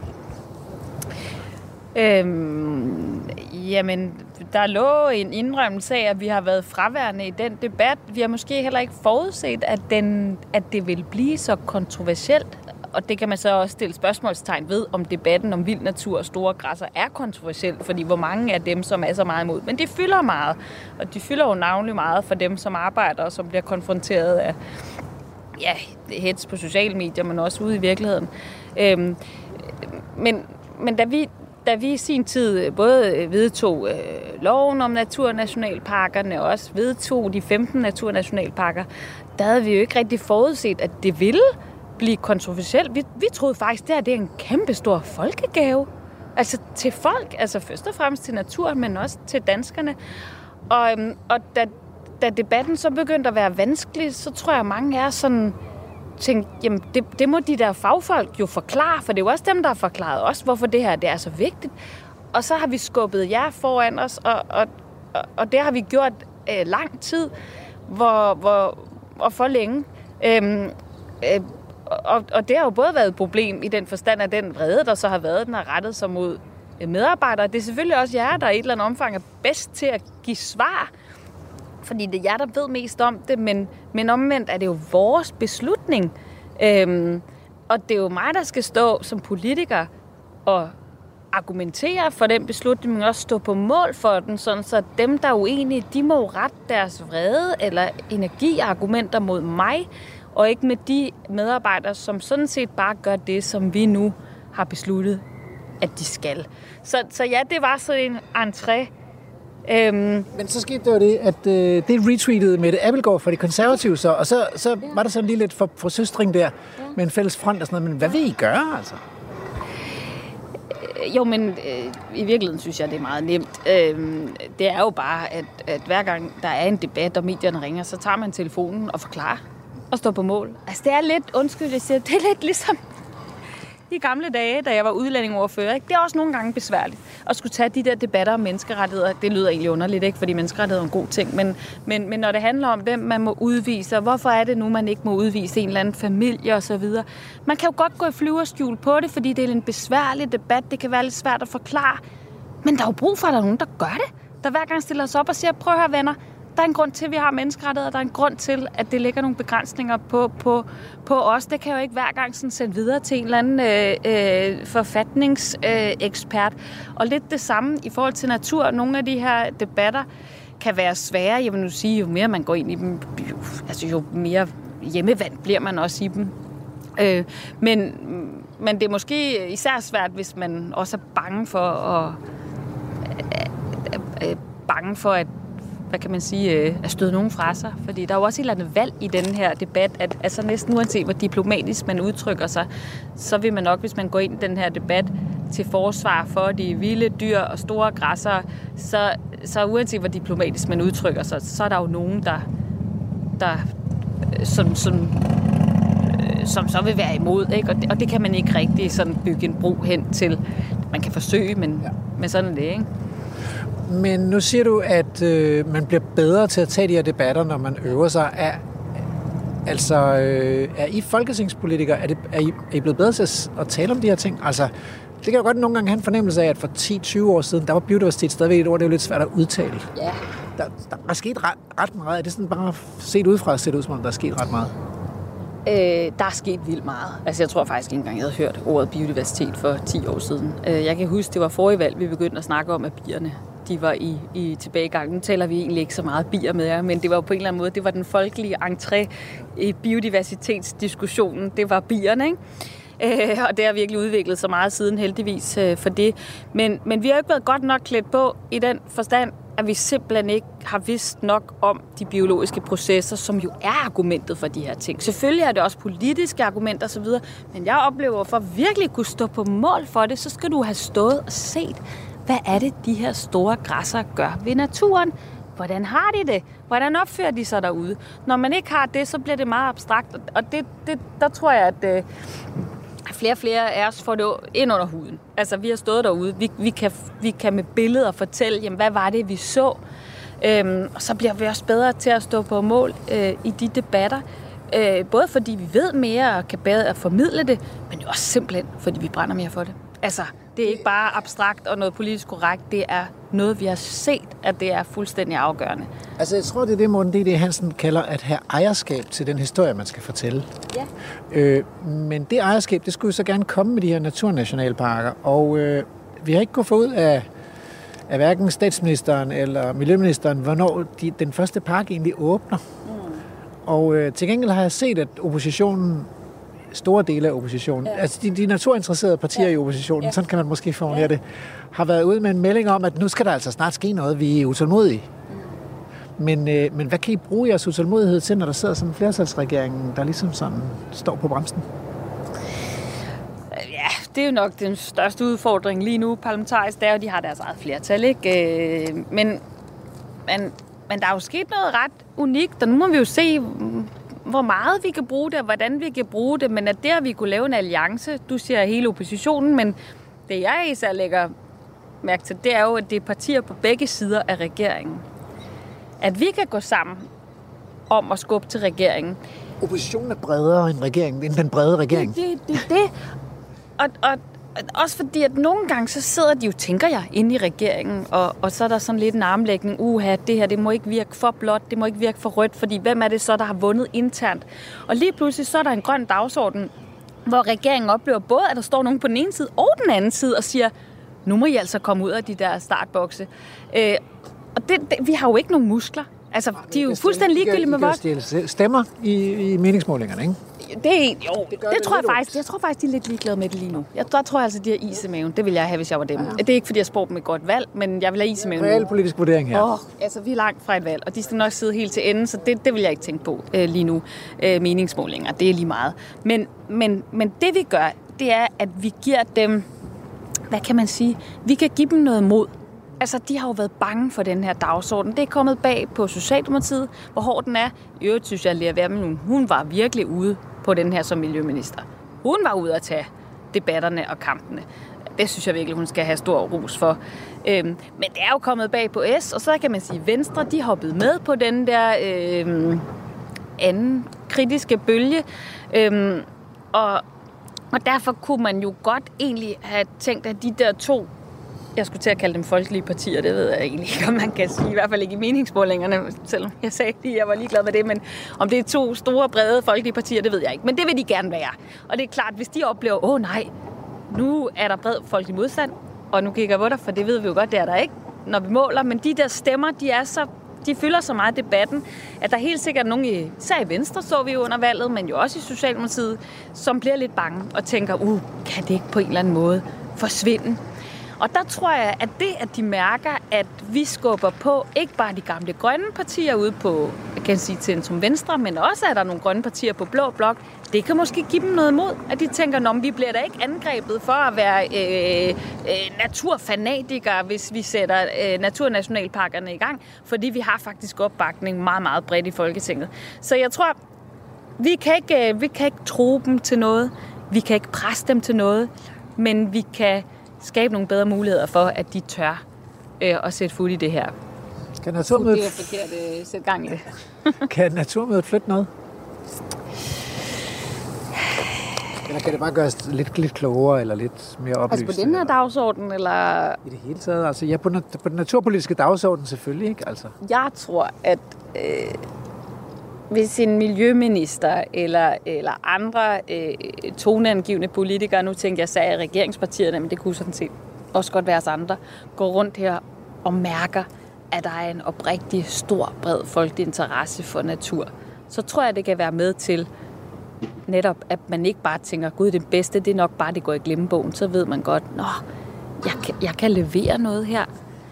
Øhm, jamen, der lå en indrømmelse af, at vi har været fraværende i den debat. Vi har måske heller ikke forudset, at, den, at det vil blive så kontroversielt og det kan man så også stille spørgsmålstegn ved, om debatten om vild natur og store græsser er kontroversiel, fordi hvor mange af dem, som er så meget imod. Men det fylder meget, og de fylder jo navnlig meget for dem, som arbejder og som bliver konfronteret af ja, hets på sociale medier, men også ude i virkeligheden. Øhm, men, men da vi, da vi i sin tid øh, både vedtog øh, loven om naturnationalparkerne og også vedtog de 15 naturnationalparker, der havde vi jo ikke rigtig forudset, at det ville blive kontroversielt. Vi, vi troede faktisk, at det er en kæmpe stor folkegave. Altså til folk, altså først og fremmest til naturen, men også til danskerne. Og, øhm, og da, da debatten så begyndte at være vanskelig, så tror jeg, at mange er sådan tænkte, jamen det, det må de der fagfolk jo forklare, for det er jo også dem, der har forklaret os, hvorfor det her det er så vigtigt. Og så har vi skubbet jer foran os, og, og, og det har vi gjort øh, lang tid, hvor, hvor, og for længe. Øhm, øh, og, og det har jo både været et problem i den forstand, at den vrede, der så har været, den har rettet sig mod medarbejdere. Det er selvfølgelig også jer, der i et eller andet omfang er bedst til at give svar, fordi det er jer, der ved mest om det, men, men omvendt er det jo vores beslutning. Øhm, og det er jo mig, der skal stå som politiker og argumentere for den beslutning, men også stå på mål for den, sådan så dem, der er uenige, de må rette deres vrede eller energiargumenter mod mig, og ikke med de medarbejdere, som sådan set bare gør det, som vi nu har besluttet, at de skal. Så, så ja, det var sådan en entré. Øhm, Men så skete der jo det, at øh, det retweetede Mette Appelgaard fra de konservative, så, og så, så var der sådan lige lidt for, for søstring der, med en fælles front og sådan noget. Men hvad vil I gøre, altså? Jo, men øh, i virkeligheden synes jeg, det er meget nemt. Øh, det er jo bare, at, at hver gang der er en debat, og medierne ringer, så tager man telefonen og forklarer og står på mål. Altså, det er lidt, undskyld, jeg siger, det er lidt ligesom i gamle dage, da jeg var udlændingoverfører. Ikke? Det er også nogle gange besværligt at skulle tage de der debatter om menneskerettigheder. Det lyder egentlig underligt, ikke? fordi menneskerettigheder er en god ting. Men, men, men når det handler om, hvem man må udvise, og hvorfor er det nu, man ikke må udvise en eller anden familie osv. Man kan jo godt gå i flyverskjul på det, fordi det er en besværlig debat. Det kan være lidt svært at forklare. Men der er jo brug for, at der er nogen, der gør det. Der hver gang stiller sig op og siger, prøv at høre venner, der er en grund til, at vi har menneskerettigheder. Der er en grund til, at det lægger nogle begrænsninger på, på, på os. Det kan jo ikke hver gang sådan sende videre til en eller anden øh, øh, forfatningsekspert. Øh, og lidt det samme i forhold til natur. Nogle af de her debatter kan være svære. Jeg vil nu sige, jo mere man går ind i dem, jo, altså jo mere hjemmevand bliver man også i dem. Øh, men, men det er måske især svært, hvis man også er bange for at, øh, øh, øh bange for, at hvad kan man sige, øh, at støde nogen fra sig. Fordi der er jo også et eller andet valg i den her debat, at altså næsten uanset hvor diplomatisk man udtrykker sig, så vil man nok, hvis man går ind i den her debat til forsvar for de vilde dyr og store græsser, så, så uanset hvor diplomatisk man udtrykker sig, så er der jo nogen, der, der som, som, som så vil være imod. Ikke? Og, det, og det kan man ikke rigtig sådan bygge en bro hen til. Man kan forsøge, men, ja. men sådan er det. Ikke? Men nu siger du, at øh, man bliver bedre til at tage de her debatter, når man øver sig. Er, altså, øh, er I folketingspolitikere, er, det, er, I, er I blevet bedre til at, at tale om de her ting? Altså, det kan jo godt nogle gange have en fornemmelse af, at for 10-20 år siden, der var biodiversitet stadigvæk et ord, det er jo lidt svært at udtale. Ja. Der, der er sket ret, ret meget. Er det sådan bare set udefra, set ud som om, der er sket ret meget? Øh, der er sket vildt meget. Altså, jeg tror faktisk ikke engang, jeg havde hørt ordet biodiversitet for 10 år siden. Øh, jeg kan huske, det var forrige valg, vi begyndte at snakke om, at bierne de var i, i tilbagegang. Nu taler vi egentlig ikke så meget bier med jer, men det var på en eller anden måde, det var den folkelige entré i biodiversitetsdiskussionen. Det var bierne, ikke? Øh, og det har virkelig udviklet sig meget siden heldigvis øh, for det. Men, men vi har ikke været godt nok klædt på i den forstand, at vi simpelthen ikke har vidst nok om de biologiske processer, som jo er argumentet for de her ting. Selvfølgelig er det også politiske argumenter osv., men jeg oplever, for at virkelig kunne stå på mål for det, så skal du have stået og set, hvad er det, de her store græsser gør ved naturen? Hvordan har de det? Hvordan opfører de sig derude? Når man ikke har det, så bliver det meget abstrakt, og det, det, der tror jeg, at øh, flere og flere af os får det ind under huden. Altså, vi har stået derude. Vi, vi, kan, vi kan med billeder fortælle, jamen, hvad var det, vi så? Øhm, og så bliver vi også bedre til at stå på mål øh, i de debatter. Øh, både fordi vi ved mere og kan bedre at formidle det, men også simpelthen fordi vi brænder mere for det. Altså, det er ikke bare abstrakt og noget politisk korrekt. Det er noget, vi har set, at det er fuldstændig afgørende. Altså, jeg tror, det er det, Morten D.D. Hansen kalder at have ejerskab til den historie, man skal fortælle. Ja. Øh, men det ejerskab, det skulle så gerne komme med de her naturnationalparker, og øh, vi har ikke kunnet få ud af, af hverken statsministeren eller miljøministeren, hvornår de, den første park egentlig åbner. Mm. Og øh, til gengæld har jeg set, at oppositionen store dele af oppositionen, ja. altså de, de naturinteresserede partier ja. i oppositionen, ja. sådan kan man måske formulere ja. det, har været ude med en melding om, at nu skal der altså snart ske noget, vi er utålmodige. Men, øh, men hvad kan I bruge jeres utålmodighed til, når der sidder sådan en flertalsregering, der ligesom sådan står på bremsen? Ja, det er jo nok den største udfordring lige nu parlamentarisk, det er jo, at de har deres eget flertal, ikke? Øh, men, men, men der er jo sket noget ret unikt, og nu må vi jo se, hvor meget vi kan bruge det, og hvordan vi kan bruge det, men at der vi kunne lave en alliance, du siger hele oppositionen, men det jeg især lægger mærke til, det er jo, at det er partier på begge sider af regeringen. At vi kan gå sammen om at skubbe til regeringen. Oppositionen er bredere end regeringen, end den brede regering. Det er det, det, det. Og, og, også fordi, at nogle gange, så sidder de jo, tænker jeg, inde i regeringen, og, og så er der sådan lidt en armlægning, uha, det her, det må ikke virke for blåt, det må ikke virke for rødt, fordi hvem er det så, der har vundet internt? Og lige pludselig, så er der en grøn dagsorden, hvor regeringen oplever både, at der står nogen på den ene side og den anden side og siger, nu må I altså komme ud af de der startbokse. Øh, og det, det, vi har jo ikke nogen muskler. Altså, de er jo fuldstændig ligegyldige med vores... stemmer i, i meningsmålingerne, ikke? Det er jo, det, det tror jeg faktisk. Jeg tror faktisk, de er lidt ligeglade med det lige nu. Jeg, der tror jeg altså, de har is i maven. Det vil jeg have, hvis jeg var dem. Ja. Det er ikke, fordi jeg spurgte dem et godt valg, men jeg vil have is i maven Real politisk vurdering her. Oh, altså, vi er langt fra et valg, og de skal nok sidde helt til enden, så det, det vil jeg ikke tænke på øh, lige nu. Øh, meningsmålinger, det er lige meget. Men, men, men det vi gør, det er, at vi giver dem, hvad kan man sige, vi kan give dem noget mod. Altså, de har jo været bange for den her dagsorden. Det er kommet bag på Socialdemokratiet, hvor hård den er. I øvrigt synes jeg, at Lea Wermelin, hun var virkelig ude på den her som miljøminister. Hun var ude at tage debatterne og kampene. Det synes jeg virkelig, hun skal have stor ros for. Øhm, men det er jo kommet bag på S, og så kan man sige, at Venstre de hoppede med på den der øhm, anden kritiske bølge. Øhm, og, og derfor kunne man jo godt egentlig have tænkt, at de der to jeg skulle til at kalde dem folkelige partier, det ved jeg egentlig ikke, om man kan sige. I hvert fald ikke i meningsmålingerne, selvom jeg sagde lige, at jeg var ligeglad med det. Men om det er to store, brede folkelige partier, det ved jeg ikke. Men det vil de gerne være. Og det er klart, hvis de oplever, åh oh, nej, nu er der bred folkelig modstand, og nu kigger jeg på dig, for det ved vi jo godt, det er der ikke, når vi måler. Men de der stemmer, de er så de fylder så meget debatten, at der helt sikkert nogen, i, især i Venstre så vi jo under valget, men jo også i Socialdemokratiet, som bliver lidt bange og tænker, uh, kan det ikke på en eller anden måde forsvinde? Og der tror jeg, at det, at de mærker, at vi skubber på, ikke bare de gamle grønne partier ude på, jeg kan sige centrum venstre, men også at der er nogle grønne partier på blå blok, det kan måske give dem noget mod, at de tænker, at vi bliver da ikke angrebet for at være øh, øh, naturfanatikere, hvis vi sætter øh, naturnationalparkerne i gang, fordi vi har faktisk opbakning meget, meget bredt i Folketinget. Så jeg tror, vi kan ikke, øh, vi kan ikke tro dem til noget, vi kan ikke presse dem til noget, men vi kan skabe nogle bedre muligheder for, at de tør øh, at sætte fuld i det her. Kan naturmødet... Det er forkert øh, sætte gang i det. kan naturmødet flytte noget? Eller kan det bare gøres lidt, lidt klogere eller lidt mere oplyst? Altså på den her dagsorden, eller? I det hele taget, altså ja, på, på den naturpolitiske dagsorden selvfølgelig, ikke? Altså. Jeg tror, at øh, hvis en miljøminister eller, eller andre øh, toneangivende politikere, nu tænker jeg sag regeringspartierne, men det kunne sådan set også godt være os andre, går rundt her og mærker, at der er en oprigtig stor, bred folkelig interesse for natur, så tror jeg, det kan være med til netop, at man ikke bare tænker, gud, det bedste, det er nok bare, det går i glemmebogen. Så ved man godt, nå, jeg kan, jeg kan levere noget her.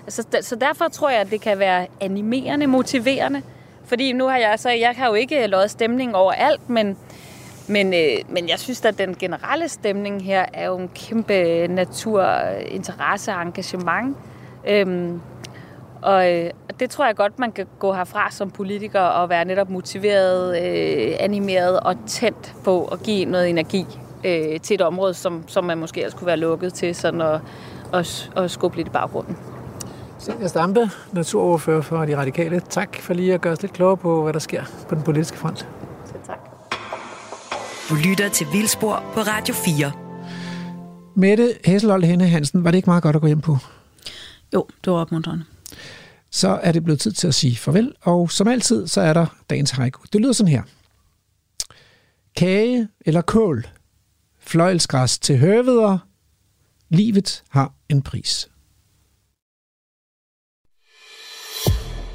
Altså, så derfor tror jeg, at det kan være animerende, motiverende, fordi nu har jeg så, jeg har jo ikke øh, lovet stemning over alt, men, men, øh, men jeg synes, at den generelle stemning her er jo en kæmpe øh, naturinteresse og engagement. Øhm, og øh, det tror jeg godt, man kan gå herfra som politiker og være netop motiveret, øh, animeret og tændt på at give noget energi øh, til et område, som, som man måske også kunne være lukket til sådan at, at, at skubbe lidt i baggrunden. Silja Stampe, naturordfører for De Radikale. Tak for lige at gøre os lidt klogere på, hvad der sker på den politiske front. Selv tak. Du lytter til Vildspor på Radio 4. Mette Hæsselhold Henne Hansen, var det ikke meget godt at gå hjem på? Jo, det var opmuntrende. Så er det blevet tid til at sige farvel, og som altid, så er der dagens haiku. Det lyder sådan her. Kage eller kål, fløjelsgræs til høveder, livet har en pris.